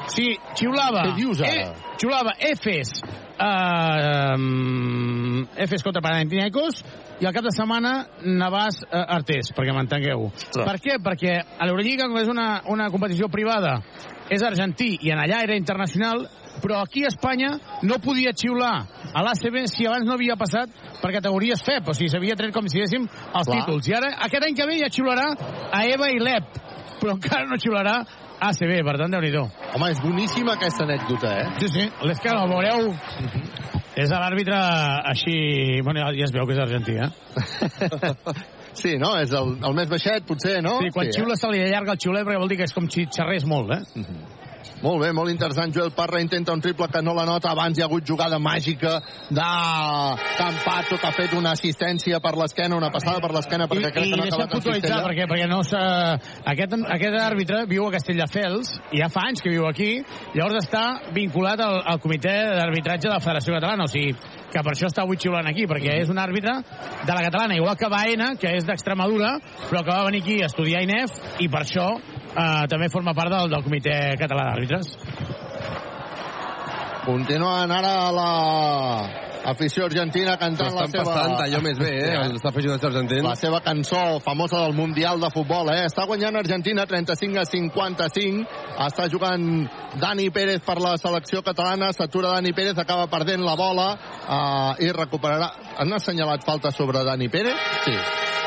Sigui, xiulava... Què dius, ara? Eh, xiulava Efes, eh, um, Efes contra Panathinaikos i al cap de setmana Navàs eh, Artés, perquè m'entengueu. Per què? Perquè a l'Eurolliga, com és una, una competició privada, és argentí i en allà era internacional, però aquí a Espanya no podia xiular a l'ACB si abans no havia passat per categories FEP, o sigui, s'havia tret com si diguéssim els Clar. títols. I ara, aquest any que ve ja xiularà a EVA i l'EP, però encara no xiularà a ACB, per tant, déu nhi Home, és boníssima aquesta anècdota, eh? Sí, sí, l'Escano, el veureu... És l'àrbitre així... Bueno, ja, ja es veu que és argentí, eh? Sí, no? És el, el més baixet, potser, no? Sí, quan sí, xiula se li allarga el xiulet perquè vol dir que és com si xerrés molt, eh? Molt bé, molt interessant. Joel Parra intenta un triple que no la nota. Abans hi ha hagut jugada màgica de Campazzo, que ha fet una assistència per l'esquena, una passada per l'esquena, perquè I, crec que no ha acabat puntualitzar, perquè, perquè no. Aquest, aquest àrbitre viu a Castelldefels, i ja fa anys que viu aquí, llavors està vinculat al, al comitè d'arbitratge de la Federació Catalana, o sigui, que per això està avui xiulant aquí, perquè és un àrbitre de la catalana, igual que Baena, que és d'Extremadura, però que va venir aquí a estudiar INEF, i per això eh, també forma part del, del comitè català d'àrbitres. Continuen ara la afició argentina cantant la Estan seva... passant allò més bé, eh, els aficionats argentins. La seva cançó famosa del Mundial de Futbol, eh? Està guanyant Argentina 35 a 55. Està jugant Dani Pérez per la selecció catalana. S'atura Dani Pérez, acaba perdent la bola eh, i recuperarà... Han assenyalat falta sobre Dani Pérez? Sí.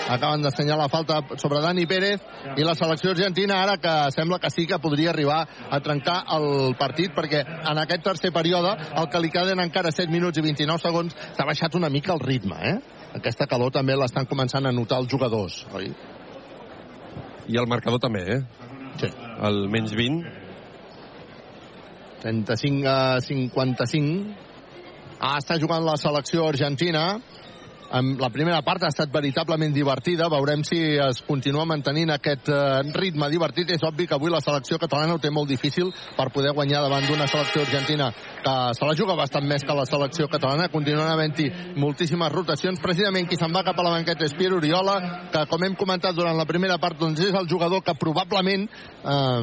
Acaben d'assenyalar falta sobre Dani Pérez i la selecció argentina ara que sembla que sí que podria arribar a trencar el partit perquè en aquest tercer període el que li queden encara 7 minuts i 29 segons s'ha baixat una mica el ritme, eh? Aquesta calor també l'estan començant a notar els jugadors, oi? I el marcador també, eh? Sí. El menys 20. 35 a 55. Ah, està jugant la selecció argentina. En la primera part ha estat veritablement divertida. Veurem si es continua mantenint aquest eh, ritme divertit. És obvi que avui la selecció catalana ho té molt difícil per poder guanyar davant d'una selecció argentina que se la juga bastant més que la selecció catalana. Continuen havent-hi moltíssimes rotacions. Precisament qui se'n va cap a la banqueta és Pierre Oriola, que com hem comentat durant la primera part, doncs és el jugador que probablement eh,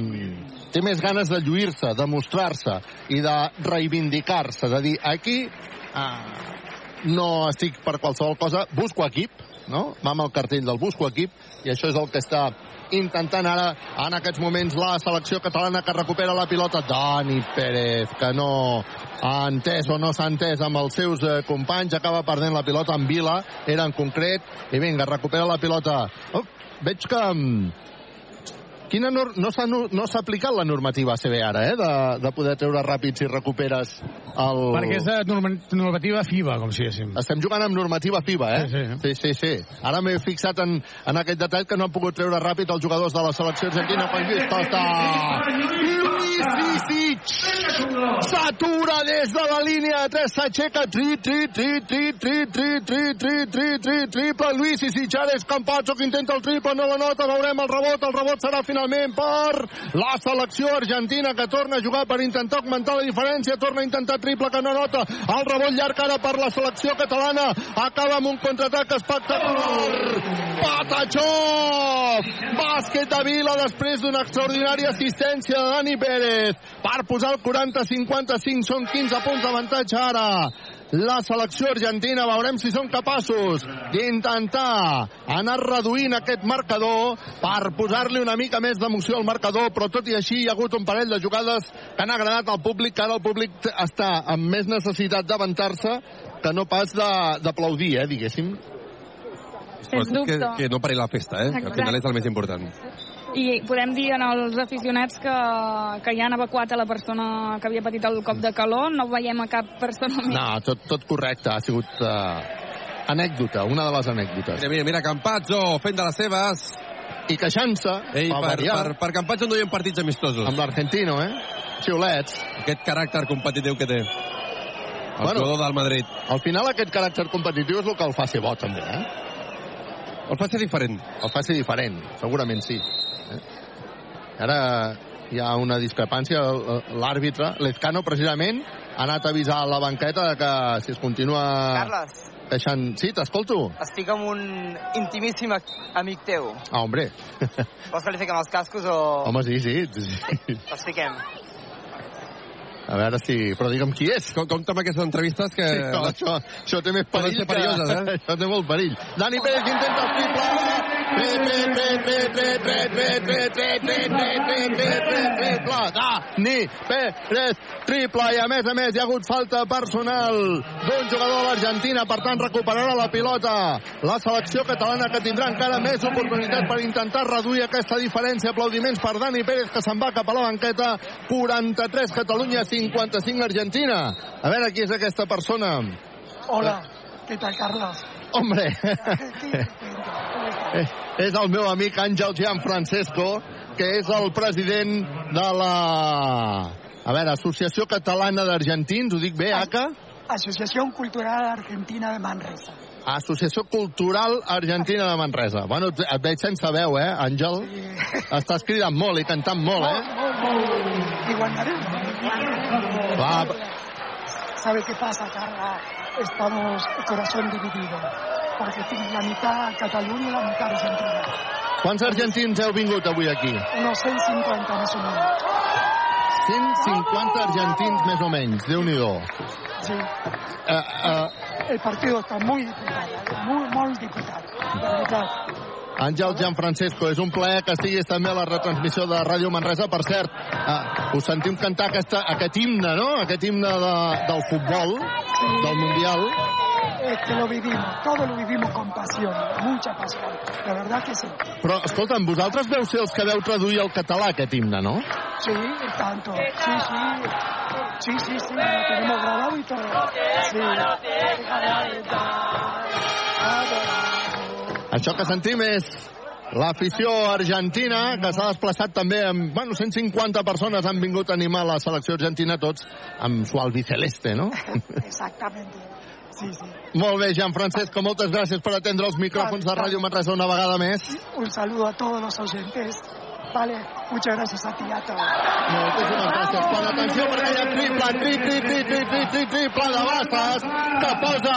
té més ganes de lluir-se, de mostrar-se i de reivindicar-se, de dir aquí eh, no estic per qualsevol cosa, busco equip no? va amb el cartell del Busco Equip, i això és el que està intentant ara, en aquests moments, la selecció catalana que recupera la pilota. Dani Pérez, que no ha entès o no s'ha entès amb els seus eh, companys, acaba perdent la pilota en Vila, era en concret, i vinga, recupera la pilota. Oh, veig que... Quina nor no s'ha no, aplicat la normativa ACB ara, eh? De, de poder treure ràpid si recuperes el... Perquè és de norma- normativa FIBA, com si diguéssim. Estem jugant amb normativa FIBA, eh? Sí, sí. sí, sí. sí. Ara m'he fixat en, en aquest detall que no han pogut treure ràpid els jugadors de la selecció argentina quan Lluís Costa... Lluís Visic s'atura des de la línia de 3, s'aixeca, tri, tri, tri, tri, tri, tri, tri, tri, tri, tri, triple, Lluís Visic, ara és Campazzo que intenta el triple, no la nota, veurem el rebot, el rebot serà finalment per la selecció argentina que torna a jugar per intentar augmentar la diferència, torna a intentar triple que no nota, el rebot llarg ara per la selecció catalana, acaba amb un contraatac espectacular, Patachó! Bàsquet de Vila després d'una extraordinària assistència de Dani Pérez per posar el 40-55, són 15 punts d'avantatge ara. La selecció argentina veurem si són capaços d'intentar anar reduint aquest marcador per posar-li una mica més d'emoció al marcador, però tot i així hi ha hagut un parell de jugades que han agradat al públic, que ara el públic està amb més necessitat d'avançar-se que no pas de- d'aplaudir, eh, diguéssim. Sens que, que no pari la festa, eh? Que al final és el més important. I podem dir als aficionats que, que ja han evacuat a la persona que havia patit el cop de calor. No veiem a cap persona més. No, tot, tot correcte, ha sigut uh, anècdota, una de les anècdotes. Mira, mira, mira, Campazzo fent de les seves. I queixant-se. Ei, per per, per, per Campazzo no hi ha partits amistosos. Amb l'Argentino, eh? Xiulets. Aquest caràcter competitiu que té. El Bueno. jugador del Madrid. Al final aquest caràcter competitiu és el que el fa ser bo, també, eh? El fa ser diferent. El fa ser diferent, segurament sí. Ara hi ha una discrepància. L'àrbitre, l'Ezcano, precisament, ha anat a avisar a la banqueta de que si es continua Carles, deixant... Sí, t'escolto. estic amb un intimíssim amic teu. Ah, hombre. Vols que li fiquem els cascos o... Home, sí, sí. sí. Els fiquem. A veure si... Però digue'm qui és. Com, compte amb aquestes entrevistes que... Sí, no, això, això té més perill ser perilloses, eh? Això té molt perill. Dani Pérez intenta el triple ni Dani Pérez triple i a més a més hi ha hagut falta personal d'un jugador de l'Argentina per tant recuperarà la pilota. La selecció catalana que tindrà encara més oportunitat per intentar reduir aquesta diferència. Aplaudiments per Dani Pérez que se'n va cap a la banqueta. 43 Catalunya 55 Argentina. A veure qui és aquesta persona. Hola, què tal Carles? Hombre. és el meu amic Àngel Gianfrancesco, que és el president de la... A veure, Associació Catalana d'Argentins, ho dic bé, ACA? Asociación Cultural Argentina de Manresa. Associació Cultural Argentina de Manresa. Bueno, et et veig sense veu, eh, Àngel? Estàs cridant molt i cantant molt, eh? Y guandaré. Va, ¿Sabe qué pasa, Carla? Estamos el corazón dividido. Porque tiene la mitad Cataluña y la mitad Argentina. quants argentins heu vingut avui aquí? Unos 150 más o menos. 150 argentins més o menys, déu nhi Sí. eh, eh, El partido está muy disputado, muy, muy disputado. La verdad. Àngel Gianfrancesco, és un plaer que estiguis també a la retransmissió de Ràdio Manresa. Per cert, eh, us sentim cantar aquesta, aquest himne, no? Aquest himne de, del futbol, del Mundial. Es que lo vivimos, todo lo vivimos con pasión, mucha pasión. La verdad que sí. Però, escolta'm, vosaltres veu ser els que veu traduir al català aquest himne, no? Sí, y tanto. Sí, sí. Sí, sí, sí, lo tenemos grabado y todo. Sí. Això que sentim és l'afició argentina, que s'ha desplaçat també amb... Bueno, 150 persones han vingut a animar la selecció argentina, tots amb su albiceleste, no? Exactamente. Sí, sí. Molt bé, Jean Francesco, moltes gràcies per atendre els micròfons de Ràdio Manresa una vegada més. Un saludo a todos los oyentes Vale, muchas gracias a ti, a todos. Moltíssimes gràcies. Quan atenció perquè hi ha triple, tri, tri, tri, tri, tri, tri, triple de Bassas, que posa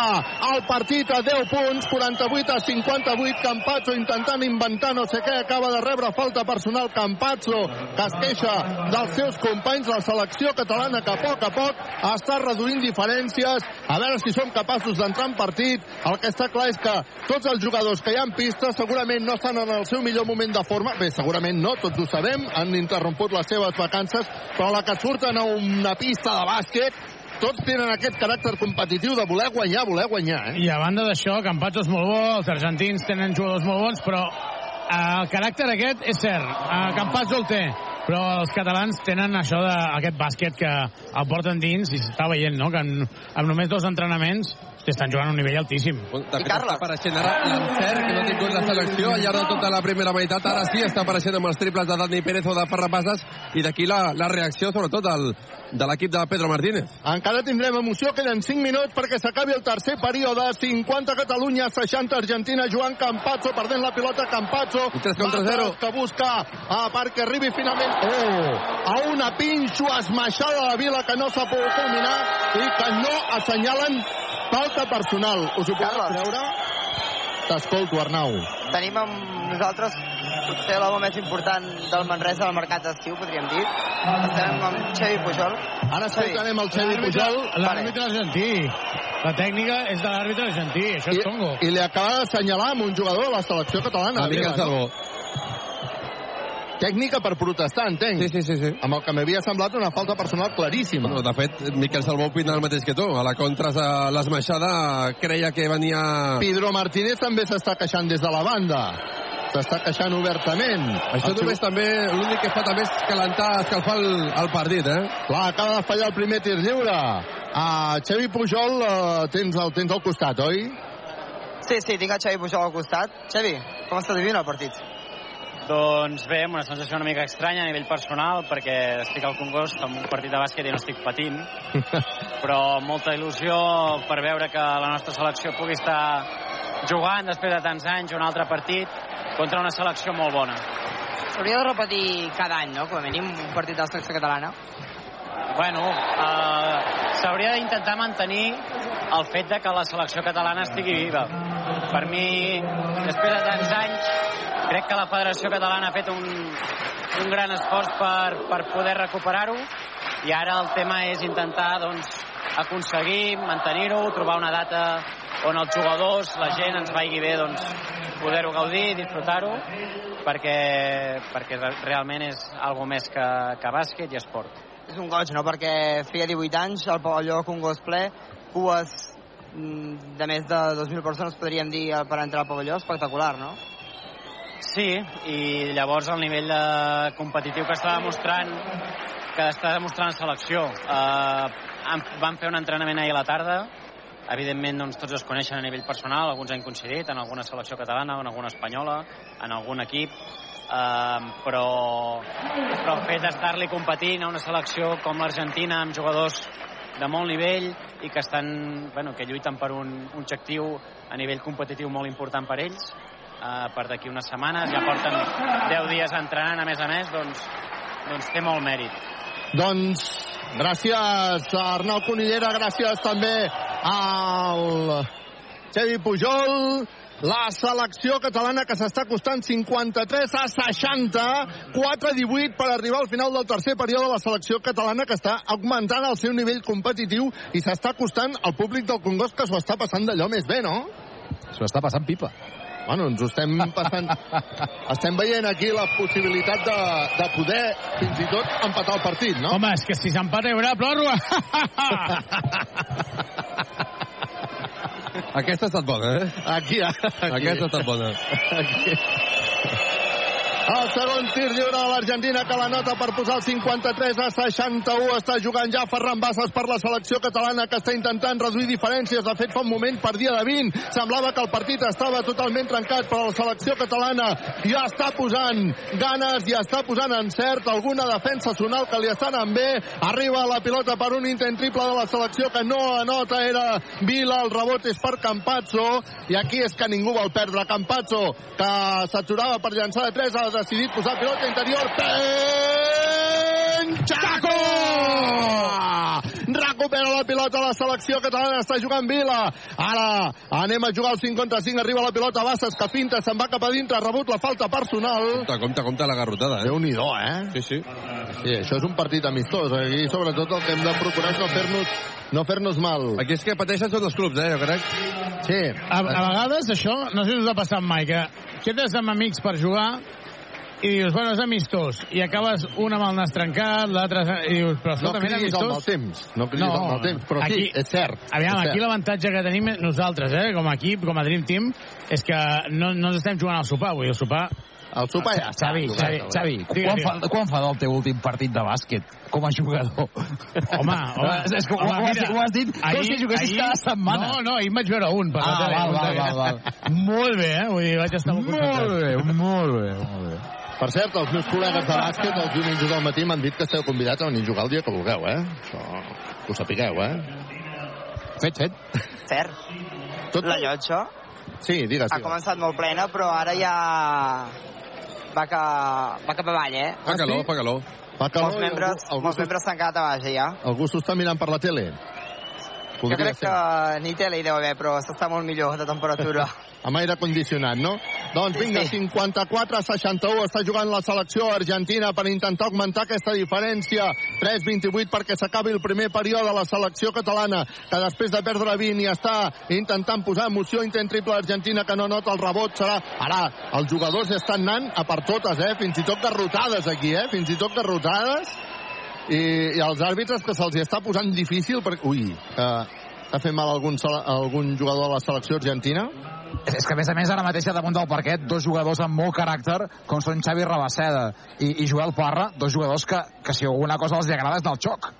el partit a 10 punts, 48 a 58, Campazzo intentant inventar no sé què, acaba de rebre falta personal Campazzo, que es queixa dels seus companys, la selecció catalana que a poc a poc està reduint diferències, a veure si som capaços d'entrar en partit, el que està clar és que tots els jugadors que hi ha en pista segurament no estan en el seu millor moment de forma, bé, segurament no, tots ho sabem, han interromput les seves vacances, però la que surten a una pista de bàsquet tots tenen aquest caràcter competitiu de voler guanyar, voler guanyar, eh? I a banda d'això, Campazzo és molt bo, els argentins tenen jugadors molt bons, però eh, el caràcter aquest és cert. Eh, Campazzo el té, però els catalans tenen això de, aquest bàsquet que el porten dins i s'està veient, no?, que en, amb només dos entrenaments estan jugant a un nivell altíssim. De fet, està apareixent ara l'encert que no ha tingut la selecció al llarg de tota la primera meitat. Ara sí, està apareixent amb els triples de Dani Pérez o de Ferran Bassas i d'aquí la, la reacció, sobretot, del, de l'equip de Pedro Martínez. Encara tindrem emoció, queden 5 minuts perquè s'acabi el tercer període. 50 Catalunya, 60 Argentina, Joan Campazzo perdent la pilota, Campazzo. 3 contra 0. Que busca a perquè arribi finalment oh, a una pinxo esmaixada de Vila que no s'ha pogut culminar i que no assenyalen falta personal. Us ho podeu creure? T'escolto, Arnau. Tenim amb nosaltres potser l'home més important del Manresa del mercat d'estiu, podríem dir. Estem amb Xavi Pujol. Ara escoltarem el Xavi Pujol. L'àrbitre argentí. La tècnica és de l'àrbitre argentí, això és tongo. I li acaba d'assenyalar amb un jugador de la selecció catalana. A Miquel Salvó. Tècnica per protestar, entenc. Sí, sí, sí, sí. Amb el que m'havia semblat una falta personal claríssima. No, de fet, Miquel Salvó opina el mateix que tu. A la contra, a l'esmaixada, creia que venia... Pedro Martínez també s'està queixant des de la banda. S'està queixant obertament. Això El només també, l'únic que fa també és calentar, escalfar el, el partit, eh? Clar, acaba de fallar el primer tir lliure. Uh, Xavi Pujol uh, tens, el tens al costat, oi? Sí, sí, tinc a Xavi Pujol al costat. Xavi, com estàs vivint el partit? Doncs bé, amb una sensació una mica estranya a nivell personal, perquè estic al Congost amb un partit de bàsquet i no estic patint, però molta il·lusió per veure que la nostra selecció pugui estar jugant després de tants anys un altre partit contra una selecció molt bona. S'hauria de repetir cada any, no?, com a mínim, un partit de la selecció catalana. Bueno, eh, s'hauria d'intentar mantenir el fet de que la selecció catalana estigui viva. Per mi, després de tants anys, crec que la Federació Catalana ha fet un, un gran esforç per, per poder recuperar-ho i ara el tema és intentar doncs, aconseguir mantenir-ho, trobar una data on els jugadors, la gent ens vagi bé doncs, poder-ho gaudir, disfrutar-ho perquè, perquè realment és algo més que, que bàsquet i esport. És un goig, no?, perquè feia 18 anys, el pavelló Congost ple, cues mm, de més de 2.000 persones, podríem dir, per entrar al pavelló, espectacular, no? Sí, i llavors el nivell de competitiu que està demostrant que està demostrant la selecció. Uh, van fer un entrenament ahir a la tarda, evidentment doncs, tots es coneixen a nivell personal, alguns han coincidit en alguna selecció catalana, en alguna espanyola, en algun equip, uh, però, però el fet d'estar-li competint a una selecció com l'Argentina amb jugadors de molt nivell i que estan, bueno, que lluiten per un, un objectiu a nivell competitiu molt important per ells, uh, per d'aquí unes setmanes, ja porten 10 dies entrenant a més a més, doncs, doncs té molt mèrit. Doncs gràcies a Arnau Conillera, gràcies també al Xavi Pujol, la selecció catalana que s'està costant 53 a 60, 4 a 18 per arribar al final del tercer període la selecció catalana que està augmentant el seu nivell competitiu i s'està costant al públic del Congost que s'ho està passant d'allò més bé, no? S'ho està passant pipa. Bueno, ens ho estem passant... estem veient aquí la possibilitat de, de poder, fins i tot, empatar el partit, no? Home, és que si s'empata hi haurà pròrroga. Aquesta ha estat bona, eh? Aquí, aquí. Aquesta ha estat bona. Aquí. El segon tir lliure de l'Argentina que la nota per posar el 53 a 61. Està jugant ja Ferran Bassas per la selecció catalana que està intentant reduir diferències. De fet, fa un moment perdia de 20. Semblava que el partit estava totalment trencat, però la selecció catalana ja està posant ganes, ja està posant encert alguna defensa sonal que li està anant bé. Arriba la pilota per un intent triple de la selecció que no anota, era Vila, el rebot és per Campazzo, i aquí és que ningú vol perdre. Campazzo, que s'aturava per llançar de 3 a decidit posar pilota interior. Penchaco! Recupera la pilota la selecció catalana, està jugant Vila. Ara anem a jugar al 5 contra 5, arriba la pilota Bassas, que finta, se'n va cap a dintre, rebut la falta personal. Compte, compte, compte la garrotada, eh? Déu-n'hi-do, eh? Sí, sí. Sí, això és un partit amistós. Aquí, sobretot, el que hem de procurar és no fer-nos no fer-nos mal. Aquí és que pateixen tots els clubs, eh, jo crec. Sí. A, a vegades això, no sé si us ha passat mai, que quedes amb amics per jugar i dius, bueno, és amistós, i acabes un amb el nas trencat, l'altre... I dius, però No escolta, ben cridis amistós... al mal temps. No cridis al mal temps, però sí, és cert. Aviam, és aquí l'avantatge que tenim nosaltres, eh, com a equip, com a Dream Team, és que no, no ens estem jugant al sopar, vull dir, el sopar... El sopar ja està. Xavi, Xavi, Xavi, Digue, quan, digue. fa, quan fa del teu últim partit de bàsquet com a jugador? Home, home, és que ho, home, ho, has, mira, ho has dit com si juguessis cada setmana. No, no, ahir vaig veure un. Per Ah, val, val, val, val. Molt bé, eh? Vull dir, vaig estar molt. Molt bé, molt bé, molt bé. Per cert, els meus col·legues de bàsquet els diumenges al matí m'han dit que esteu convidats a venir a jugar el dia que vulgueu, eh? Això, que ho sapigueu, eh? Fet, fet. Cert. Tot... La llotja Sí, digues, ha digues. començat molt plena, però ara ja va, que, va cap avall, eh? Fa calor, fa calor. Fa calor molts membres, algú- molts membres quedat a baix, ja. Algú s'ho està mirant per la tele? Jo crec que ni tele hi deu haver, però s'està molt millor de temperatura. Amb aire condicionat, no? Doncs vinga, 54 a 61 està jugant la selecció argentina per intentar augmentar aquesta diferència. 3-28 perquè s'acabi el primer període de la selecció catalana, que després de perdre 20 i està intentant posar emoció, intent triple argentina que no nota el rebot, serà... Ara, els jugadors estan anant a per totes, eh? Fins i tot garrotades aquí, eh? Fins i tot garrotades. I, i els àrbitres que se'ls està posant difícil perquè... Ui, que està fent mal algun, algun jugador de la selecció argentina? És és que, a més a més, ara mateix damunt del parquet, dos jugadors amb molt caràcter, com són Xavi Rabaseda i, i Joel Parra, dos jugadors que, que si alguna cosa els agrada és del xoc.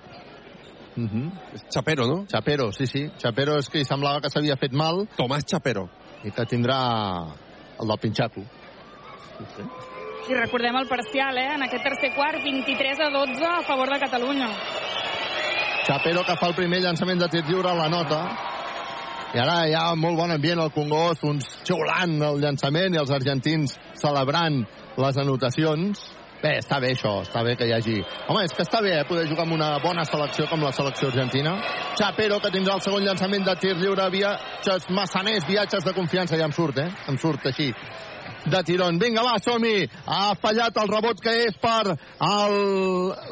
Mm -hmm. Chapero, no? Chapero, sí, sí. Chapero és que semblava que s'havia fet mal. Tomàs Chapero. I que tindrà el del Pinxaco. I recordem el parcial, eh? En aquest tercer quart, 23 a 12 a favor de Catalunya. Chapero que fa el primer llançament de tir lliure a la nota. I ara hi ha molt bon ambient al Congost, uns xiulant el llançament i els argentins celebrant les anotacions. Bé, està bé això, està bé que hi hagi... Home, és que està bé, eh, poder jugar amb una bona selecció com la selecció argentina. Chapero, que tindrà el segon llançament de tir lliure, viatges massaners, viatges de confiança, ja em surt, eh? Em surt així de tirón. Vinga, va, som-hi! Ha fallat el rebot que és per el,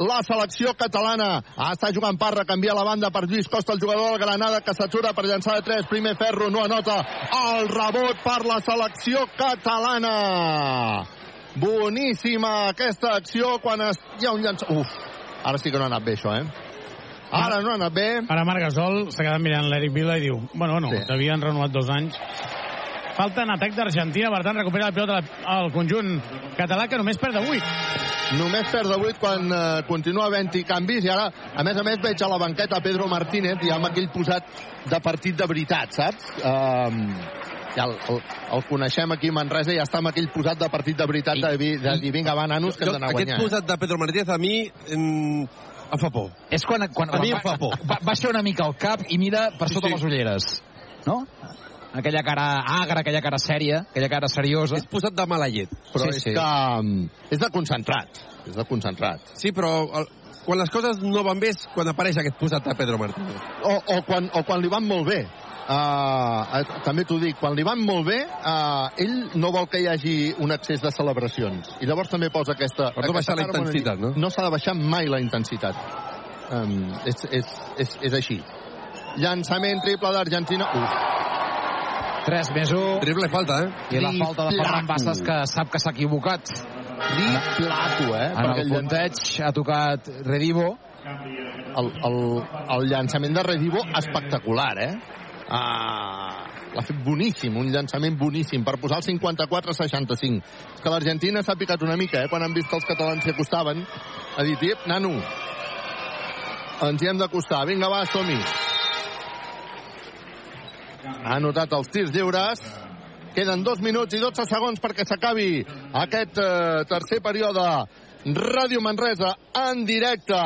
la selecció catalana. Està jugant Parra, canvia la banda per Lluís Costa, el jugador del Granada, que s'atura per llançar de 3. Primer ferro, no anota el rebot per la selecció catalana. Boníssima aquesta acció quan es... hi ha un llanç... Uf, ara sí que no ha anat bé això, eh? Ara no ha anat bé. Ara Marc Gasol s'ha quedat mirant l'Eric Vila i diu, bueno, no, Sí. sí. t'havien renovat dos anys. Falta en atac d'Argentina, per tant recupera la pilota al conjunt català que només perd de 8. Només perd de 8 quan eh, continua havent-hi canvis i ara, a més a més, veig a la banqueta Pedro Martínez i amb aquell posat de partit de veritat, saps? Um, ja el, el, el coneixem aquí a Manresa i ja està amb aquell posat de partit de veritat de, dir- de dir, vinga, va, nanos, que hem Jo, d'anar a aquest guanyar. eh?" posat de Pedro Martínez a mi em, em fa por. És quan, quan, A mi em quan fa por. ba- baixa una mica el cap i mira per Sí, sota sí. les ulleres. No? Aquella cara agra, aquella cara sèria, aquella cara seriosa. És posat de mala llet. Però Sí, és sí. que um, és de concentrat. És de concentrat. Sí, però el, quan les coses no van bé és quan apareix aquest posat de Pedro Martínez. O, o, quan, o quan li van molt bé. Uh, també t'ho dic, quan li van molt bé, uh, ell no vol que hi hagi un excés de celebracions. I llavors també posa aquesta... Per no aquesta baixar la intensitat, bueno, No s'ha de baixar mai la intensitat. Um, és, és, és, és així. Llançament triple d'Argentina. Uf, 3 més 1. Triple falta, eh? I la falta de Ferran Bassas que sap que s'ha equivocat. triplaco, eh? En Perquè el punteig ha tocat Redivo. el, el, el llançament de Redivo espectacular, eh? Ah, L'ha fet boníssim, un llançament boníssim per posar el 54-65. És que l'Argentina s'ha picat una mica, eh? Quan han vist que els catalans s'hi acostaven. Ha dit, nano, ens hi hem d'acostar. Vinga, va, som-hi. Ha anotat els tirs lliures. Queden dos minuts i 12 segons perquè s'acabi aquest eh, tercer període. Ràdio Manresa en directe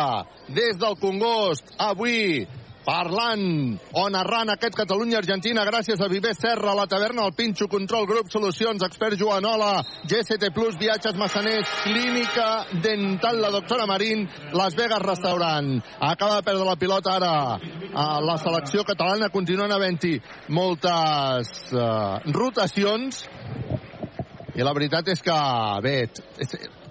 des del Congost. Avui parlant o narrant aquest Catalunya-Argentina gràcies a Viver Serra, la taverna, el Pinxo, Control Grup, Solucions, Expert Joanola, GST Plus, Viatges Massaners, Clínica Dental, la doctora Marín, Las Vegas Restaurant. Acaba de perdre la pilota ara a la selecció catalana, continuen havent-hi moltes uh, rotacions i la veritat és que, bé,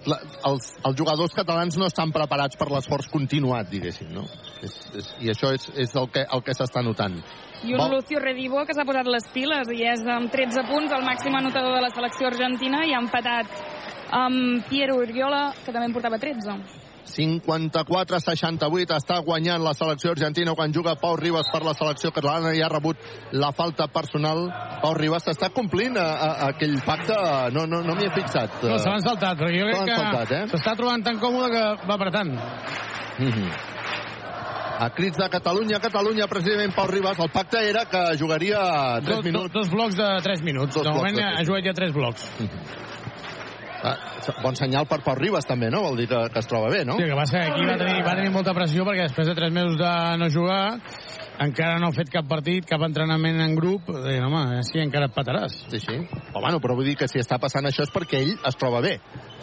la, els, els jugadors catalans no estan preparats per l'esforç continuat, diguéssim, no? És, és, I això és, és el que, el que s'està notant. I un Lucio Redivo que s'ha posat les piles i és amb 13 punts el màxim anotador de la selecció argentina i ha empatat amb Piero Uriola, que també en portava 13. 54-68 està guanyant la selecció argentina quan juga Pau Ribas per la selecció catalana i ha rebut la falta personal. Pau Ribas està complint a, a, a aquell pacte? No, no, no m'hi he fixat. No, se l'han saltat, però jo crec que eh? s'està trobant tan còmode que va apretant. Mm -hmm. A crits de Catalunya, Catalunya, precisament Pau Ribas, el pacte era que jugaria 3 Dos, minuts. dos, dos blocs de 3 minuts. Dos de moment ha jugat ja 3 blocs. Ah, bon senyal per Pau Ribas, també, no? Vol dir que, que es troba bé, no? Sí, que va ser aquí, va tenir, va tenir molta pressió perquè després de 3 mesos de no jugar encara no ha fet cap partit, cap entrenament en grup, deien, home, sí, encara et pataràs. Sí, sí. O, bueno, però vull dir que si està passant això és perquè ell es troba bé.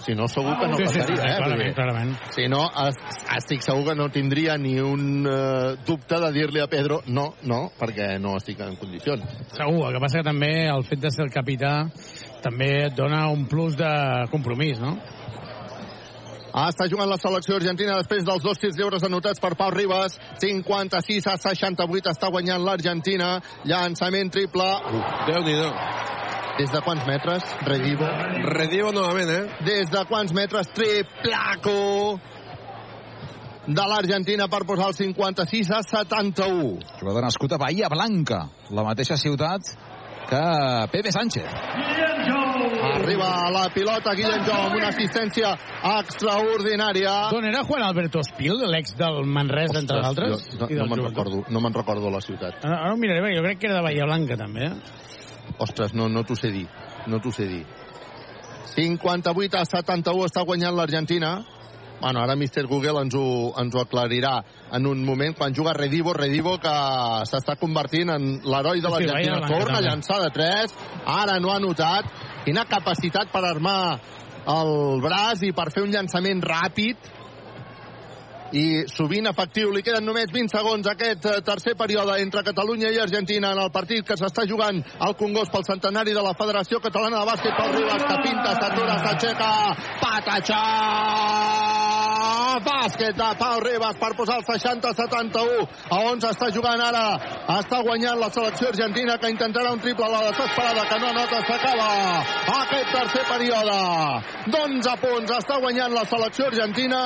Si no, segur que no Sí, sí, passaria, sí, eh? clarament, clarament. Si no, es- estic segur que no tindria ni un eh, dubte de dir-li a Pedro no, no, perquè no estic en condicions. Segur, el que passa que també el fet de ser el capità també et dona un plus de compromís, no? Ah, està jugant la selecció argentina després dels dos tirs lliures anotats per Pau Ribas. 56 a 68 està guanyant l'Argentina. Llançament triple. Uh, Déu-n'hi-do. Des de quants metres? Redivo. Redivo novament, eh? Des de quants metres? Triplaco de l'Argentina per posar el 56 a 71. Jugador nascut a Bahia Blanca, la mateixa ciutat que Pepe Sánchez. Arriba la pilota Guillem Jou amb una assistència extraordinària. D'on era Juan Alberto Espil, l'ex del Manresa, entre Ostres, d'altres? jo No, no me'n recordo, no me'n recordo la ciutat. Ara, ara ho miraré, perquè jo crec que era de Bahia Blanca, també. Eh? Ostres, no, no t'ho sé dir. No t'ho sé dir. 58 a 71 està guanyant l'Argentina. Bueno, ara Mr. Google ens ho, ens ho aclarirà en un moment quan juga Redivo, Redivo que s'està convertint en l'heroi de Sí, sí, l'Argentina. Blanca, Torna a llançar de 3, ara no ha notat. Quina capacitat per armar el braç i per fer un llançament ràpid i sovint efectiu. Li queden només 20 segons aquest eh, tercer període entre Catalunya i Argentina en el partit que s'està jugant al Congost pel centenari de la Federació Catalana de Bàsquet pel Ribas, que pinta, s'atura, s'aixeca, patatxà! Bàsquet de Pau Ribas per posar el 60-71. A on s'està jugant ara? Està guanyant la selecció argentina que intentarà un triple a la desesperada que no nota, s'acaba aquest tercer període. D'11 punts està guanyant la selecció argentina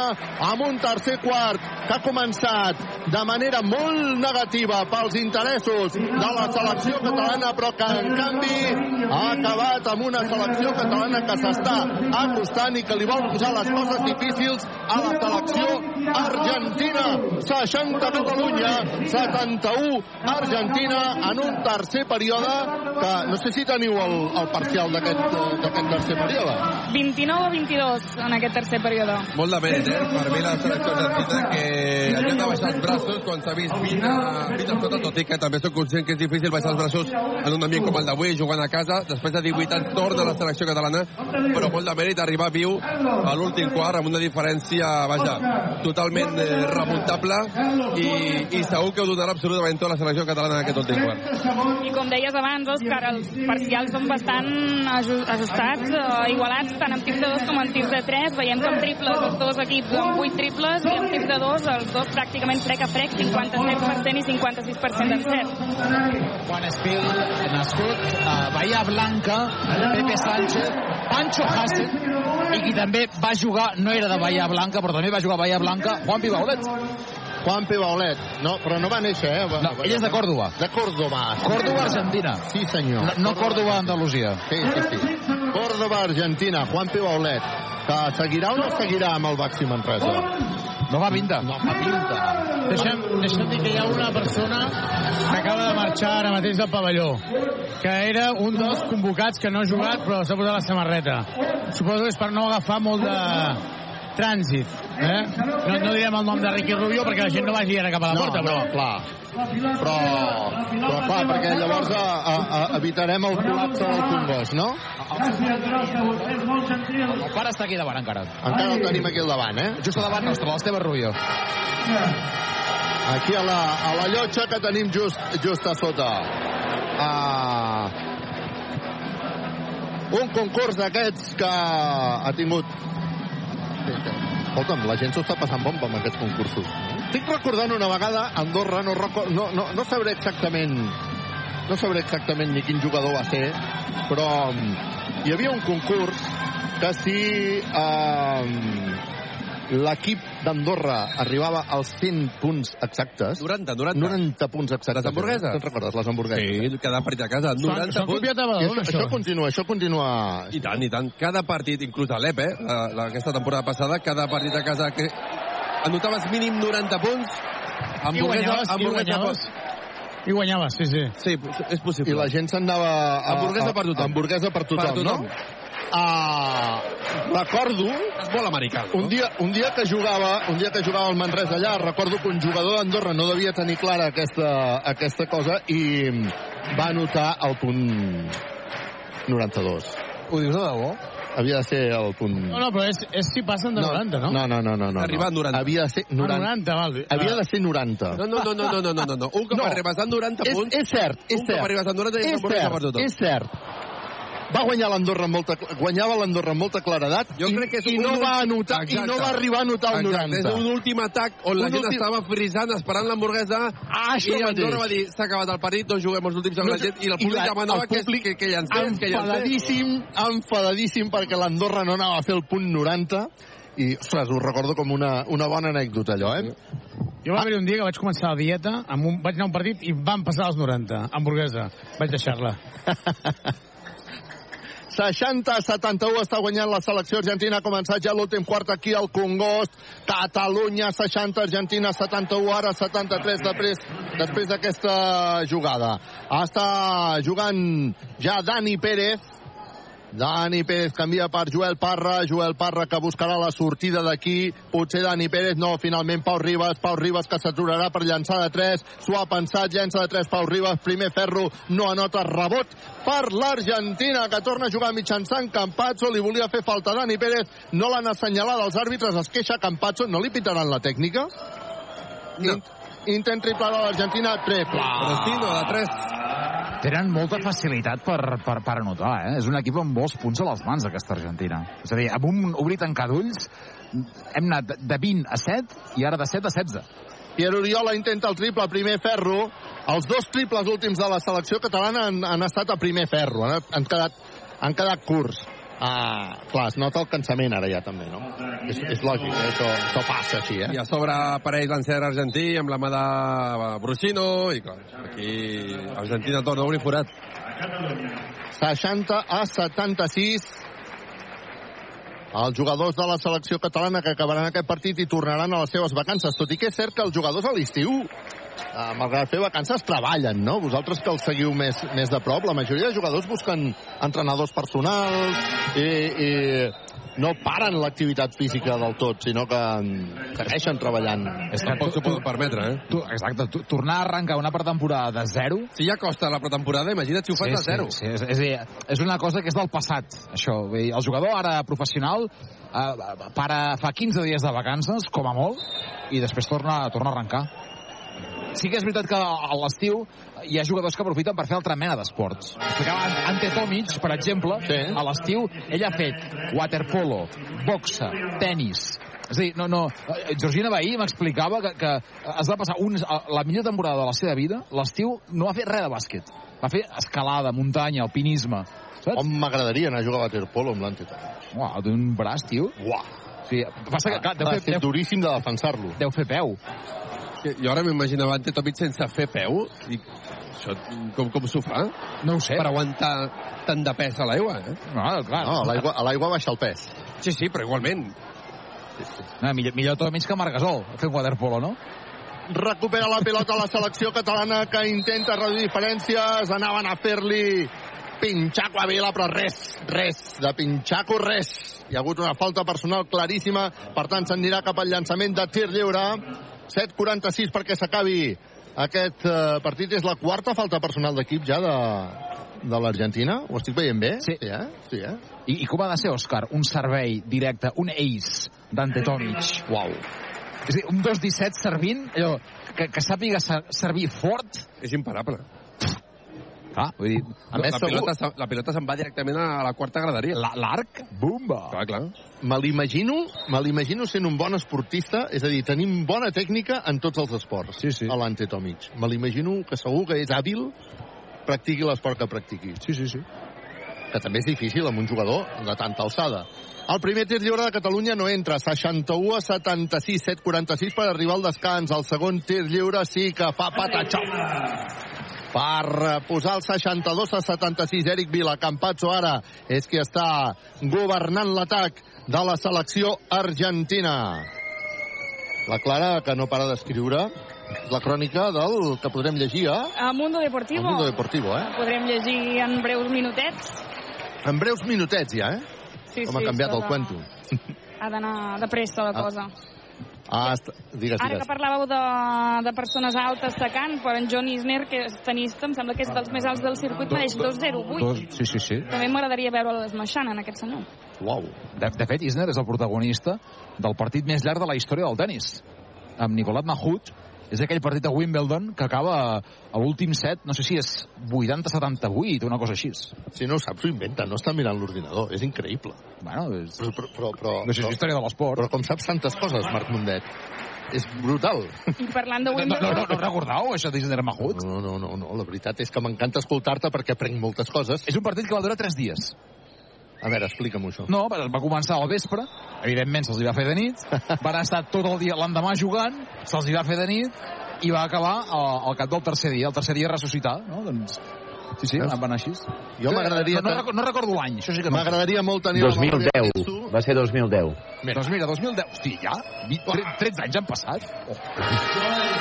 amb un tercer quart que ha començat de manera molt negativa pels interessos de la selecció catalana però que en canvi ha acabat amb una selecció catalana que s'està acostant i que li vol posar les coses difícils a la selecció argentina 60 Catalunya 71 Argentina en un tercer període que no sé si teniu el, el parcial d'aquest d'aquest tercer període 29 a 22 en aquest tercer període. Molt de mèrit, eh? Per mi la selecció argentina que hauria de baixar els braços quan s'ha vist 20 a, 20 a sota, tot i que també soc conscient que és difícil baixar els braços en un ambient com el d'avui, jugant a casa, després de 18 anys torna la selecció catalana, però molt de mèrit arribar viu a l'últim quart amb una diferència, vaja, totalment eh, remuntable i, i segur que ho donarà absolutament tot la selecció catalana en aquest últim quart. I com deies abans, Òscar, els parcials són bastant aju- ajustats, eh, igualats, tant en tirs de dos com en tirs de tres. Veiem que en triples els dos equips amb 8 triples i en tirs de dos els dos pràcticament frec a frec, 57% i 56% en set. Juan Espil, nascut a Bahia Blanca, Pepe Sánchez, Pancho Hassen, i qui també va jugar, no era de Bahia Blanca, però també va jugar a Bahia Blanca, Juan Pibaulet. Juan Pibaulet, no, però no va néixer, eh? Va, No, ell és de Còrdoba. De Còrdoba. Còrdoba, Argentina. Sí, senyor. No, no Còrdoba, Andalusia. Sí, sí, sí. Còrdoba, Argentina, Juan Pibaulet, que seguirà o no seguirà amb el Baxi Manresa? No fa pinta. No fa pinta. Deixa'm, deixa'm dir que hi ha una persona que acaba de marxar ara mateix del pavelló, que era un dels convocats que no ha jugat però s'ha posat la samarreta. Suposo que és per no agafar molt de, trànsit. Eh? No, no direm el nom de Ricky Rubio perquè la gent no vagi ara cap a la No, porta, no, però... clar. Però, però clar, perquè llavors a, a, a, evitarem el col·lapse del Congost, no? El pare està aquí davant encara. Encara el tenim aquí al davant, eh? Just a davant nostre, l'Esteve Rubio. Aquí a la, a la llotja que tenim just, just a sota. Ah, un concurs d'aquests que ha tingut... Escolta'm, la gent s'ho està passant bomba amb aquests concursos. Estic recordant una vegada Andorra, no, no, no, no sabré exactament no sabré exactament ni quin jugador va ser, però mm, hi havia un concurs que si eh, l'equip d'Andorra arribava als 100 punts exactes... 90, 90. 90 punts exactes. Les hamburgueses? Te'n recordes, les hamburgueses? Sí, cada partit a casa. 90 són punts. copiat a Badalona, això, això continua, això continua... I tant, i tant. Cada partit, inclús a l'EP, eh, la, la, aquesta temporada passada, cada partit a casa que anotaves mínim 90 punts, I hamburguesa, guanyaves, i hamburguesa guanyaves. I guanyaves, sí, sí. Sí, és possible. I la gent s'anava... a- Hamburguesa per tothom. Hamburguesa per tothom, Per tothom. no? a... recordo... És molt americà. No? Un, dia, un, dia que jugava, un dia que jugava al Manresa allà, recordo que un jugador d'Andorra no devia tenir clara aquesta, aquesta cosa i va anotar el punt 92. Ho dius de debò? Havia de ser el punt... No, no, però és, és si passen de no, 90, no? No, no, no, no. no Arribar a 90. Havia de ser 90. Ah, 90, val. Havia ah. de ser 90. No, no, no, no, no, no, no, no. Un cop no. arribes a 90 punts... És, és cert, és cert. Un cop arribes a 90 punts... és, és cert, és cert va guanyar l'Andorra amb molta, guanyava l'Andorra amb molta claredat Jo i, crec que és i un no ul- va anotar i no va arribar a anotar el Exacte, 90 És un últim atac on la Un gent últim- estava frisant, esperant l'hamburguesa, Ah, això i Andorra mateix. va dir, s'ha acabat el partit, doncs juguem els últims segons No la gent, i el i públic la- demanava el que, públic que, que llancés, que llancés. enfadadíssim, enfadadíssim perquè l'Andorra no anava a fer el punt 90 i, ostres, ho recordo com una, una bona anècdota, allò, eh? Jo va haver un dia que vaig començar la dieta, amb un, vaig anar a un partit i van passar els 90, hamburguesa. Vaig deixar-la. 60-71 està guanyant la selecció argentina. Ha començat ja l'últim quart aquí al Congost. Catalunya 60, Argentina 71, ara 73 després després d'aquesta jugada. Està jugant ja Dani Pérez. Dani Pérez canvia per Joel Parra, Joel Parra que buscarà la sortida d'aquí, potser Dani Pérez, no, finalment Pau Ribas, Pau Ribas que s'aturarà per llançar de 3, s'ho ha pensat, llença de 3 Pau Ribas, primer ferro, no anota rebot per l'Argentina, que torna a jugar mitjançant Campazzo, li volia fer falta Dani Pérez, no l'han assenyalat els àrbitres, es queixa Campazzo, no li pitaran la tècnica? No. Int intent triple de l'Argentina, triple. Destino de 3. Tenen molta facilitat per, per, per anotar, eh? És un equip amb molts punts a les mans, aquesta Argentina. És a dir, amb un obrir tancar d'ulls, hem anat de 20 a 7 i ara de 7 a 16. Pierre Oriola intenta el triple, primer ferro. Els dos triples últims de la selecció catalana han, han estat a primer ferro. Han, han, quedat, han quedat curts. Ah, clar, es nota el cansament ara ja també, no? És, és lògic, eh? això, això passa així, eh? I a sobre apareix l'encert argentí amb la mà de Brusino i clar, aquí Argentina torna a obrir forat. 60 a 76. Els jugadors de la selecció catalana que acabaran aquest partit i tornaran a les seves vacances. Tot i que és cert que els jugadors a l'estiu, eh, malgrat fer vacances, treballen, no? Vosaltres que els seguiu més, més de prop, la majoria de jugadors busquen entrenadors personals i, i no paren l'activitat física del tot, sinó que segueixen treballant. És que Tampoc s'ho poden permetre, eh? Tu, exacte, tu, tornar a arrencar una pretemporada de zero... Si ja costa la pretemporada, imagina't si ho fas sí, de zero. Sí, sí, és, és, dir, és una cosa que és del passat, això. El jugador ara professional eh, para, fa 15 dies de vacances, com a molt, i després torna, torna a arrencar. Sí que és veritat que a l'estiu hi ha jugadors que aprofiten per fer altra mena d'esports. Explicava Ante Tomic, per exemple, sí. a l'estiu, ell ha fet waterpolo, boxa, tennis, és a dir, no, no, eh, Georgina Bahí m'explicava que, que es va passar un, la millor temporada de la seva vida, l'estiu no va fer res de bàsquet. Va fer escalada, muntanya, alpinisme. Saps? Com m'agradaria anar a jugar a waterpolo amb l'Anteta. Uau, d'un braç, tio. Uau. Sí, passa que, clar, deu fer, ser deu, duríssim de defensar-lo. deu fer peu. Que Jo ara m'imaginava Ante Tomic sense fer peu i això com, com s'ho fa? No ho sé. Per aguantar tant de pes a l'aigua, eh? No, clar. No, a l'aigua baixa el pes. Sí, sí, però igualment. No, millor, millor Tomic que Margasol, fent waterpolo, no? recupera la pilota la selecció catalana que intenta reduir diferències, anaven a fer-li Pinxaco a Vila, però res, res, de Pinxaco res. Hi ha hagut una falta personal claríssima, per tant s'anirà cap al llançament de tir lliure. 7.46 perquè s'acabi aquest eh, partit. És la quarta falta personal d'equip ja de, de l'Argentina. Ho estic veient bé? Sí. Sí, eh? Sí, eh? I, I com ha de ser, Òscar? Un servei directe, un ace d'Ante Tomic. Uau. És dir, un 2-17 servint, allò, que, que sàpiga ser, servir fort. És imparable. Clar, vull dir... A més, la, pilota, se- la pilota se'n va directament a la quarta graderia. L'arc, bumba! Clar, clar. Me l'imagino, me l'imagino sent un bon esportista, és a dir, tenim bona tècnica en tots els esports, sí, sí. a l'Ante Tomic. Me l'imagino que segur que és hàbil, practiqui l'esport que practiqui. Sí, sí, sí. Que també és difícil amb un jugador de tanta alçada. El primer tir lliure de Catalunya no entra, 61 a 76, 7-46 per arribar al descans. El segon tir lliure sí que fa patatxof per posar el 62 a 76. Eric Vila, Campazzo ara és qui està governant l'atac de la selecció argentina. La Clara, que no para d'escriure, la crònica del que podrem llegir a A Mundo Deportivo. El Mundo Deportivo, eh? Podrem llegir en breus minutets. En breus minutets ja, eh? Sí, Com ha sí, canviat s'ha el de- cuento. Ha d'anar de pressa la Ah, cosa. Ah, est- digues, Ara digues. que parlàveu de, de persones altes secant, però en John Isner, que és tenista, em sembla que és dels més alts del circuit, mereix 2-0-8. Dos, sí, sí, sí. També m'agradaria veure l'esmaixant en aquest senyor. Uau. De, de fet, Isner és el protagonista del partit més llarg de la història del tennis. Amb Nicolat Mahut, és aquell partit a Wimbledon que acaba a l'últim set, no sé si és 80-78, una cosa així. Si no ho saps, ho inventa, no està mirant l'ordinador, és increïble. Bueno, és... Però, però, però, però, Això és història de l'esport. Però com saps tantes coses, Marc Mundet, és brutal. I parlant de No, no, Wimbledon... no, no recordàveu això d'Isner Mahut? No, no, no, no, la veritat és que m'encanta escoltar-te perquè aprenc moltes coses. És un partit que va durar 3 dies. A veure, explica'm això. No, va va començar al vespre, evidentment se'ls hi va fer de nit, van estar tot el dia l'endemà jugant, se'ls hi va fer de nit, i va acabar al, al cap del tercer dia. El tercer dia ressuscitar, no? Doncs, sí, sí, va anar així. Jo m'agradaria... No, no, recordo- no recordo l'any, això sí que no. M'agradaria molt tenir la memòria que tens 2010. Va ser 2010. Mira. Doncs mira, 2010, hosti, ja? Vi- tre- 13 anys han passat. Oh.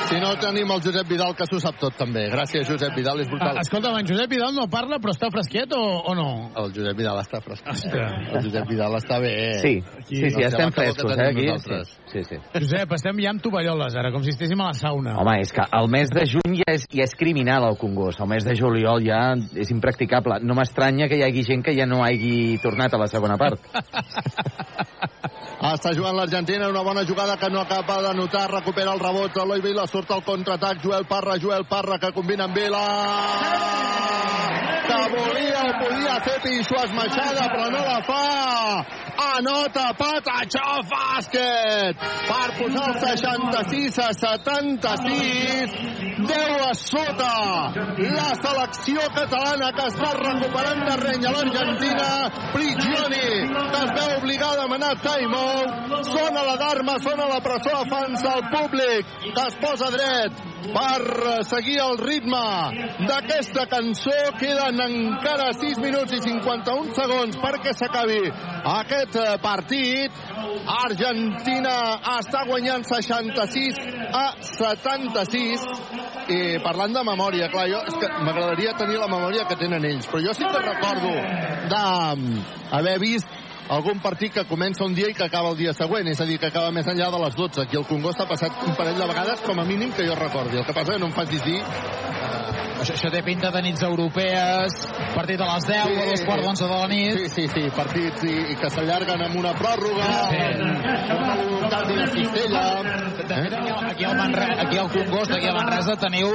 Si no, tenim el Josep Vidal, que s'ho sap tot, també. Gràcies, Josep Vidal, és brutal. Ah, escolta, en Josep Vidal no parla, però està fresquet o, o no? El Josep Vidal està fresquet. El Josep Vidal està bé. Sí, sí, sí, No estem frescos, eh, aquí. nosaltres. Sí, sí. Josep, estem ja amb tovalloles, ara, com si estéssim a la sauna. Home, és que el mes de juny ja és, ja és criminal al Congost. El mes de juliol ja és impracticable. No m'estranya que hi hagi gent que ja no hagi tornat a la segona part. Està jugant l'Argentina, una bona jugada que no acaba de notar, recupera el rebot, Eloi Vila surt al contraatac, Joel Parra, Joel Parra que combina amb Vila, que volia podia fer Pinxo esmaixada, però no la fa, anota Patachó bàsquet, per posar el 66 a 76, 10 a sota, la selecció catalana que està recuperant terreny a l'Argentina, Prigioni, que es veu obligada a demanar time-out, sona l'alarma, sona la presó a fans del públic, que es posa dret per seguir el ritme d'aquesta cançó. Queden encara 6 minuts i 51 segons perquè s'acabi aquest eh, partit. Argentina està guanyant 66 a 76 i parlant de memòria, clar, jo és que m'agradaria tenir la memòria que tenen ells, però jo sí que recordo d'haver vist algun partit que comença un dia i que acaba el dia següent, és a dir, que acaba més enllà de les 12. Aquí el Congost ha passat un parell de vegades, com a mínim, que jo recordi. El que passa és que no em facis dir... Això, això té pinta de nits europees, partit a les 10 sí, o a dos quarts d'onze de la nit. Sí, sí, sí, partits i, i que s'allarguen amb una pròrroga, sí. una voluntat cistella... Fet, aquí, al- Manresa, aquí al Congost, aquí a Manresa, teniu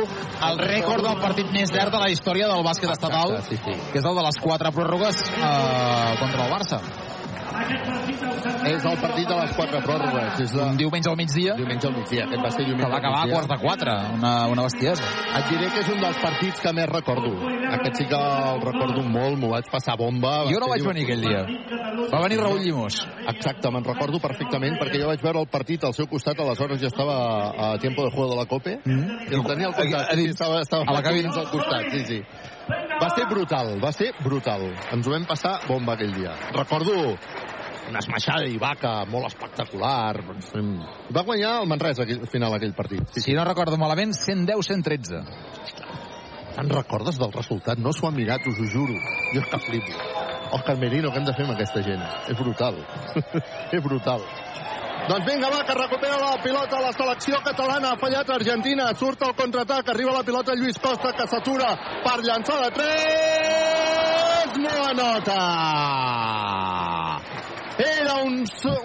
el rècord del partit més llarg de la història del bàsquet estatal, sí, sí. que és el de les quatre pròrrogues eh, contra el Barça. És el partit de les quatre pròrrogues. És la... Un diumenge al migdia. Diumenge al migdia, aquest va ser diumenge Que va acabar a quarts de quatre, una, una bestiesa. Et diré que és un dels partits que més recordo. Aquest sí que el recordo molt, m'ho vaig passar bomba. Va Jo no vaig venir aquell dia. Va venir Raúl Llimós. Exacte, me'n recordo perfectament perquè jo vaig veure el partit al seu costat, aleshores jo estava a tiempo de juego de la Cope, mm. i el tenia al costat, sí, estava, estava A la cabina. al costat, sí, sí. Va ser brutal, va ser brutal. Ens ho vam passar bomba aquell dia. Recordo una esmaixada d'Ibaka molt espectacular. Va guanyar el Manresa al final aquell partit. Si no recordo malament, 110-113. Te'n recordes del resultat? No s'ho ha mirat, us ho juro. Jo és que flipo. Òscar Merino, què hem de fer amb aquesta gent? És brutal. és brutal. Doncs vinga, va, que recupera la pilota la selecció catalana. Ha fallat Argentina. Surt el contraatac. Arriba la pilota Lluís Costa, que s'atura per llançar de 3. No anota. Era un,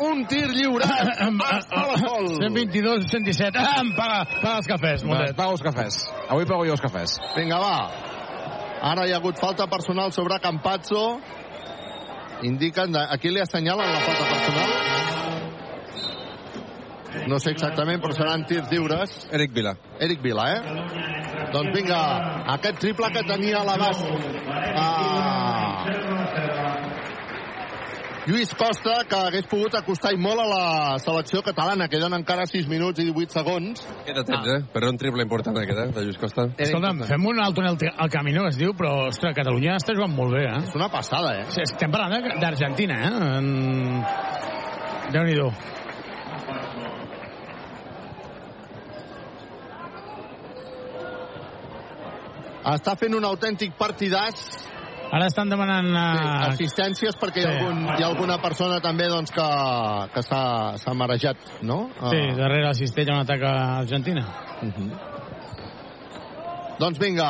un tir lliurat. Estava sol. 122, 117. Em paga, paga els cafès, Mundet. Paga els cafès. Avui pago jo els cafès. Vinga, va. Ara hi ha hagut falta personal sobre Campazzo. Indiquen... De... Aquí li assenyalen la falta personal. No sé exactament, però seran tirs lliures. Eric Vila. Eric Vila, eh? Doncs vinga, aquest triple que tenia a l'abast. Ah. Lluís Costa, que hagués pogut acostar i molt a la selecció catalana. Queden encara 6 minuts i 18 segons. Queda temps, eh? Però un triple important aquest, eh, de Lluís Costa. Escolta'm, fem un alto en el, el Camino, es diu, però, ostres, Catalunya està jugant molt bé, eh? És una passada, eh? Sí, estem parlant de- d'Argentina, eh? En... Déu-n'hi-do. Està fent un autèntic partidàs. Ara estan demanant... Sí, Uh... assistències perquè hi, ha Sí. algun, hi ha alguna persona també doncs, que, que s'ha marejat, no? Sí, darrere la cistella un atac a Argentina. Uh -huh. Doncs vinga,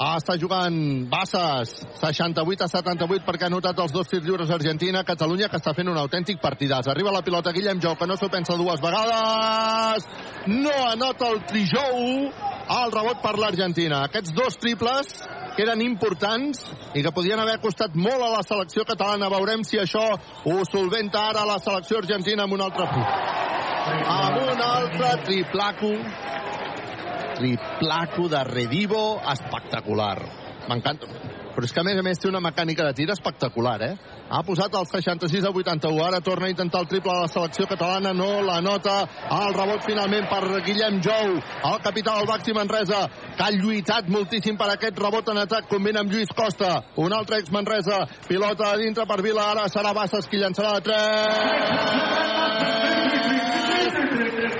ah, està jugant Bassas, 68 a 78 perquè ha anotat els dos tirs lliures Argentina, Catalunya que està fent un autèntic partidàs. Arriba la pilota Guillem Jou, que no s'ho pensa dues vegades, no anota el trijou, el rebot per l'Argentina. Aquests dos triples que eren importants i que podien haver costat molt a la selecció catalana. Veurem si això ho solventa ara la selecció argentina amb un altre punt. Amb un altre triplaco triplaco de Redivo espectacular. M'encanta. Però és que, a més a més, té una mecànica de tir espectacular, eh? Ha posat el 66 a 81. Ara torna a intentar el triple de la selecció catalana. No la nota. El rebot finalment per Guillem Jou, el capità del Baxi Manresa, que ha lluitat moltíssim per aquest rebot en atac. Combina amb Lluís Costa. Un altre ex Manresa. Pilota a dintre per Vila. Ara serà Bassas qui llançarà de 3.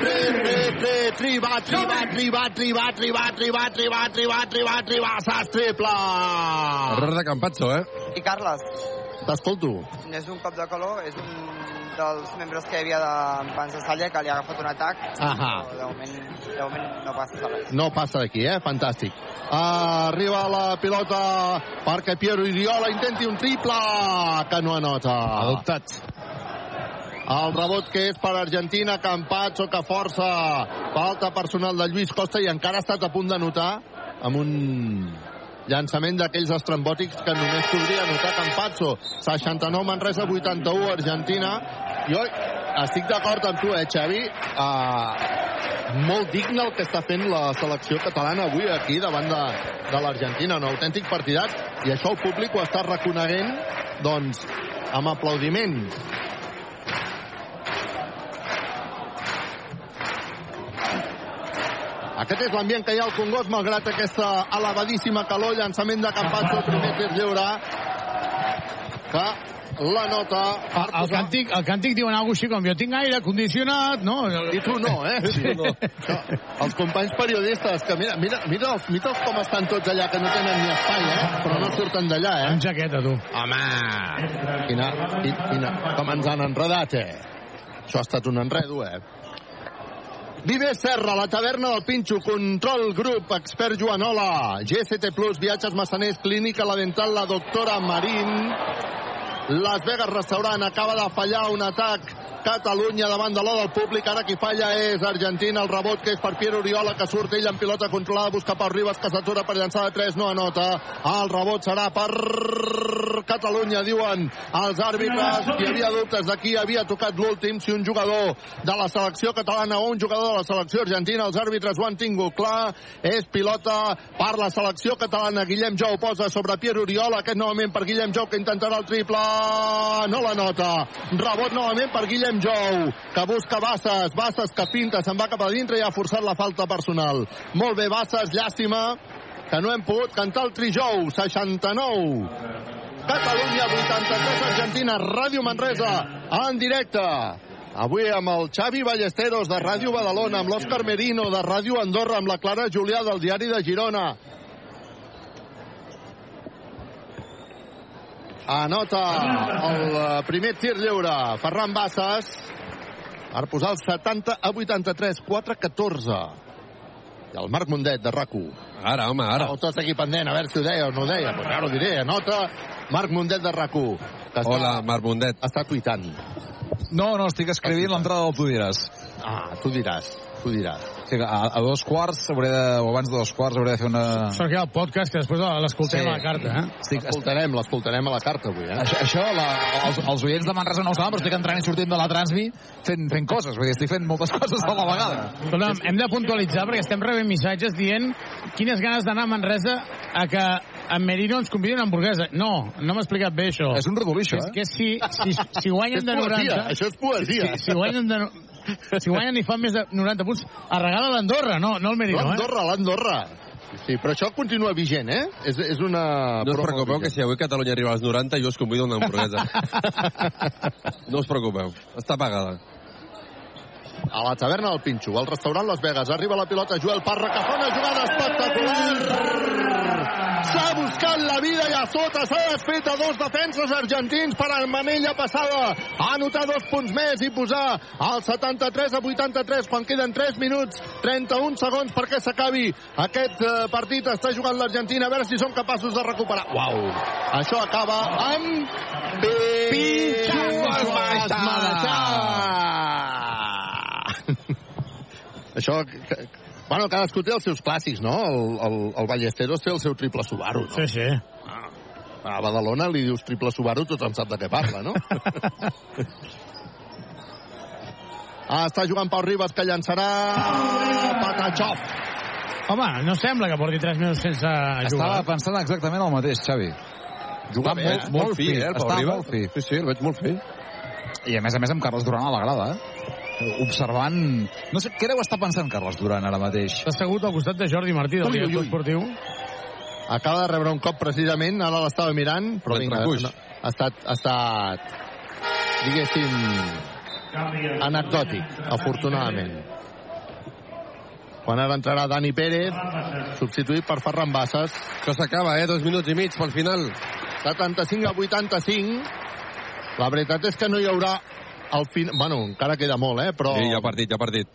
Tri, tri, va, tri, va, tri, va, tri, va, tri, va, tri, va, tri, va, tri, va, tri, va, tri, va, Sass, triple! Error de Campazzo, eh? I Carles, T'escolto. és un cop de calor, és un dels membres que hi havia de Pans de Salla que li ha agafat un atac. Ahà. De moment, de moment no passa res. No passa d'aquí, eh? Fantàstic. Arriba la pilota perquè Piero Iriola intenti un triple que no anota. Adoptat. El rebot que és per Argentina, Campazzo que força. Falta personal de Lluís Costa i encara ha estat a punt d'anotar amb un llançament d'aquells estrambòtics que només podria anotar Campazzo. 69 Manresa, 81 Argentina. Jo estic d'acord amb tu, eh, Xavi? Uh, molt digne el que està fent la selecció catalana avui aquí davant de, de l'Argentina. Un autèntic partidat i això el públic ho està reconeguent doncs, amb aplaudiment. Aquest és l'ambient que hi ha al Congost, malgrat aquesta elevadíssima calor, llançament de Campazzo, primer tir lliure, que la nota... El, el, càntic, el càntic diuen alguna així com jo tinc aire condicionat, no? I tu no, eh? Sí. Tu no. No, els companys periodistes, que mira, mira, mira, els, mira com estan tots allà, que no tenen ni espai, eh? Però no surten d'allà, eh? Amb jaqueta, tu. Home, quina, quina, com ens han enredat, eh? Això ha estat un enredo, eh? Viver Serra, la taverna del Pinxo, Control Group, Expert Joanola, GST Plus, Viatges Massaners, Clínica La Dental, la doctora Marín, Las Vegas Restaurant, acaba de fallar un atac. Catalunya davant de l'o del públic, ara qui falla és Argentina, el rebot que és per Piero Oriola, que surt ell en pilota controlada, busca Pau Ribas, que s'atura per llançar de 3, no anota, el rebot serà per Catalunya, diuen els àrbitres, hi havia dubtes de qui havia tocat l'últim, si un jugador de la selecció catalana o un jugador de la selecció argentina, els àrbitres ho han tingut clar, és pilota per la selecció catalana, Guillem Jou posa sobre Piero Oriola, aquest novament per Guillem Jou que intentarà el triple, no la nota, rebot novament per Guillem Jou, que busca Bassas, Bassas que pinta, se'n va cap a dintre i ha forçat la falta personal. Molt bé, Bassas, llàstima que no hem pogut cantar el trijou, 69. Catalunya 83, Argentina, Ràdio Manresa, en directe. Avui amb el Xavi Ballesteros de Ràdio Badalona, amb l'Òscar Merino de Ràdio Andorra, amb la Clara Julià del Diari de Girona. Anota el eh, primer tir lliure. Ferran Bassas per posar el 70 a 83, 4-14. I el Marc Mundet, de rac Ara, home, ara. Tot aquí pendent, a veure si ho deia o no ho deia. Pues ara ho diré. Anota Marc Mundet, de rac Hola, Marc Mundet. està tuitant. No, no, estic escrivint l'entrada del Tu diràs. Ah, tu diràs, tu diràs. Sigui, a, a dos quarts, hauré de, o abans de dos quarts, hauré de fer una... Sort que hi ha el podcast, que després l'escoltem Sí. a la carta, eh? Estic, L'escoltarem, l'escoltarem a la carta avui, eh? Això, això la, els, els oients de Manresa no ho saben, però estic entrant i sortint de la Transmi fent, fent coses, vull dir, estic fent moltes coses a la vegada. Escolta'm, hem de puntualitzar perquè estem rebent missatges dient quines ganes d'anar a Manresa a que en Merino ens convidi una hamburguesa. No, no m'ha explicat bé això. És un rodolí, això, És eh? que si, si, si guanyen És de poesia, 90... això és poesia. Si, si guanyen de... Si guanyen i fan més de 90 punts, es regala l'Andorra, no, no el Merino, eh? L'Andorra, l'Andorra. Sí, però això continua vigent, eh? És, és una... No us preocupeu que vigent. si avui Catalunya arriba als 90 jo us convido a una hamburguesa. no us preocupeu, està pagada. A la taverna del Pinxo, al restaurant Las Vegas, arriba la pilota Joel Parra, que fa una jugada espectacular! S'ha buscat la vida i a sota s'ha desfet a dos defenses argentins per a Manella passada. Ha anotat dos punts més i posar al 73 a 83 quan queden 3 minuts 31 segons perquè s'acabi aquest eh, partit. Està jugant l'Argentina a veure si són capaços de recuperar. Uau! Això acaba amb... Pinxo es Això... que- Bueno, cadascú té els seus clàssics, no? El, el, el Ballesteros té el seu triple Subaru, no? Sí, sí. A Badalona li dius triple Subaru, tothom sap de què parla, no? ah, està jugant Pau Ribas, que llançarà... Patachov. Home, no sembla que porti 3 minuts sense Estava jugar. pensant exactament el mateix, Xavi. Juga bé, molt, molt molt fi, fi, eh, el Pau Ribas. molt fi. Sí, sí, el veig molt fi. I a més a més amb Carles Duran a la grada, eh? Observant... No sé, què deu estar pensant Carles Duran ara mateix? Està assegut al costat de Jordi Martí, del director esportiu. Acaba de rebre un cop precisament, ara l'estava mirant, però vinga, no, ha estat, ha estat, diguéssim, anecdòtic, afortunadament. Quan ara entrarà Dani Pérez, substituït per Ferran Bassas. Això s'acaba, eh? Dos minuts i mig pel final. 75 a 85. La veritat és que no hi haurà al fin... Bueno, encara queda molt, eh? Però, Sí, ja ha partit, ja ha partit.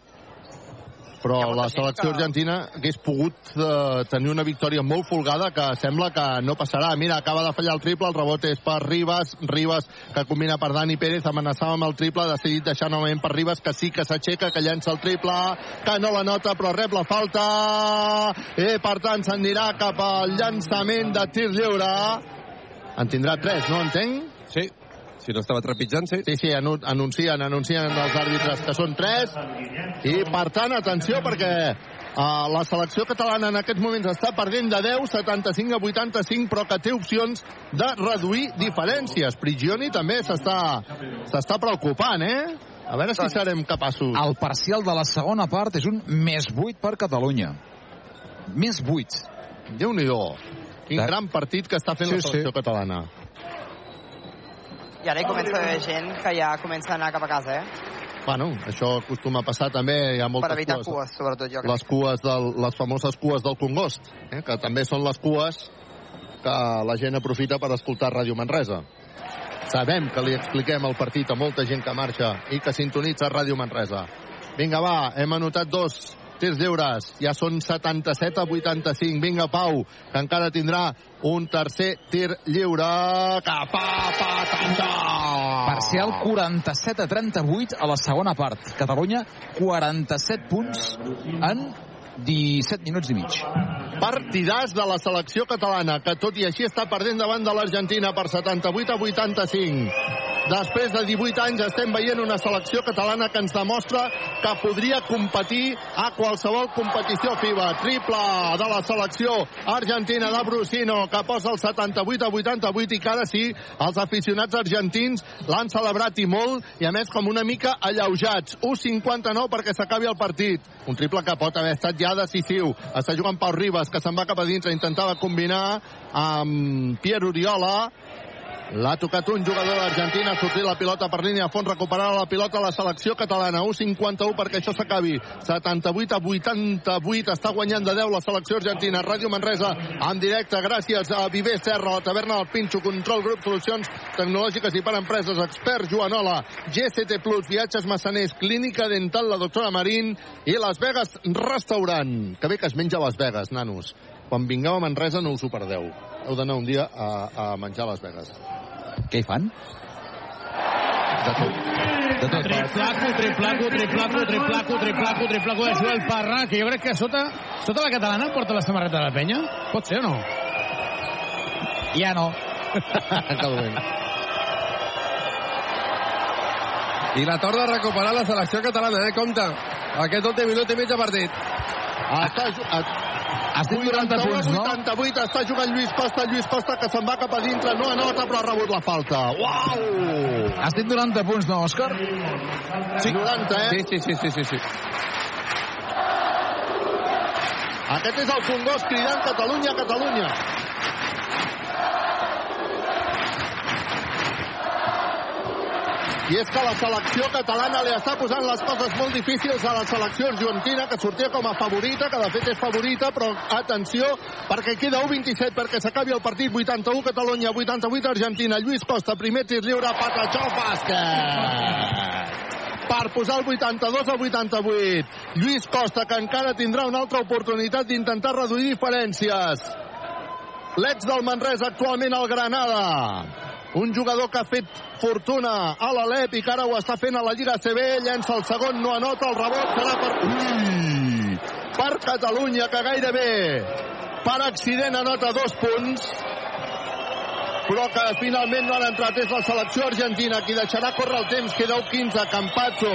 però la selecció argentina hagués pogut eh, tenir una victòria molt folgada que sembla que no passarà. Mira, acaba de fallar el triple, el rebot és per Ribas, Ribas que combina per Dani Pérez, amenaçava amb el triple, ha decidit deixar novament per Ribas, que sí que s'aixeca, que llença el triple, que no la nota, però rep la falta, i per tant s'anirà cap al llançament de tir lliure. En tindrà tres, no entenc? Sí, si no estava trepitjant, sí. Sí, sí, anu anuncien, anuncien els àrbitres que són tres. I, per tant, atenció, perquè uh, la selecció catalana en aquests moments està perdent de 10, 75 a 85, però que té opcions de reduir diferències. Prigioni també s'està s'està preocupant, eh? A veure si serem capaços. El parcial de la segona part és un més 8 per Catalunya. Més 8. Déu-n'hi-do. Quin De- gran partit que està fent Sí, la selecció sí. catalana. I ara hi comença a haver gent que ja comença a anar cap a casa, eh? Bueno, això acostuma a passar també, hi ha moltes per evitar cues. cues, sobretot jo crec. les cues del, les famoses cues del Congost, eh? que també són les cues que la gent aprofita per escoltar Ràdio Manresa. Sabem que li expliquem el partit a molta gent que marxa i que sintonitza Ràdio Manresa. Vinga, va, hem anotat dos tirs lliures. Ja són 77 a 85. Vinga, Pau, que encara tindrà un tercer tir lliure. Que fa patata! Parcial 47 a 38 a la segona part. Catalunya, 47 punts en 17 minuts i mig. Partidàs de la selecció catalana, que tot i així està perdent davant de l'Argentina per 78 a 85. Després de 18 anys estem veient una selecció catalana que ens demostra que podria competir a qualsevol competició FIBA. Triple de la selecció argentina de Brusino, que posa el 78 a 88 i que ara sí, els aficionats argentins l'han celebrat i molt, i a més com una mica alleujats. 1'59 perquè s'acabi el partit. Un triple que pot haver estat ja decisiu. Està jugant Pau Ribas, que se'n va cap a dintre, intentava combinar amb Pierre Oriola, L'ha tocat un jugador d'Argentina, ha sortit la pilota per línia a fons, recuperarà la pilota a la selecció catalana. 1'51 perquè això s'acabi. 78 a 88, està guanyant de 10 la selecció argentina. Ràdio Manresa, en directe, gràcies a Viver Serra, la taverna del Pinxo, Control Grup, Solucions Tecnològiques i per Empreses, Expert Joanola, GCT Plus, Viatges Massaners, Clínica Dental, la doctora Marín i Las Vegas Restaurant. Que bé que es menja a Las Vegas, nanos. Quan vingueu a Manresa no us ho perdeu. Heu d'anar un dia a, a menjar a Las Vegas. Què hi fan? De tot. De tot. Triplaco, triplaco, triplaco, triplaco, triplaco, triplaco de Joel Parra, que jo crec que sota, sota la catalana porta la samarreta de la penya. Pot ser o no? Ja no. dolent. I la torna a recuperar la selecció catalana, eh? Compte. Aquest últim minut i mig de partit. Està, Estic 90 punts, no? 88 està jugant Lluís Costa, Lluís Costa que se'n va cap a dintre, no anota però ha rebut la falta. Uau! Has dit 90 punts, no, Òscar? Sí. 90, eh? Sí, sí, sí, sí, sí, sí. Aquest és el Congost cridant Catalunya, Catalunya. I és que la selecció catalana li està posant les coses molt difícils a la selecció argentina, que sortia com a favorita, que de fet és favorita, però atenció, perquè queda 1-27 perquè s'acabi el partit 81 Catalunya, 88 Argentina. Lluís Costa, primer tir lliure, Patachó, bàsquet per posar el 82 a 88. Lluís Costa, que encara tindrà una altra oportunitat d'intentar reduir diferències. L'ex del Manresa actualment al Granada. Un jugador que ha fet fortuna a l'Alep i que ara ho està fent a la Lliga CB. Llença el segon, no anota, el rebot serà per... Ui! Per Catalunya, que gairebé per accident anota dos punts però que finalment no han entrat és la selecció argentina qui deixarà córrer el temps queda 15 Campazzo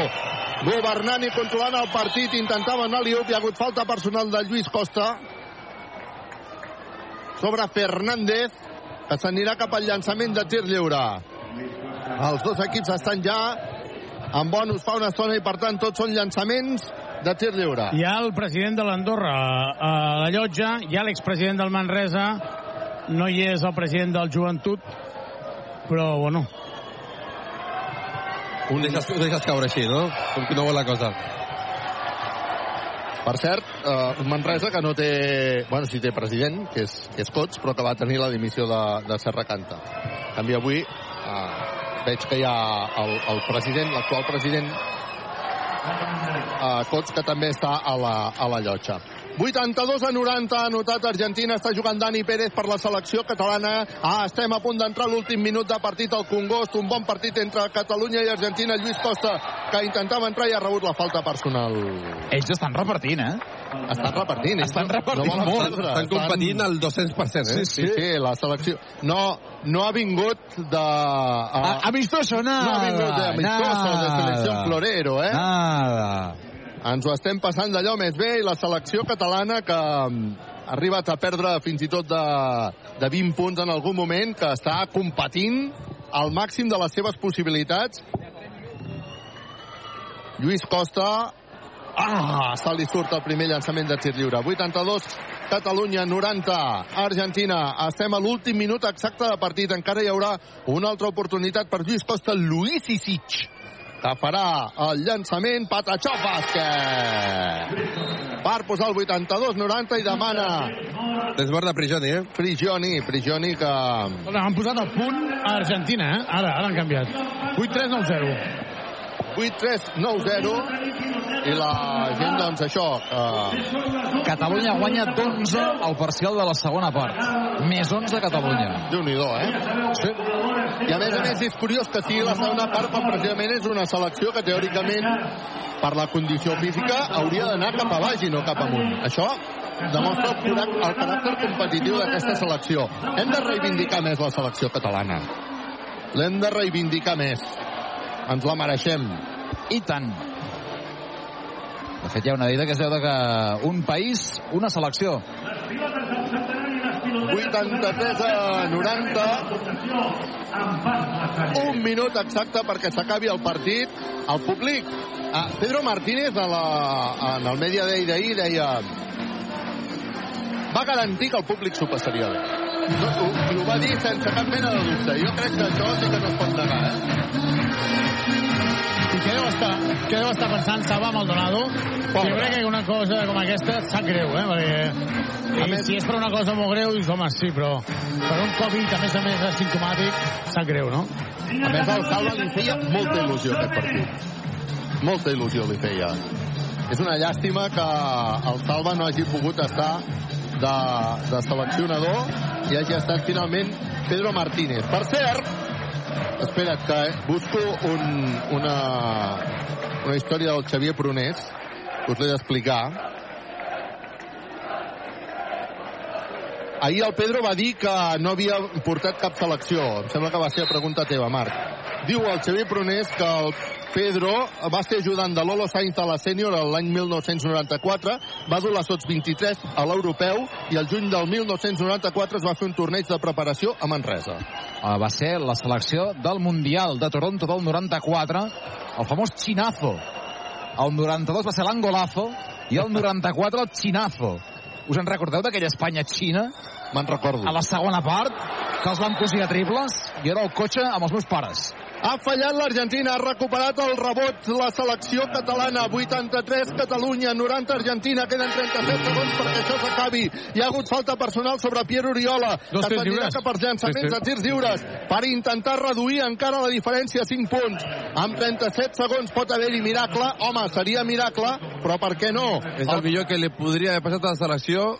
governant i controlant el partit intentava anar li hi ha hagut falta personal de Lluís Costa sobre Fernández que s'anirà cap al llançament de tir lliure els dos equips estan ja en bonus fa una estona i per tant tots són llançaments de tir lliure Hi ha el president de l'Andorra a la llotja, hi ha l'expresident del Manresa, no hi és el president del Joventut, però, bueno... Ho deixes, ho deixes caure així, no? Com que no vol la cosa. Per cert, eh, un Manresa que no té... Bueno, sí té president, que és, que és Cots, però que va tenir la dimissió de, de Serra Canta. En canvi, avui eh, veig que hi ha el, el president, l'actual president eh, Cots, que també està a la, a la llotja. 82 a 90 ha anotat Argentina, està jugant Dani Pérez per la selecció catalana. Ah, estem a punt d'entrar l'últim minut de partit al Congost, un bon partit entre Catalunya i Argentina. Lluís Costa, que intentava entrar i ha rebut la falta personal. Ells estan repartint, eh? Estan repartint. Estan repartint volen molt. perdre. Estan competint al 200%, eh? Sí, sí, sí, la selecció. No, no ha vingut de... A- amistoso, nada, No ha vingut de amistoso, de nada. selecció florero, eh? Nada. Ens ho estem passant d'allò més bé i la selecció catalana que mm, ha arribat a perdre fins i tot de, de 20 punts en algun moment, que està competint al màxim de les seves possibilitats. Lluís Costa Ah, se li surt el primer llançament de tir lliure. 82, Catalunya, 90, Argentina. Estem a l'últim minut exacte de partit. Encara hi haurà una altra oportunitat per Lluís Costa, Luis Isic, que farà el llançament Patachó Bàsquet. Per posar el 82-90 i demana... Desbord de Prigioni, eh? Prigioni, Prigioni que... Han posat a punt a Argentina, eh? Ara, ara han canviat. 8-3-9-0. 8-3-9-0 i la gent, doncs, això... Eh... Catalunya guanya d'11 al parcial de la segona part. Més 11 Catalunya. Déu-n'hi-do, eh? Sí. I a més a més és curiós que sigui la segona part quan precisament és una selecció que teòricament per la condició física hauria d'anar cap a baix i no cap amunt. Això demostra el, el caràcter competitiu d'aquesta selecció. Hem de reivindicar més la selecció catalana. L'hem de reivindicar més. Ens la mereixem. I tant. De fet, hi ha una dita que es de que un país, una selecció. 83 a 90. Un minut exacte perquè s'acabi el partit. El públic, Pedro Martínez a la, en el Media Day d'ahir deia va garantir que el públic s'ho passaria bé. No, ho, ho va dir sense cap mena de dubte. Jo crec que això sí que no es pot negar, eh? I què deu estar, què deu estar pensant Saba Maldonado? Pobre. Jo crec que una cosa com aquesta et sap greu, eh? Perquè a més, si és per una cosa molt greu, dius, home, sí, però per un Covid, a més a més, asimptomàtic, sap greu, no? A més, al Salva li feia molta il·lusió aquest partit. Molta il·lusió li feia. És una llàstima que el Salva no hagi pogut estar de, de seleccionador i hagi estat finalment Pedro Martínez. Per cert, espera't que busco un, una, una història del Xavier Prunés que us l'he d'explicar. Ahir el Pedro va dir que no havia portat cap selecció. Em sembla que va ser a pregunta teva, Marc. Diu el Xavier Prunés que el Pedro va ser ajudant de Lolo Sainz a la sènior l'any 1994, va dur la Sots 23 a l'europeu i el juny del 1994 es va fer un torneig de preparació a Manresa. Uh, va ser la selecció del Mundial de Toronto del 94, el famós Chinazo. El 92 va ser l'Angolazo i el 94 el Chinazo. Us en recordeu d'aquella Espanya-Xina? Me'n recordo. A la segona part, que els van cosir a triples i era el cotxe amb els meus pares. Ha fallat l'Argentina, ha recuperat el rebot la selecció catalana. 83 Catalunya, 90 Argentina, queden 37 segons perquè això s'acabi. Hi ha hagut falta personal sobre Pierre Oriola, Dos que tirs lliures. als llançaments de tirs lliures per intentar reduir encara la diferència a 5 punts. Amb 37 segons pot haver-hi miracle. Home, seria miracle, però per què no? És el millor que li podria haver passat a la selecció.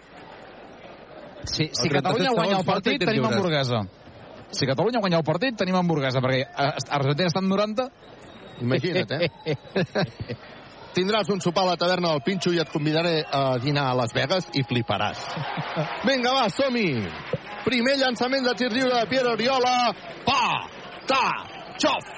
Sí, si El 37 Catalunya guanya el partit, tenim lliures. hamburguesa. Si Catalunya guanya el partit, tenim hamburguesa, perquè Argentina està en 90. Imagina't, eh? Tindràs un sopar a la taverna del Pinxo i et convidaré a dinar a Las Vegas i fliparàs. Vinga, va, som-hi! Primer llançament de tir lliure de Pierre Oriola. Pa! Ta! Xof!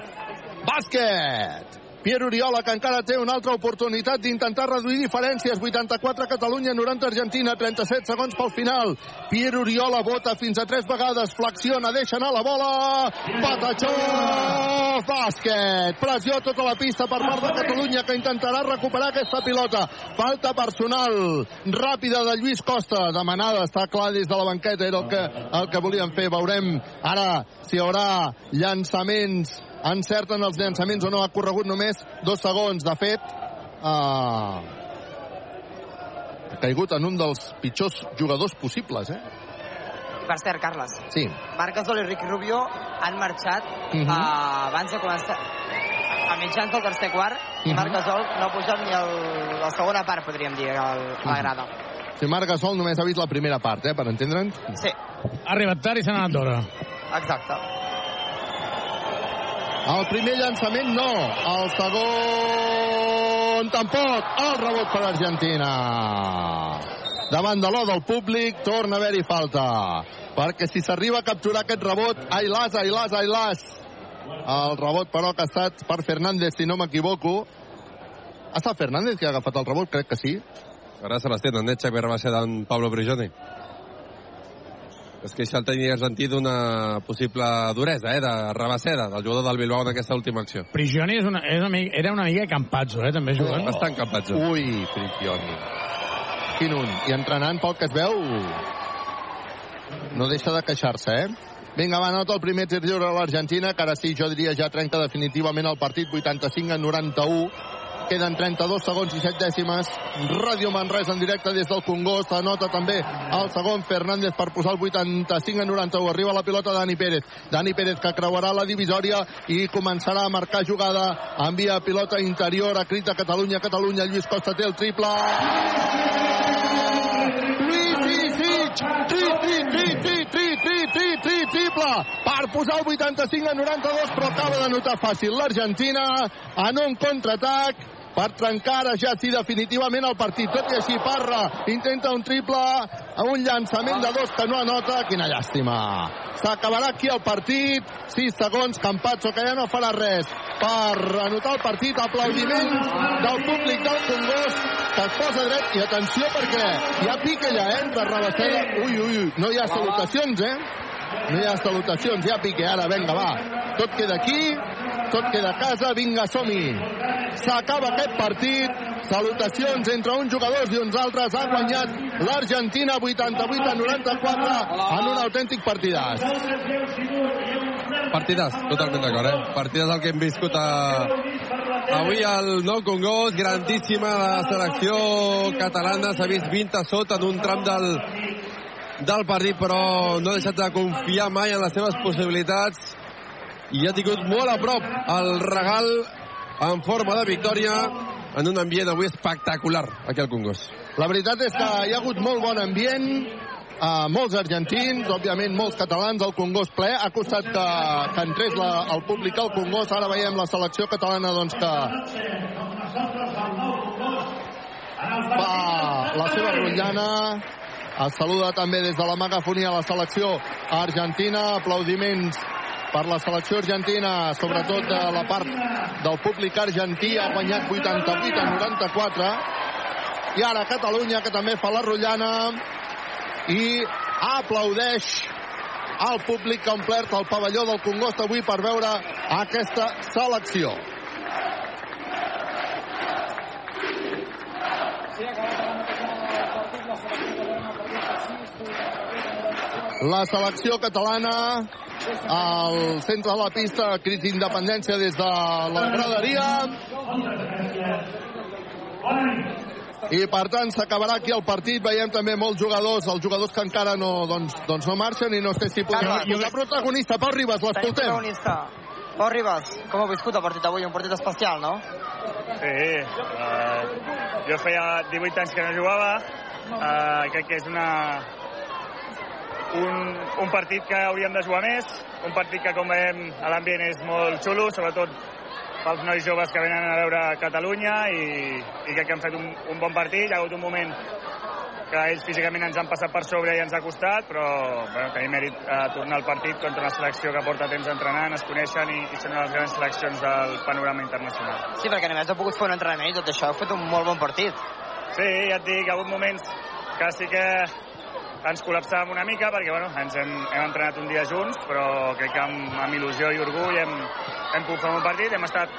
Bàsquet! Pierre Oriola, que encara té una altra oportunitat d'intentar reduir diferències. 84 Catalunya, 90 Argentina, 37 segons pel final. Pierre Oriola vota fins a tres vegades, flexiona, deixa anar la bola. Patachó! Bàsquet! Pressió a tota la pista per part de Catalunya, que intentarà recuperar aquesta pilota. Falta personal ràpida de Lluís Costa. Demanada, està clar des de la banqueta, era el que, el que volien fer. Veurem ara si hi haurà llançaments encerten els llançaments o no ha corregut només dos segons de fet uh, ha caigut en un dels pitjors jugadors possibles eh? Per cert, Carles, sí, Marc Gasol i Ricky Rubio han marxat Mhm. uh, abans de començar a mitjans del tercer quart i Mhm. Marc Gasol no ha pujat ni el, la segona part, podríem dir, al, a la grada. si Marc Gasol només ha vist la primera part eh, per entendre'ns Sí, Ha arribat tard i se n'ha anat d'hora. exacte. El primer llançament no el segon tampoc el rebot per Argentina davant de l'o del públic torna a haver-hi falta perquè si s'arriba a capturar aquest rebot ai las, ai las, el rebot però que ha estat per Fernández si no m'equivoco ha estat Fernández que ha agafat el rebot? crec que sí Ara se les tenen, eh? Xavi Rabassa d'en Pablo Prigioni. És que això el tenia argentí d'una possible duresa, eh? De Rabaseda, del jugador del Bilbao en aquesta última acció. Prigioni és una, és una, mica- era una mica Campazzo, eh, també jugant. Bastant Campazzo. Ui, Prigioni. Quin un. I entrenant pel que es veu, no deixa de queixar-se, eh? Vinga, va, nota el primer tir lliure a l'Argentina, que ara sí, jo diria ja trenca definitivament el partit 85 a 91. Queden 32 segons i 7 dècimes. Ràdio Manresa en directe des del Congost. Anota també el segon Fernández per posar el 85 a 91. Arriba la pilota Dani Pérez. Dani Pérez que creuarà la divisòria i començarà a marcar jugada. Envia pilota interior a crit de Catalunya. Catalunya. Lluís Costa té el triple. Triple! Per posar el 85 a 92, però acaba de notar fàcil l'Argentina en un contraatac per trencar ara ja sí definitivament el partit. Tot i així, Parra intenta un triple un llançament de dos que no anota. Quina llàstima. S'acabarà aquí el partit. 6 segons, Campazzo, que ja no farà res per anotar el partit. Aplaudiment del públic del Congost que es posa dret. I atenció perquè hi ha pic allà, eh, entre Rabaseda. Ui, ui, ui, no hi ha salutacions, eh? No hi ha salutacions, ha pique. Ara, vinga, va. Tot queda aquí. tot queda a casa, vinga, som-hi. S'acaba aquest partit, salutacions entre uns jugadors i uns altres, ha guanyat l'Argentina 88 a 94 en un autèntic partidàs. Partidàs, totalment d'acord, eh? Partidàs el que hem viscut a... avui al Nou Congost, grandíssima la selecció catalana, s'ha vist 20 a sota en un tram del, del partit, però no ha deixat de confiar mai en les seves possibilitats i ha tingut molt a prop el regal en forma de victòria en un ambient avui espectacular aquí al Congost. La veritat és que hi ha hagut molt bon ambient, uh, molts argentins, òbviament molts catalans, el Congost ple. Ha costat que, que entrés la, el públic al Congost. Ara veiem la selecció catalana doncs, que fa la seva rotllana. Es saluda també des de la megafonia la selecció argentina. Aplaudiments per la selecció argentina, sobretot de la part del públic argentí, ha guanyat 88 a 94. I ara Catalunya, que també fa la rotllana i aplaudeix al públic que ha omplert el pavelló del Congost avui per veure aquesta selecció. La selecció catalana al centre de la pista, crit d'independència des de la graderia. I per tant s'acabarà aquí el partit. Veiem també molts jugadors, els jugadors que encara no, doncs, doncs no marxen i no sé si podem Carles. escoltar protagonista. Pau Ribas, l'escoltem. protagonista. Pau Ribas, com heu viscut el partit avui? Un partit especial, no? Sí, uh, jo feia 18 anys que no jugava, uh, crec que és una, un, un partit que hauríem de jugar més, un partit que, com veiem, l'ambient és molt xulo, sobretot pels nois joves que venen a veure Catalunya i, i crec que han fet un, un bon partit. Hi ha hagut un moment que ells físicament ens han passat per sobre i ens ha costat, però bueno, tenim mèrit a tornar al partit contra una selecció que porta temps entrenant, es coneixen i, i són una de les grans seleccions del panorama internacional. Sí, perquè només heu pogut fer un entrenament i tot això. Heu fet un molt bon partit. Sí, ja et dic, ha hagut moments que sí que ens col·lapsàvem una mica perquè bueno, ens hem, hem entrenat un dia junts, però crec que amb, amb il·lusió i orgull hem, hem pogut fer un partit, hem estat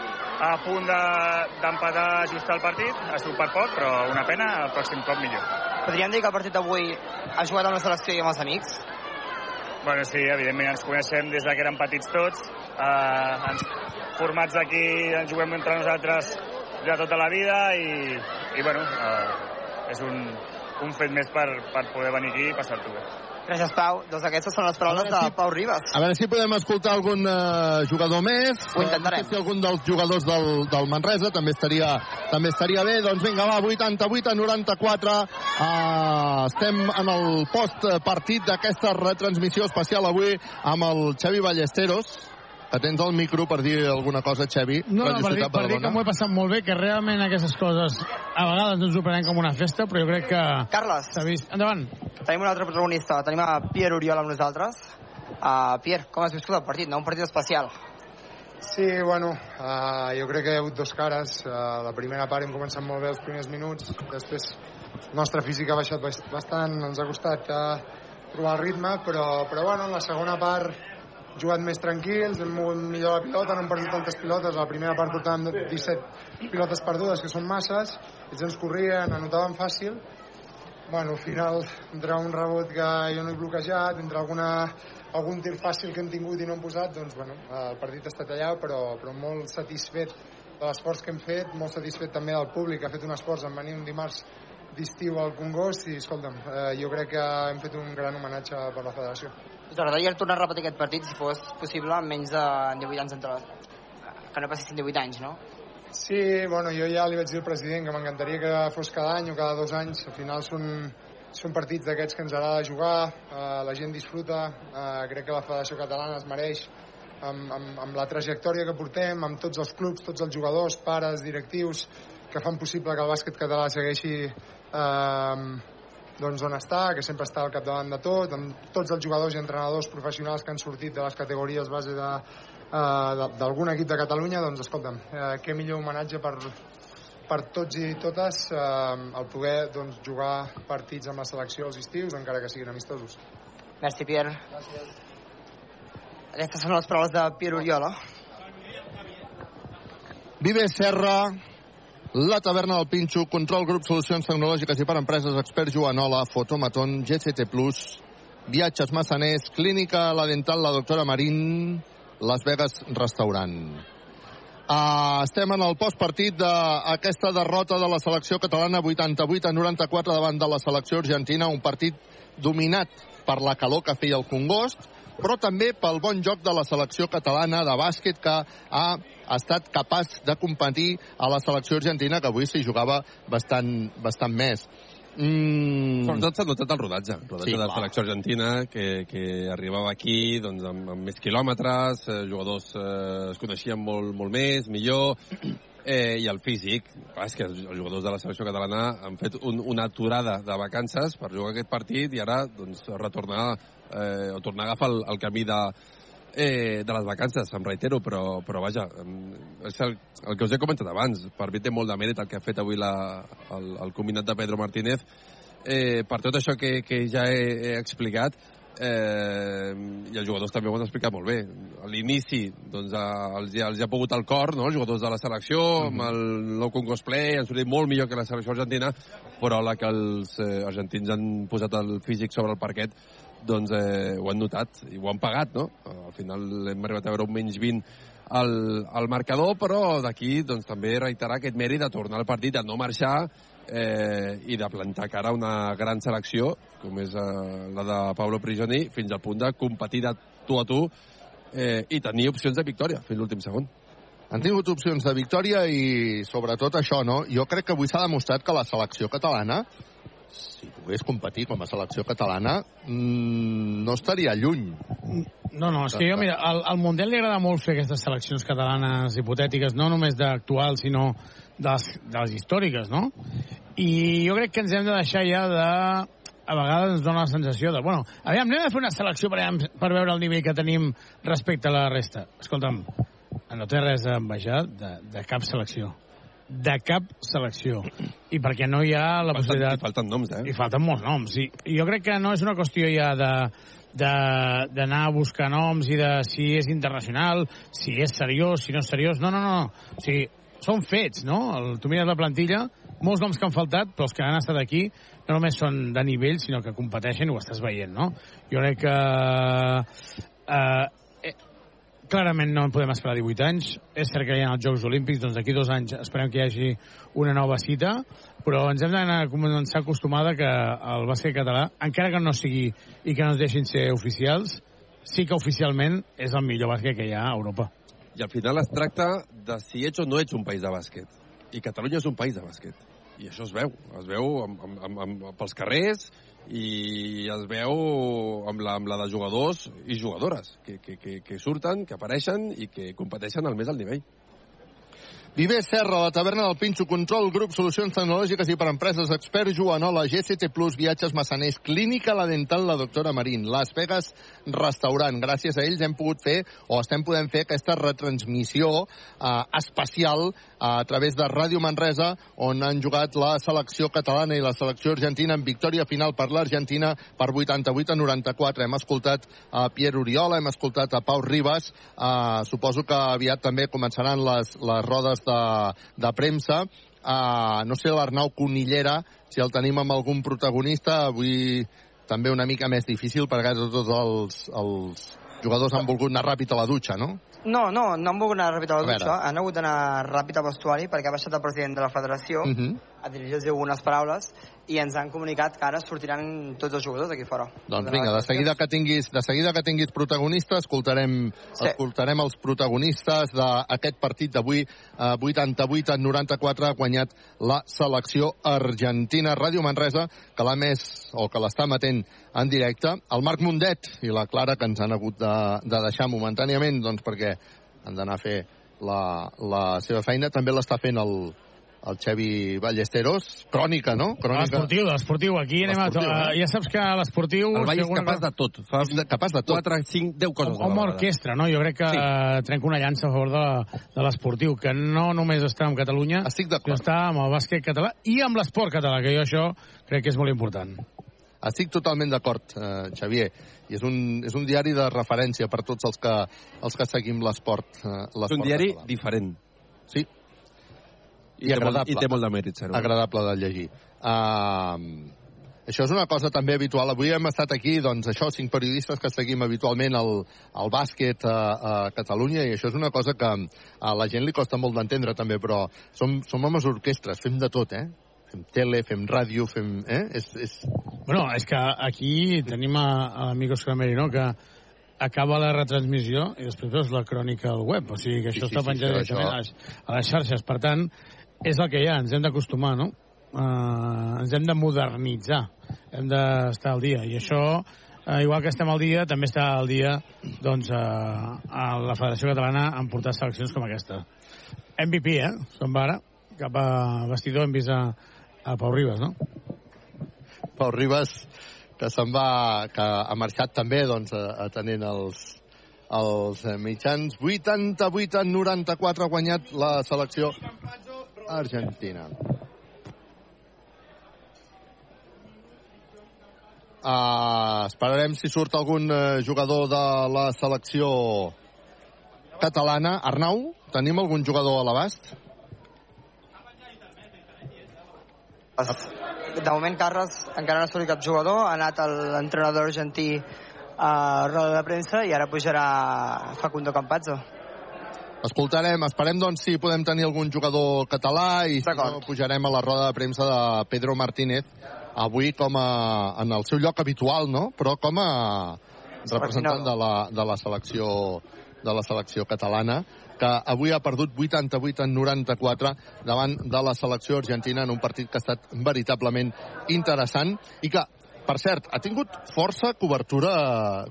a punt de- d'empatar de, just el partit, ha sigut per poc, però una pena, el pròxim cop millor. Podríem dir que el partit d'avui ha jugat amb la selecció i amb els amics? Bueno, sí, evidentment ens coneixem des de que érem petits tots, eh, ens, formats aquí, ens juguem entre nosaltres de tota la vida i, i bueno, eh, és un, un fet més per, per poder venir aquí i passar-t'ho bé. Gràcies, Pau. Doncs aquestes són les paraules de Pau Ribas. A veure si podem escoltar algun uh, jugador més. Ho intentarem. Uh, sé si algun dels jugadors del, del Manresa també estaria, també estaria bé. Doncs vinga, va, 88 a 94. Uh, estem en el post-partit d'aquesta retransmissió especial avui amb el Xavi Ballesteros. Que tens el micro per dir alguna cosa, Xavi. No, no, per dir, per dir que m'ho he passat molt bé, que realment aquestes coses a vegades no ens ho prenem com una festa, però jo crec que... Carles. S'ha vist. Endavant. Tenim un altre protagonista. Tenim a Pierre Oriol amb nosaltres. Uh, Pierre, com has viscut el partit? No? Un partit especial. Sí, bueno, uh, jo crec que hi ha hagut dos cares. Uh, la primera part hem començat molt bé els primers minuts, després la nostra física ha baixat bast- bastant, ens ha costat uh, trobar el ritme, però, però bueno, en la segona part jugat més tranquils, hem mogut millor la pilota, no hem perdut tantes pilotes, a la primera part portàvem 17 pilotes perdudes, que són masses, ells ens corrien, anotaven fàcil, bueno, al final, entre un rebot que jo no he bloquejat, entre alguna, algun tir fàcil que hem tingut i no hem posat, doncs, bueno, el partit ha estat allà, però, però molt satisfet de l'esforç que hem fet, molt satisfet també del públic, ha fet un esforç en venir un dimarts d'estiu al Congost i, escolta'm, eh, jo crec que hem fet un gran homenatge per la federació. Us agradaria tornar a repetir aquest partit, si fos possible, amb menys de 18 anys entre... Que no passessin 18 anys, no? Sí, bueno, jo ja li vaig dir al president que m'encantaria que fos cada any o cada dos anys. Al final són, són partits d'aquests que ens agrada jugar, eh, la gent disfruta, eh, crec que la Federació Catalana es mereix amb, amb, amb la trajectòria que portem, amb tots els clubs, tots els jugadors, pares, directius, que fan possible que el bàsquet català segueixi eh, doncs on està, que sempre està al capdavant de tot, amb tots els jugadors i entrenadors professionals que han sortit de les categories base de, eh, d'algun equip de Catalunya, doncs escolta'm, eh, què millor homenatge per, per tots i totes eh, el poder doncs, jugar partits amb la selecció als estius, encara que siguin amistosos. Merci, Pierre. Aquestes són les paraules de Pierre Oriola. Vive Serra, la taverna del Pinxo, Control Grup Solucions Tecnològiques i per Empreses, Expert Joanola, Fotomaton, GCT+, Viatges Massaners, Clínica La Dental, la doctora Marín, Las Vegas Restaurant. Uh, estem en el postpartit d'aquesta derrota de la selecció catalana 88 a 94 davant de la selecció argentina, un partit dominat per la calor que feia el Congost, però també pel bon joc de la selecció catalana de bàsquet que ha estat capaç de competir a la selecció argentina, que avui s'hi jugava bastant, bastant més. Mm. Sobretot s'ha notat el rodatge, el rodatge Sí, de la selecció argentina, que, que arribava aquí doncs, amb, amb més quilòmetres, eh, jugadors eh, es coneixien molt, molt més, millor, eh, i el físic. Clar, és que els, els jugadors de la selecció catalana han fet un, una aturada de vacances per jugar aquest partit i ara doncs, retornar eh, o tornar a agafar el, el camí de, eh, de les vacances, em reitero, però, però vaja, és el, el que us he comentat abans, per mi té molt de mèrit el que ha fet avui la, el, el combinat de Pedro Martínez, eh, per tot això que, que ja he, he explicat, eh, i els jugadors també ho han explicat molt bé. A l'inici, doncs, els, els hi ha pogut el cor, no?, els jugadors de la selecció, amb el nou Congost Play, han sortit molt millor que la selecció argentina, però la que els eh, argentins han posat el físic sobre el parquet, doncs eh, ho han notat i ho han pagat, no? Al final hem arribat a veure un menys 20 al, al marcador, però d'aquí doncs, també reiterar aquest mèrit de tornar al partit, de no marxar eh, i de plantar cara a una gran selecció, com és eh, la de Pablo Prigioni, fins al punt de competir de tu a tu eh, i tenir opcions de victòria fins l'últim segon. Han tingut opcions de victòria i sobretot això, no? Jo crec que avui s'ha demostrat que la selecció catalana, si pogués competir com a selecció catalana, mmm, no estaria lluny. No, no, és que jo, mira, al, al Mundial li agrada molt fer aquestes seleccions catalanes hipotètiques, no només d'actuals, sinó de les, de les històriques, no? I jo crec que ens hem de deixar ja de... A vegades ens dona la sensació de... Bueno, aviam, anem a fer una selecció per, per veure el nivell que tenim respecte a la resta. Escolta'm, no té res a envejar de, de cap selecció. De cap selecció. I perquè no hi ha la Falten- possibilitat... i falten noms, eh? I falten molts noms. I, i jo crec que no és una qüestió ja de de- d'anar a buscar noms i de si és internacional, si és seriós, si no és seriós. No, no, no. O sigui, són fets, no? El, tu mires la plantilla, molts noms que han faltat, però els que han estat aquí no només són de nivell, sinó que competeixen i ho estàs veient, no? Jo crec que... Eh, clarament no en podem esperar 18 anys. És cert que hi ha els Jocs Olímpics, doncs d'aquí dos anys esperem que hi hagi una nova cita, però ens hem d'anar a començar a acostumar que el bàsquet català, encara que no sigui i que no ens deixin ser oficials, sí que oficialment és el millor bàsquet que hi ha a Europa. I al final es tracta de si ets o no ets un país de bàsquet. I Catalunya és un país de bàsquet. I això es veu. Es veu amb, amb, amb, amb, pels carrers i es veu amb la, amb la de jugadors i jugadores que, que, que, que surten, que apareixen i que competeixen al més alt nivell. Viver Serra, la taverna del Pinxo, Control, Grup, Solucions Tecnològiques i per Empreses, Expert, Joanola, GCT+, Viatges Massaners, Clínica La Dental, la doctora Marín, Las Vegas Restaurant. Gràcies a ells hem pogut fer, o estem podent fer, aquesta retransmissió eh, especial eh, a través de Ràdio Manresa, on han jugat la selecció catalana i la selecció argentina en victòria final per l'Argentina per 88 a 94. Hem escoltat a Pierre Oriola, hem escoltat a Pau Ribas, eh, suposo que aviat també començaran les, les rodes de, de premsa. Uh, no sé, l'Arnau Conillera, si el tenim amb algun protagonista, avui també una mica més difícil perquè tots els, els jugadors han volgut anar ràpid a la dutxa, no? No, no, no han volgut anar ràpid a la A dutxa, han hagut d'anar ràpid al vestuari perquè ha baixat el president de la federació Uh -huh. A dirigir-los algunes paraules i ens han comunicat que ara sortiran tots els jugadors d'aquí fora. Doncs vinga, de seguida que tinguis, de seguida que tinguis protagonista, escoltarem, sí. escoltarem els protagonistes d'aquest partit d'avui, eh, 88 a 94, ha guanyat la selecció argentina. Ràdio Manresa, que l'ha més, o que l'està matent en directe, el Marc Mundet i la Clara, que ens han hagut de, de deixar momentàniament, doncs perquè han d'anar a fer la, la seva feina. També l'està fent el, el Xevi Ballesteros. Crònica, no? Crònica. L'esportiu, l'esportiu. Aquí anem a... Eh? ja saps que a l'esportiu... El Vall és alguna capaç cosa- de tot. Fa És capaç de tot. 4, 5, 10 coses a Home vegada. orquestra, no? Jo crec que Sí. sí. trenco una llança a favor de, de l'esportiu, que no només està amb Catalunya, Estic sinó d'acord. està amb el bàsquet català i amb l'esport català, que jo això crec que és molt important. Estic totalment d'acord, eh, Xavier. I és un, és un diari de referència per tots els que, els que seguim l'esport. Eh, És un diari català. diferent. Sí, I, té, molt, I té molt de mèrit, ser Agradable de llegir. Uh, això és una cosa també habitual. Avui hem estat aquí, doncs, això, cinc periodistes que seguim habitualment el, el bàsquet a, a Catalunya, i això és una cosa que a la gent li costa molt d'entendre, també, però som, som homes orquestres, fem de tot, eh? Fem tele, fem ràdio, fem... Eh? És, és... Bueno, és que aquí tenim a, a l'amic Oscar Merino, que acaba la retransmissió i després veus la crònica al web, o sigui que això sí, sí, està penjat sí, directament això... a les xarxes. Per tant, és el que hi ha, ens hem d'acostumar, no? Uh, ens hem de modernitzar, hem d'estar al dia, i això uh, igual que estem al dia, també està al dia doncs, uh, a la Federació Catalana en portar seleccions com aquesta. MVP, eh? Som ara, cap a vestidor hem vist a, a Pau Ribas, no? Pau Ribas, que se'n va, que ha marxat també doncs, atenent els, els mitjans. 88 en 94 ha guanyat la selecció argentina. Uh, esperarem si surt algun uh, jugador de la selecció catalana. Arnau, tenim algun jugador a l'abast? De moment, Carles encara no ha sortit cap jugador. Ha anat l'entrenador argentí a roda de premsa i ara pujarà Facundo Campazzo. Escoltarem, esperem doncs si podem tenir algun jugador català i si no pujarem a la roda de premsa de Pedro Martínez avui com a, en el seu lloc habitual, no? Però com a representant de la, de la selecció de la selecció catalana que avui ha perdut 88 en 94 davant de la selecció argentina en un partit que ha estat veritablement interessant i que per cert, ha tingut força cobertura,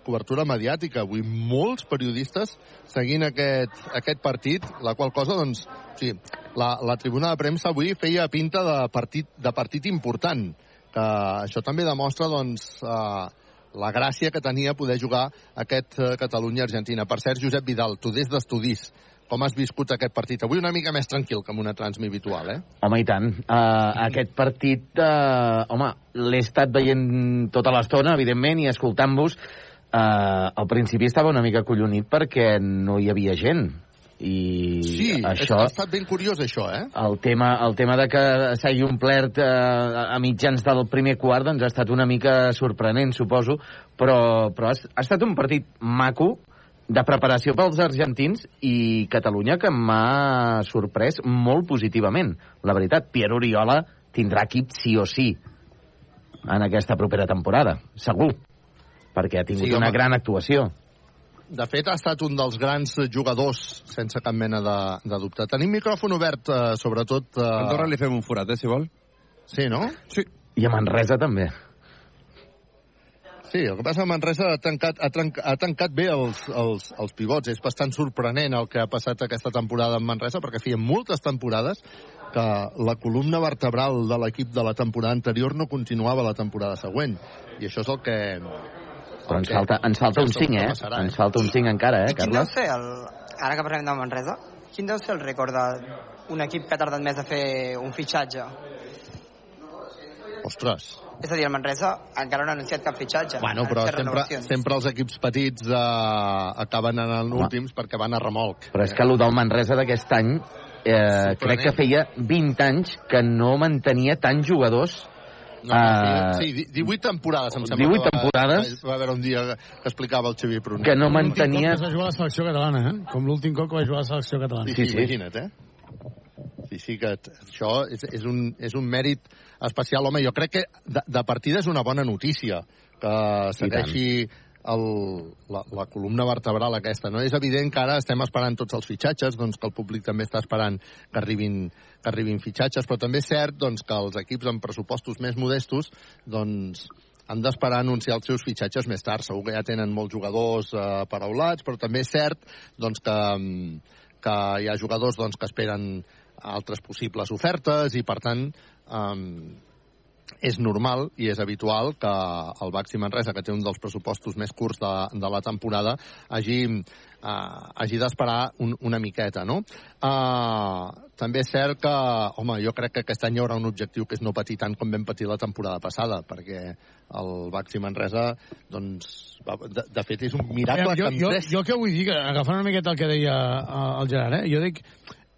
cobertura mediàtica. Avui molts periodistes seguint aquest, aquest partit, la qual cosa, doncs, sí, la, la tribuna de premsa avui feia pinta de partit, de partit important que això també demostra doncs, eh, la gràcia que tenia poder jugar aquest eh, Catalunya-Argentina. Per cert, Josep Vidal, tu des d'estudis, com has viscut aquest partit? Avui una mica més tranquil que amb una transmi habitual, eh? Home, i tant. Uh, aquest partit, uh, home, l'he estat veient tota l'estona, evidentment, i escoltant-vos. Uh, al principi estava una mica collonit perquè no hi havia gent i sí, això, ha estat ben curiós això, eh? El tema, el tema de que s'hagi omplert eh, a mitjans del primer quart doncs ha estat una mica sorprenent, suposo, però, però ha, ha estat un partit maco de preparació pels argentins i Catalunya que m'ha sorprès molt positivament. La veritat, Pierre Oriola tindrà equip sí o sí en aquesta propera temporada, segur, perquè ha tingut sí, una gran actuació de fet, ha estat un dels grans jugadors, sense cap mena de, de dubte. Tenim micròfon obert, eh, sobretot... Eh... A Andorra li fem un forat, eh, si vol. Sí, no? Sí. I a Manresa també. Sí, el que passa a Manresa ha tancat, ha, tancat, ha tancat bé els, els, els pivots. És bastant sorprenent el que ha passat aquesta temporada en Manresa, perquè feia moltes temporades que la columna vertebral de l'equip de la temporada anterior no continuava la temporada següent. I això és el que, però ens falta, ens falta un 5, eh? Ens falta un 5 encara, eh, Carles? Quin deu ser, el, ara que parlem de Manresa, quin deu ser el rècord d'un equip que ha tardat més a fer un fitxatge? Ostres. És a dir, el Manresa encara no ha anunciat cap fitxatge. Bueno, però sempre, sempre els equips petits eh, acaben en els últims perquè van a remolc. Però és que el del Manresa d'aquest any eh, crec que feia 20 anys que no mantenia tants jugadors no, uh, sí, sí, 18 temporades, em sembla. 18 temporades. Va, va haver un dia que explicava el Xavier Pruna. Que no mantenia... Que va jugar a la selecció catalana, eh? Com l'últim cop que va jugar a la selecció catalana. Sí, sí, sí. imagina't, eh? Sí, sí, que això és, és, un, és un mèrit especial. Home, jo crec que de, de partida és una bona notícia que segueixi el, la, la columna vertebral aquesta. No? És evident que ara estem esperant tots els fitxatges, doncs que el públic també està esperant que arribin, que arribin fitxatges, però també és cert doncs, que els equips amb pressupostos més modestos doncs, han d'esperar anunciar els seus fitxatges més tard. Segur que ja tenen molts jugadors eh, paraulats, però també és cert doncs, que, que hi ha jugadors doncs, que esperen altres possibles ofertes i, per tant, eh, és normal i és habitual que el Baxi Manresa, que té un dels pressupostos més curts de, de la temporada, hagi, uh, hagi d'esperar un, una miqueta, no? Uh, també és cert que, home, jo crec que aquest any hi haurà un objectiu que és no patir tant com vam patir la temporada passada, perquè el Baxi Manresa, doncs, va, de, de fet, és un miracle jo, que jo, jo, jo què vull dir, agafant una miqueta el que deia el Gerard, eh? jo dic,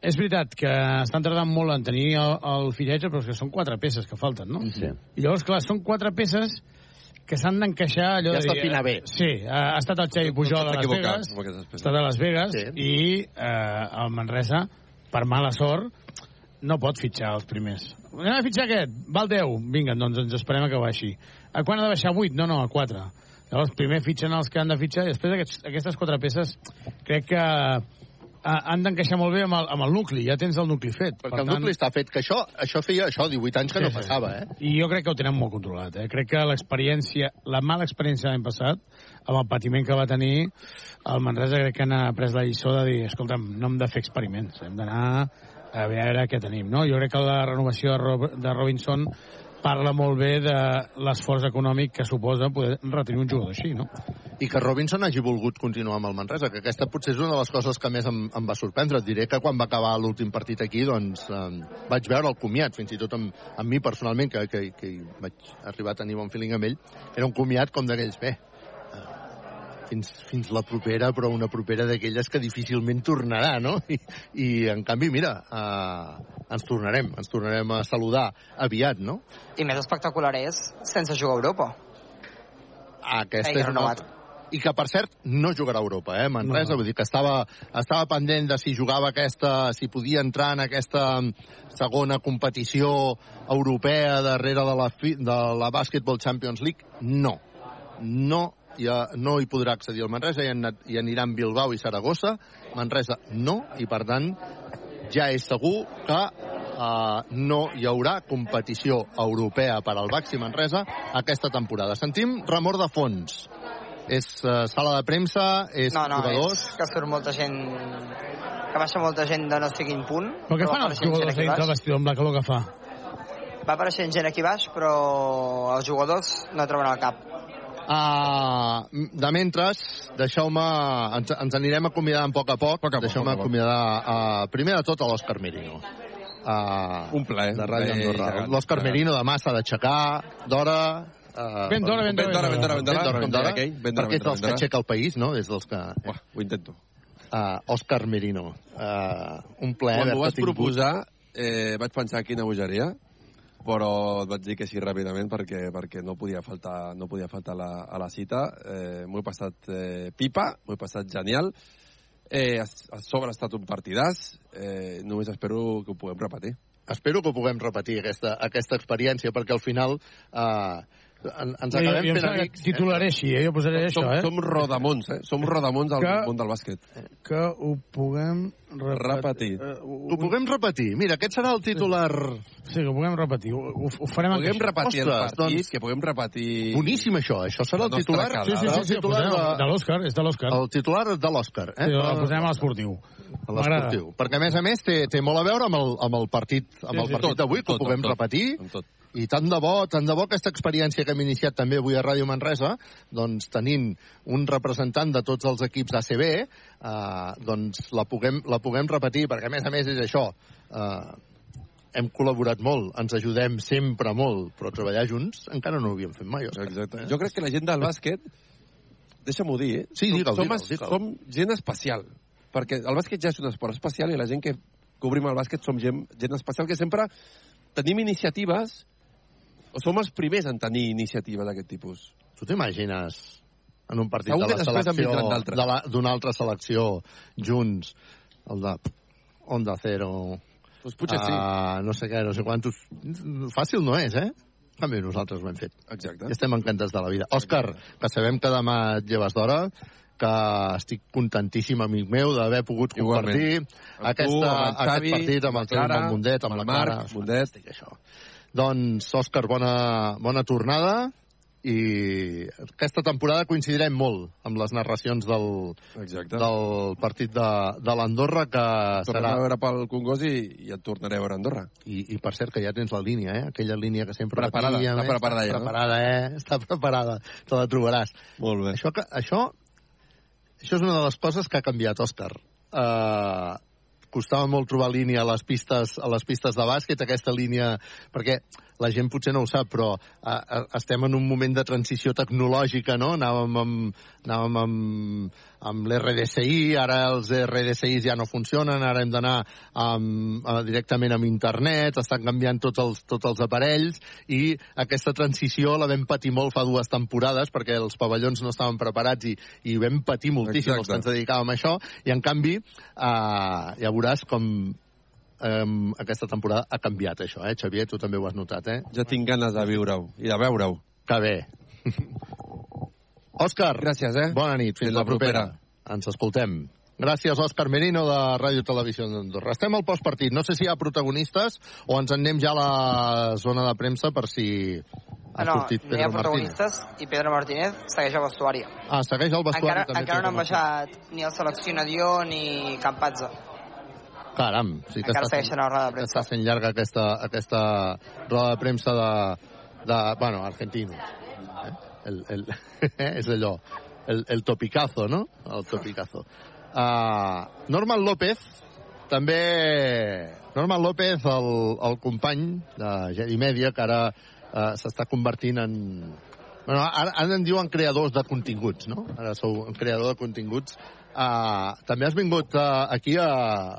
és veritat que estan tardant molt en tenir el, el fitxatge, però és que són quatre peces que falten, no? Sí. I llavors, clar, són quatre peces que s'han d'encaixar allò Ja de dir... Pina bé. Sí, ha, ha estat el Xavi Pujol a t'has Las equivocat Vegas, ha estat a Las Vegas Sí. i eh, el Manresa, per mala sort, no pot fitxar els primers. Anem a fitxar aquest, val 10. Vinga, doncs ens esperem a que baixi. A quan ha de baixar 8? No, no, a 4. Llavors, primer fitxen els que han de fitxar i després aquests, aquestes quatre peces crec que han d'encaixar molt bé amb el, amb el nucli. Ja tens el nucli fet. Perquè el nucli està fet, que això, això feia això, 18 anys que Sí, no passava, eh? I jo crec que ho tenen molt controlat. Eh? Crec que l'experiència, la mala experiència l'any passat, amb el patiment que va tenir, el Manresa crec que han pres la lliçó de dir, escolta'm, no hem de fer experiments, hem d'anar a veure què tenim. No? Jo crec que la renovació de, Rob de Robinson parla molt bé de l'esforç econòmic que suposa poder retenir un jugador així, no? I que Robinson hagi volgut continuar amb el Manresa, que aquesta potser és una de les coses que més em, em va sorprendre. Et diré que quan va acabar l'últim partit aquí, doncs, eh, vaig veure el comiat, fins i tot amb, amb mi personalment, que, que, que vaig arribar a tenir bon feeling amb ell, era un comiat com d'aquells, bé, fins, fins la propera, però una propera d'aquelles que difícilment tornarà, no? I, i en canvi, mira, eh, ens tornarem, ens tornarem a saludar aviat, no? I més espectacular és sense jugar a Europa. Aquesta Feina és una. I que, per cert, no jugarà a Europa, eh, Manresa. No. Vull dir que estava, estava pendent de si jugava aquesta... si podia entrar en aquesta segona competició europea darrere de la, fi, de la Basketball Champions League. No. No ja no hi podrà accedir al Manresa, ja, anat, ja aniran Bilbao i Saragossa. Manresa no, i per tant ja és segur que uh, no hi haurà competició europea per al Baxi Manresa aquesta temporada. Sentim remor de fons. És uh, sala de premsa, és No, no, jugadors... és que surt molta gent que baixa molta gent de no sé quin punt. Però què fan els jugadors dintre del vestidor amb la calor que fa? Va apareixent gent aquí baix, però els jugadors no troben el cap. Uh, de mentres, deixeu-me... Ens, ens anirem acomiadant a poc a poc. poc, deixeu-me a poc. acomiadar, uh, primer de tot, a l'Òscar Merino. Uh, Un plaer. De Ràdio Eh, Andorra. L'Òscar. Merino demà s'ha d'aixecar d'hora... Uh, Ben d'hora, ben d'hora, ben d'hora, ben d'hora, ben d'hora, ben d'hora, ben d'hora, perquè és ben d'hora, dels que ben d'hora. aixeca el país, no? És dels que... Eh? Uah, ho intento. Uh, Òscar Merino. Uh, un plaer Quan haver-te vas proposar, eh, vaig pensar quina bogeria, però et vaig dir que sí ràpidament perquè, perquè no podia faltar, no podia faltar la, a la cita. Eh, m'ho he passat eh, pipa, m'ho he passat genial. Eh, a, a sobre ha estat un partidàs. Eh, només espero que ho puguem repetir. Espero que ho puguem repetir, aquesta, aquesta experiència, perquè al final uh, en, ens acabem jo fent amics. Titularé així, eh? Jo posaré som, això, eh? som rodamons, eh? Som rodamons del Que- món del bàsquet. Que ho puguem Repetir. Eh, Ho puguem repetir. Mira, aquest serà el titular... Sí, que ho puguem repetir. Ho, ho, ho farem Puguem encaixar. repetir el Ostres, partit, doncs- que puguem repetir... Boníssim, això. Això serà el titular... cara. Sí, sí, sí, el sí, titular posem, de, de l'Òscar, és de l'Òscar. el titular de l'Òscar. Eh? Sí, el posem a l'esportiu. a l'esportiu. Perquè, a més a més, té, té molt a veure amb el, amb el partit, amb Sí, el sí, partit tot, d'avui, que ho puguem repetir. amb tot. I tant de bo, tant de bo aquesta experiència que hem iniciat també avui a Ràdio Manresa, doncs tenint un representant de tots els equips ACB, eh, doncs la puguem, la puguem repetir, perquè a més a més és això, eh, hem col·laborat molt, ens ajudem sempre molt, però treballar junts encara no ho havíem fet mai. Exacte. Jo crec que la gent del bàsquet, deixa'm-ho dir, eh? Sí, digue'l, som, digue'l, digue'l. som gent especial, perquè el bàsquet ja és un esport especial i la gent que cobrim el bàsquet som gent, gent especial que sempre tenim iniciatives som els primers en tenir iniciatives d'aquest tipus. Tu t'imagines en un partit Segur de la selecció d'una altra selecció junts el de Onda Cero Doncs potser sí. ah, no sé què, no sé quantos fàcil no és, eh? Canvi nosaltres ho hem fet Exacte. i estem encantats de la vida Òscar, que sabem que demà et lleves d'hora que estic contentíssim, amic meu, d'haver pogut compartir Igualment. Aquesta, tu, aquest partit amb el Xavi, amb Mundet, amb, amb la el Marc, Clara. Mundet. Fantàstic, això. Doncs, Òscar, bona, bona tornada i aquesta temporada coincidirem molt amb les narracions del, Exacte. del partit de, de l'Andorra que Tornem serà... a veure pel Congost i, i et tornaré a veure a Andorra. I, I per cert que ja tens la línia, eh? Aquella línia que sempre Preparada, repetíem, està eh? preparada ja, no? preparada, eh? Està preparada, te la trobaràs. Molt bé. Això, que, això, això és una de les coses que ha canviat, Òscar. Uh, costava molt trobar línia a les pistes a les pistes de bàsquet, aquesta línia perquè la gent potser no ho sap però uh, uh, estem en un moment de transició tecnològica no? anàvem amb, anàvem amb amb l'RDSI, ara els RDSIs ja no funcionen, ara hem d'anar eh, directament amb internet, estan canviant tots els, tots els aparells, i aquesta transició la vam patir molt fa dues temporades, perquè els pavellons no estaven preparats i, i vam patir moltíssim els que ens dedicàvem a això, i en canvi eh, ja veuràs com eh, aquesta temporada ha canviat això, eh, Xavier? Tu també ho has notat, eh? Ja tinc ganes de viure-ho i de veure-ho. Que bé. Òscar. Gràcies, eh? Bona nit, fins, Fins la la propera. propera. Ens escoltem. Gràcies, Òscar Merino, de Ràdio Televisió d'Andorra. Estem al postpartit. No sé si hi ha protagonistes o ens en anem ja a la zona de premsa per si ha no, sortit no hi Pedro ha Martínez. protagonistes i Pedro Martínez segueix al vestuari. Ah, segueix al vestuari encara, també. encara no han Pedro baixat ni el seleccionador ni Campazzo. Martínez. Caram, sí que Encara està, segueixen a la roda de que està sent llarga aquesta, aquesta roda de premsa de, de bueno, argentino. El, el, és allò, el, el topicazo, no? El topicazo. Uh, Norman López, també... Norman López, el, el company de Jedi Media, que ara uh, s'està convertint en... Bueno, ara, ara en diuen creadors de continguts, no? Ara sou un creador de continguts. Uh, també has vingut uh, aquí a,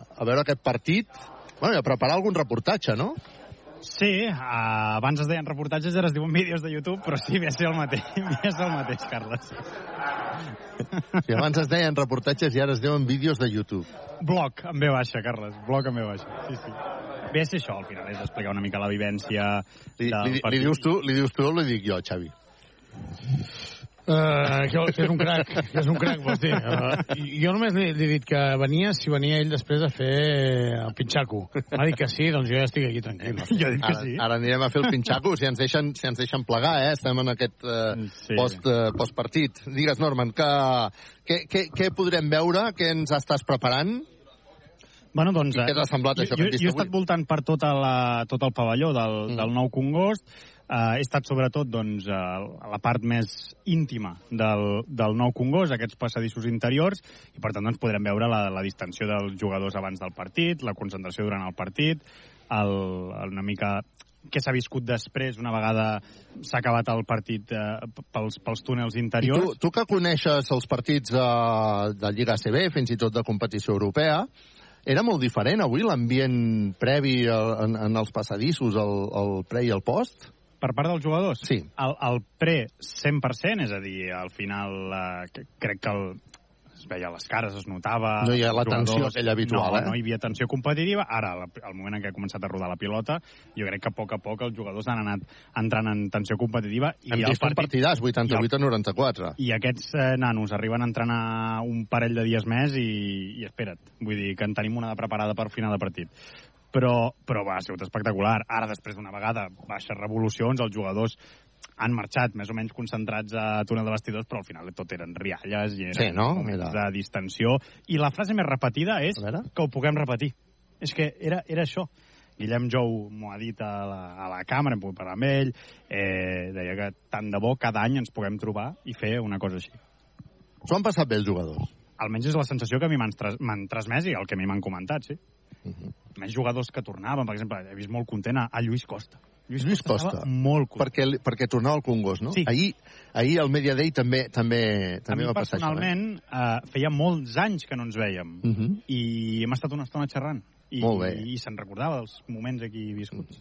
a veure aquest partit, bueno, i a preparar algun reportatge, no? Sí, uh, abans es deien reportatges, ara es diuen vídeos de YouTube, però sí, ve a ser el mateix, ve a ser el mateix, Carles. Si abans es deien reportatges i ara es diuen vídeos de YouTube. Blog, en ve baixa, Carles, blog en ve baixa, sí, sí. Ve a ser això, al final, és explicar una mica la vivència Li, li, li, dius tu, li dius tu o li dic jo, Xavi? Uh, que, que és un crac, que és un crac, vols dir. Uh, jo només li, li he dit que venia si venia ell després a fer el pinxaco. M'ha dit que sí, doncs jo ja estic aquí tranquil. Jo dic Ara, ara anirem a fer el pinxaco, si ens deixen, si ens deixen plegar, eh? Estem en aquest eh, Sí. post, eh, postpartit. Digues, Norman, que, que, que, què podrem veure? Què ens estàs preparant? Bueno, doncs, I què t'ha semblat jo, això jo, que hem vist jo he avui? estat voltant per tota la, tot el pavelló del, mm. del nou Congost. Uh, he estat sobretot doncs, a la part més íntima del, del nou Congost, aquests passadissos interiors, i per tant doncs, podrem veure la, la distensió dels jugadors abans del partit, la concentració durant el partit, el, una mica què s'ha viscut després, una vegada s'ha acabat el partit eh, pels, pels túnels I interiors. tu, tu que coneixes els partits eh, de Lliga ACB, fins i tot de competició europea, era molt diferent avui l'ambient previ eh, en, en els passadissos, el, el pre i el post? Per part dels jugadors? Sí. El, el pre 100%, és a dir, al final eh, crec que el, es veia a les cares, es notava... No hi ha la tensió aquella habitual, no, eh? No hi havia tensió competitiva. Ara, al moment en què ha començat a rodar la pilota, jo crec que a poc a poc els jugadors han anat entrant en tensió competitiva. I Hem vist un partidàs, 88 a 94. I aquests eh, nanos arriben a entrenar un parell de dies més i, i espera't, vull dir que en tenim una de preparada per final de partit. Però, però va, ha sigut espectacular. Ara, després d'una vegada, baixes revolucions, els jugadors han marxat més o menys concentrats a túnel de vestidors, però al final tot eren rialles i eren Sí, no? de distensió. I la frase més repetida és que ho puguem repetir. És que era, era això. Guillem Jou m'ho ha dit a la, a la càmera, hem pogut parlar amb ell, eh, deia que tant de bo cada any ens puguem trobar i fer una cosa així. S'ho han passat bé els jugadors? Almenys és la sensació que a mi m'han transmès i el que a mi m'han comentat, sí. Uh Mhm. -huh. Més jugadors que tornaven, per exemple, he vist molt content a, a Lluís Costa. Lluís, Lluís Costa. Costa. Molt content. Perquè, perquè tornava al Congost, no? Sí. Ahir, ahir al Media Day també, també, A també mi va passar això. Eh? personalment eh, feia molts anys que no ens vèiem Uh -huh. i hem estat una estona xerrant i, Molt bé. i se'n recordava dels moments aquí viscuts.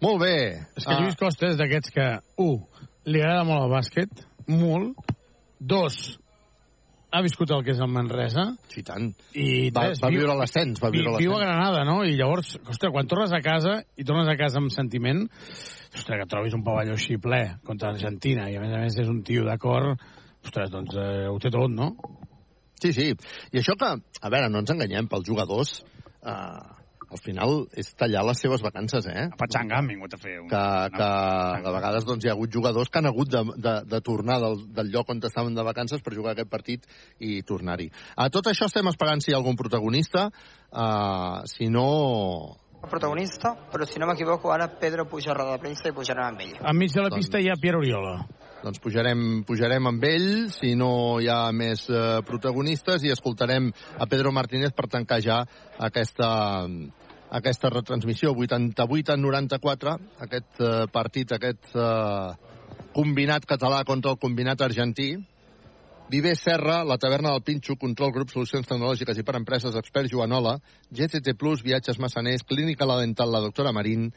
Molt bé. És que Lluís Costa és d'aquests que, un, li agrada molt el bàsquet, molt, dos, ha viscut el que és el Manresa, Sí, tant. i Va- tres, va viu- viure l'ascens, va viure vi- Viu a l'ascens. Granada, no? I llavors, ostres, quan tornes a casa, i tornes a casa amb sentiment, ostres, que trobis un pavelló així ple contra l'Argentina, i a més a més és un tio d'acord, ostres, doncs eh, ho té tot, no? Sí, sí. I això que, a veure, no ens enganyem, pels jugadors, eh, al final és tallar les seves vacances, eh? A Patxanga han vingut a fer un... Que, que a vegades doncs, hi ha hagut jugadors que han hagut de, de, de tornar del, del lloc on estaven de vacances per jugar aquest partit i tornar-hi. A tot això estem esperant si hi ha algun protagonista. Uh, si no... Protagonista, però si no m'equivoco, ara Pedro puja a roda de premsa i pujarem amb ell. Enmig de la Doncs- pista hi ha Pierre Oriola. Doncs pujarem, pujarem amb ell, si no hi ha més eh, protagonistes, i escoltarem a Pedro Martínez per tancar ja aquesta, aquesta retransmissió. 88 a 94, aquest eh, partit, aquest eh, combinat català contra el combinat argentí. Viver Serra, la taverna del Pinxo, Control Grup, Solucions Tecnològiques i per Empreses, Experts Joanola, GCT Plus, Viatges Massaners, Clínica La Dental, la doctora Marín,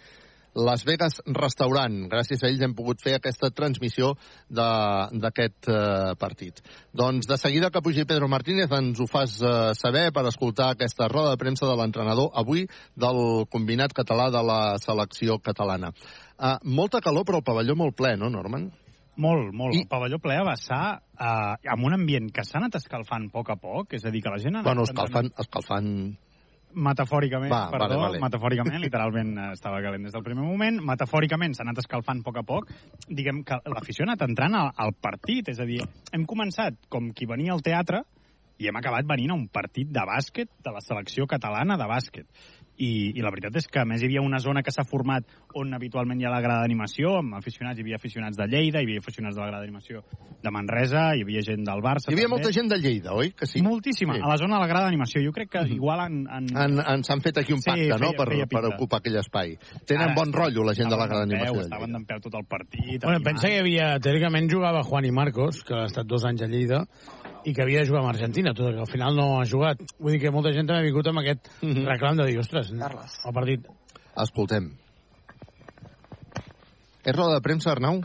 Las Vegas Restaurant. Gràcies a ells hem pogut fer aquesta transmissió de- d'aquest eh, partit. Doncs de seguida que pugi Pedro Martínez ens ho fas eh, saber per escoltar aquesta roda de premsa de l'entrenador avui del combinat català de la selecció catalana. Uh, molta calor, però el pavelló molt ple, no, Norman? Molt, molt. I... El pavelló ple a vessar eh, amb un ambient que s'ha anat escalfant a poc a poc, és a dir, que la gent ha anat... Bueno, escalfant, escalfant... Metafòricament, Va, perdó, vale, vale. metafòricament, literalment eh, estava calent des del primer moment. Metafòricament s'ha anat escalfant a poc a poc. Diguem que l'afició ha anat entrant al, al partit, és a dir, hem començat com qui venia al teatre i hem acabat venint a un partit de bàsquet de la selecció catalana de bàsquet. I, i la veritat és que, a més, hi havia una zona que s'ha format on habitualment hi ha la grada d'animació, amb aficionats, hi havia aficionats de Lleida, hi havia aficionats de la grada d'animació de Manresa, hi havia gent del Barça... Hi havia també. molta gent de Lleida, oi? Que sí? Moltíssima, Sí. a la zona de la grada d'animació. Jo crec que igual en... en... Han, ens han fet aquí un Sí, pacte, no?, feia- per, feia per ocupar aquell espai. Tenen Ara, bon rotllo, la gent de la estaven gran d'en peu, animació. de Estaven Lleida. d'en peu tot el partit. Bueno, pensa que hi havia, teòricament jugava Juan i Marcos, que ha estat dos anys a Lleida, i que havia de jugar amb Argentina, tot i que al final no ha jugat. Vull dir que molta gent també ha vingut amb aquest reclam de dir, ostres, el partit... Escoltem. És roda de premsa, Arnau?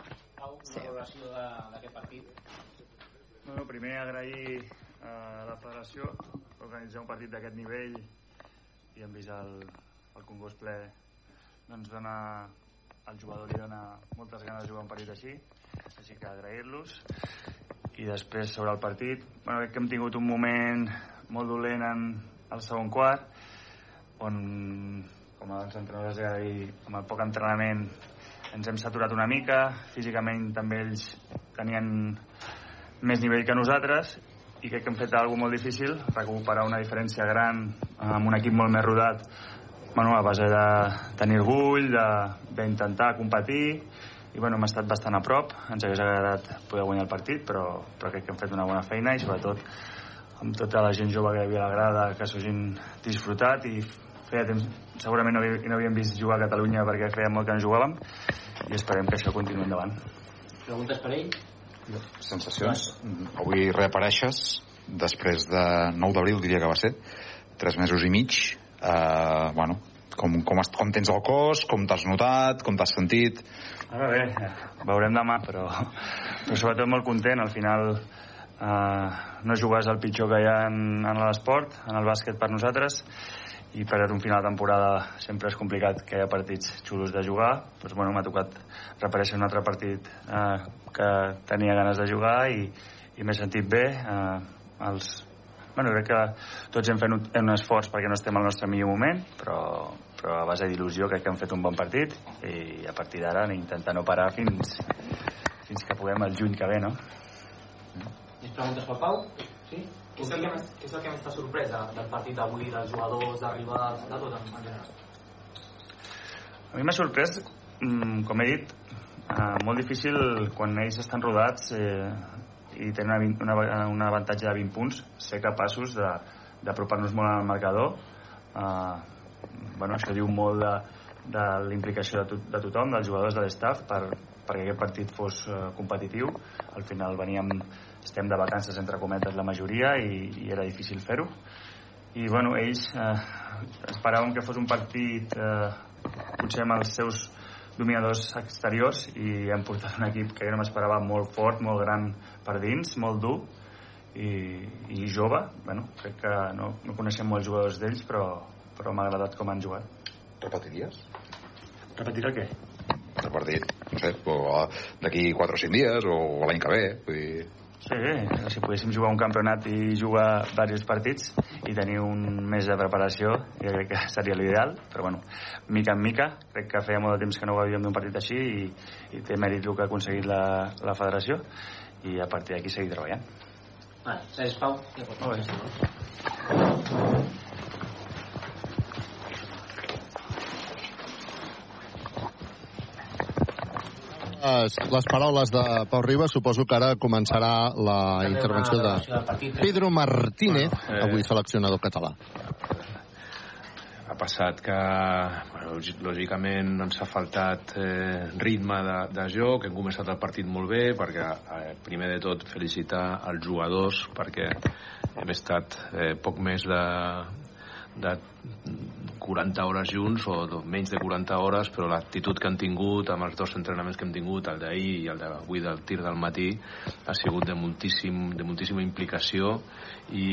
Bueno, primer agrair a la federació organitzar un partit d'aquest nivell i hem vist el, el Congost ple doncs dona al jugador li dona moltes ganes de jugar un partit així així que agrair-los i després sobre el partit bueno, crec que hem tingut un moment molt dolent en el segon quart on com els entrenadors ja dir, amb el poc entrenament ens hem saturat una mica físicament també ells tenien més nivell que nosaltres i crec que hem fet alguna molt difícil, recuperar una diferència gran amb un equip molt més rodat bueno, a base de tenir orgull, d'intentar competir i bueno, hem estat bastant a prop ens hagués agradat poder guanyar el partit però, però crec que hem fet una bona feina i sobretot amb tota la gent jove que hi havia a la grada que s'ho hagin disfrutat i feia temps, segurament no, no havíem vist jugar a Catalunya perquè feia molt que no jugàvem i esperem que això continuï endavant Preguntes per ell? Sensacions? Avui reapareixes després de 9 d'abril, diria que va ser, tres mesos i mig. Eh, bueno, com, com, has- com tens el cos, com t'has notat, com t'has sentit? Ara bé, veurem demà, però, però sobretot molt content. Al final eh, no jugar és el pitjor que hi ha en, en l'esport, en el bàsquet per nosaltres, i per un final de temporada sempre és complicat que hi ha partits xulos de jugar. Doncs, bueno, m'ha tocat reaparèixer un altre partit eh, que tenia ganes de jugar i, i m'he sentit bé. Eh, els, bueno, crec que tots hem fet un, un esforç perquè no estem al nostre millor moment, però, però a base d'il·lusió crec que hem fet un bon partit i a partir d'ara intentar no parar fins, fins que puguem el juny que ve, no? Més preguntes pel Pau? Sí? Què és, el que més, què és el que més t'ha sorprès de, del partit d'avui, dels jugadors, dels rivals, de tot en, en general? A mi m'ha sorprès, mm, com he dit, eh, molt difícil quan ells estan rodats eh, i tenen una, una, una avantatge de 20 punts, ser capaços d'apropar-nos molt al marcador. Eh, bueno, això diu molt de, de l'implicació de, to, de tothom, dels jugadors de l'estaf, per, perquè aquest partit fos eh, competitiu. Al final veníem, estem de vacances entre cometes la majoria i, i era difícil fer-ho. I bueno, ells eh, esperàvem que fos un partit eh, potser amb els seus dominadors exteriors i hem portat un equip que jo no m'esperava molt fort, molt gran per dins, molt dur i, i jove. Bueno, crec que no, no coneixem molts jugadors d'ells, però, però m'ha agradat com han jugat. Repetiries? Repetir el què? El partit, no sé, d'aquí 4 o 5 dies, o l'any que ve, vull dir... Sí, si poguéssim jugar un campionat i jugar diversos partits i tenir un mes de preparació, jo crec que seria l'ideal, però bueno, mica en mica, crec que feia molt de temps que no havíem d'un partit així i, i té mèrit el que ha aconseguit la, la federació i a partir d'aquí seguir treballant. Vale, Sergi Pau, ja pots Molt bé. Les, les paraules de Pau Ribas, suposo que ara començarà la intervenció de eh? Pedro Martínez, eh, avui seleccionador català. Passat que, bueno, lògicament, ens ha faltat eh, ritme de, de joc, hem començat el partit molt bé, perquè, eh, primer de tot, felicitar els jugadors, perquè hem estat eh, poc més de, de 40 hores junts o menys de 40 hores però l'actitud que han tingut amb els dos entrenaments que hem tingut, el d'ahir i el d'avui del tir del matí ha sigut de moltíssim de moltíssima implicació i,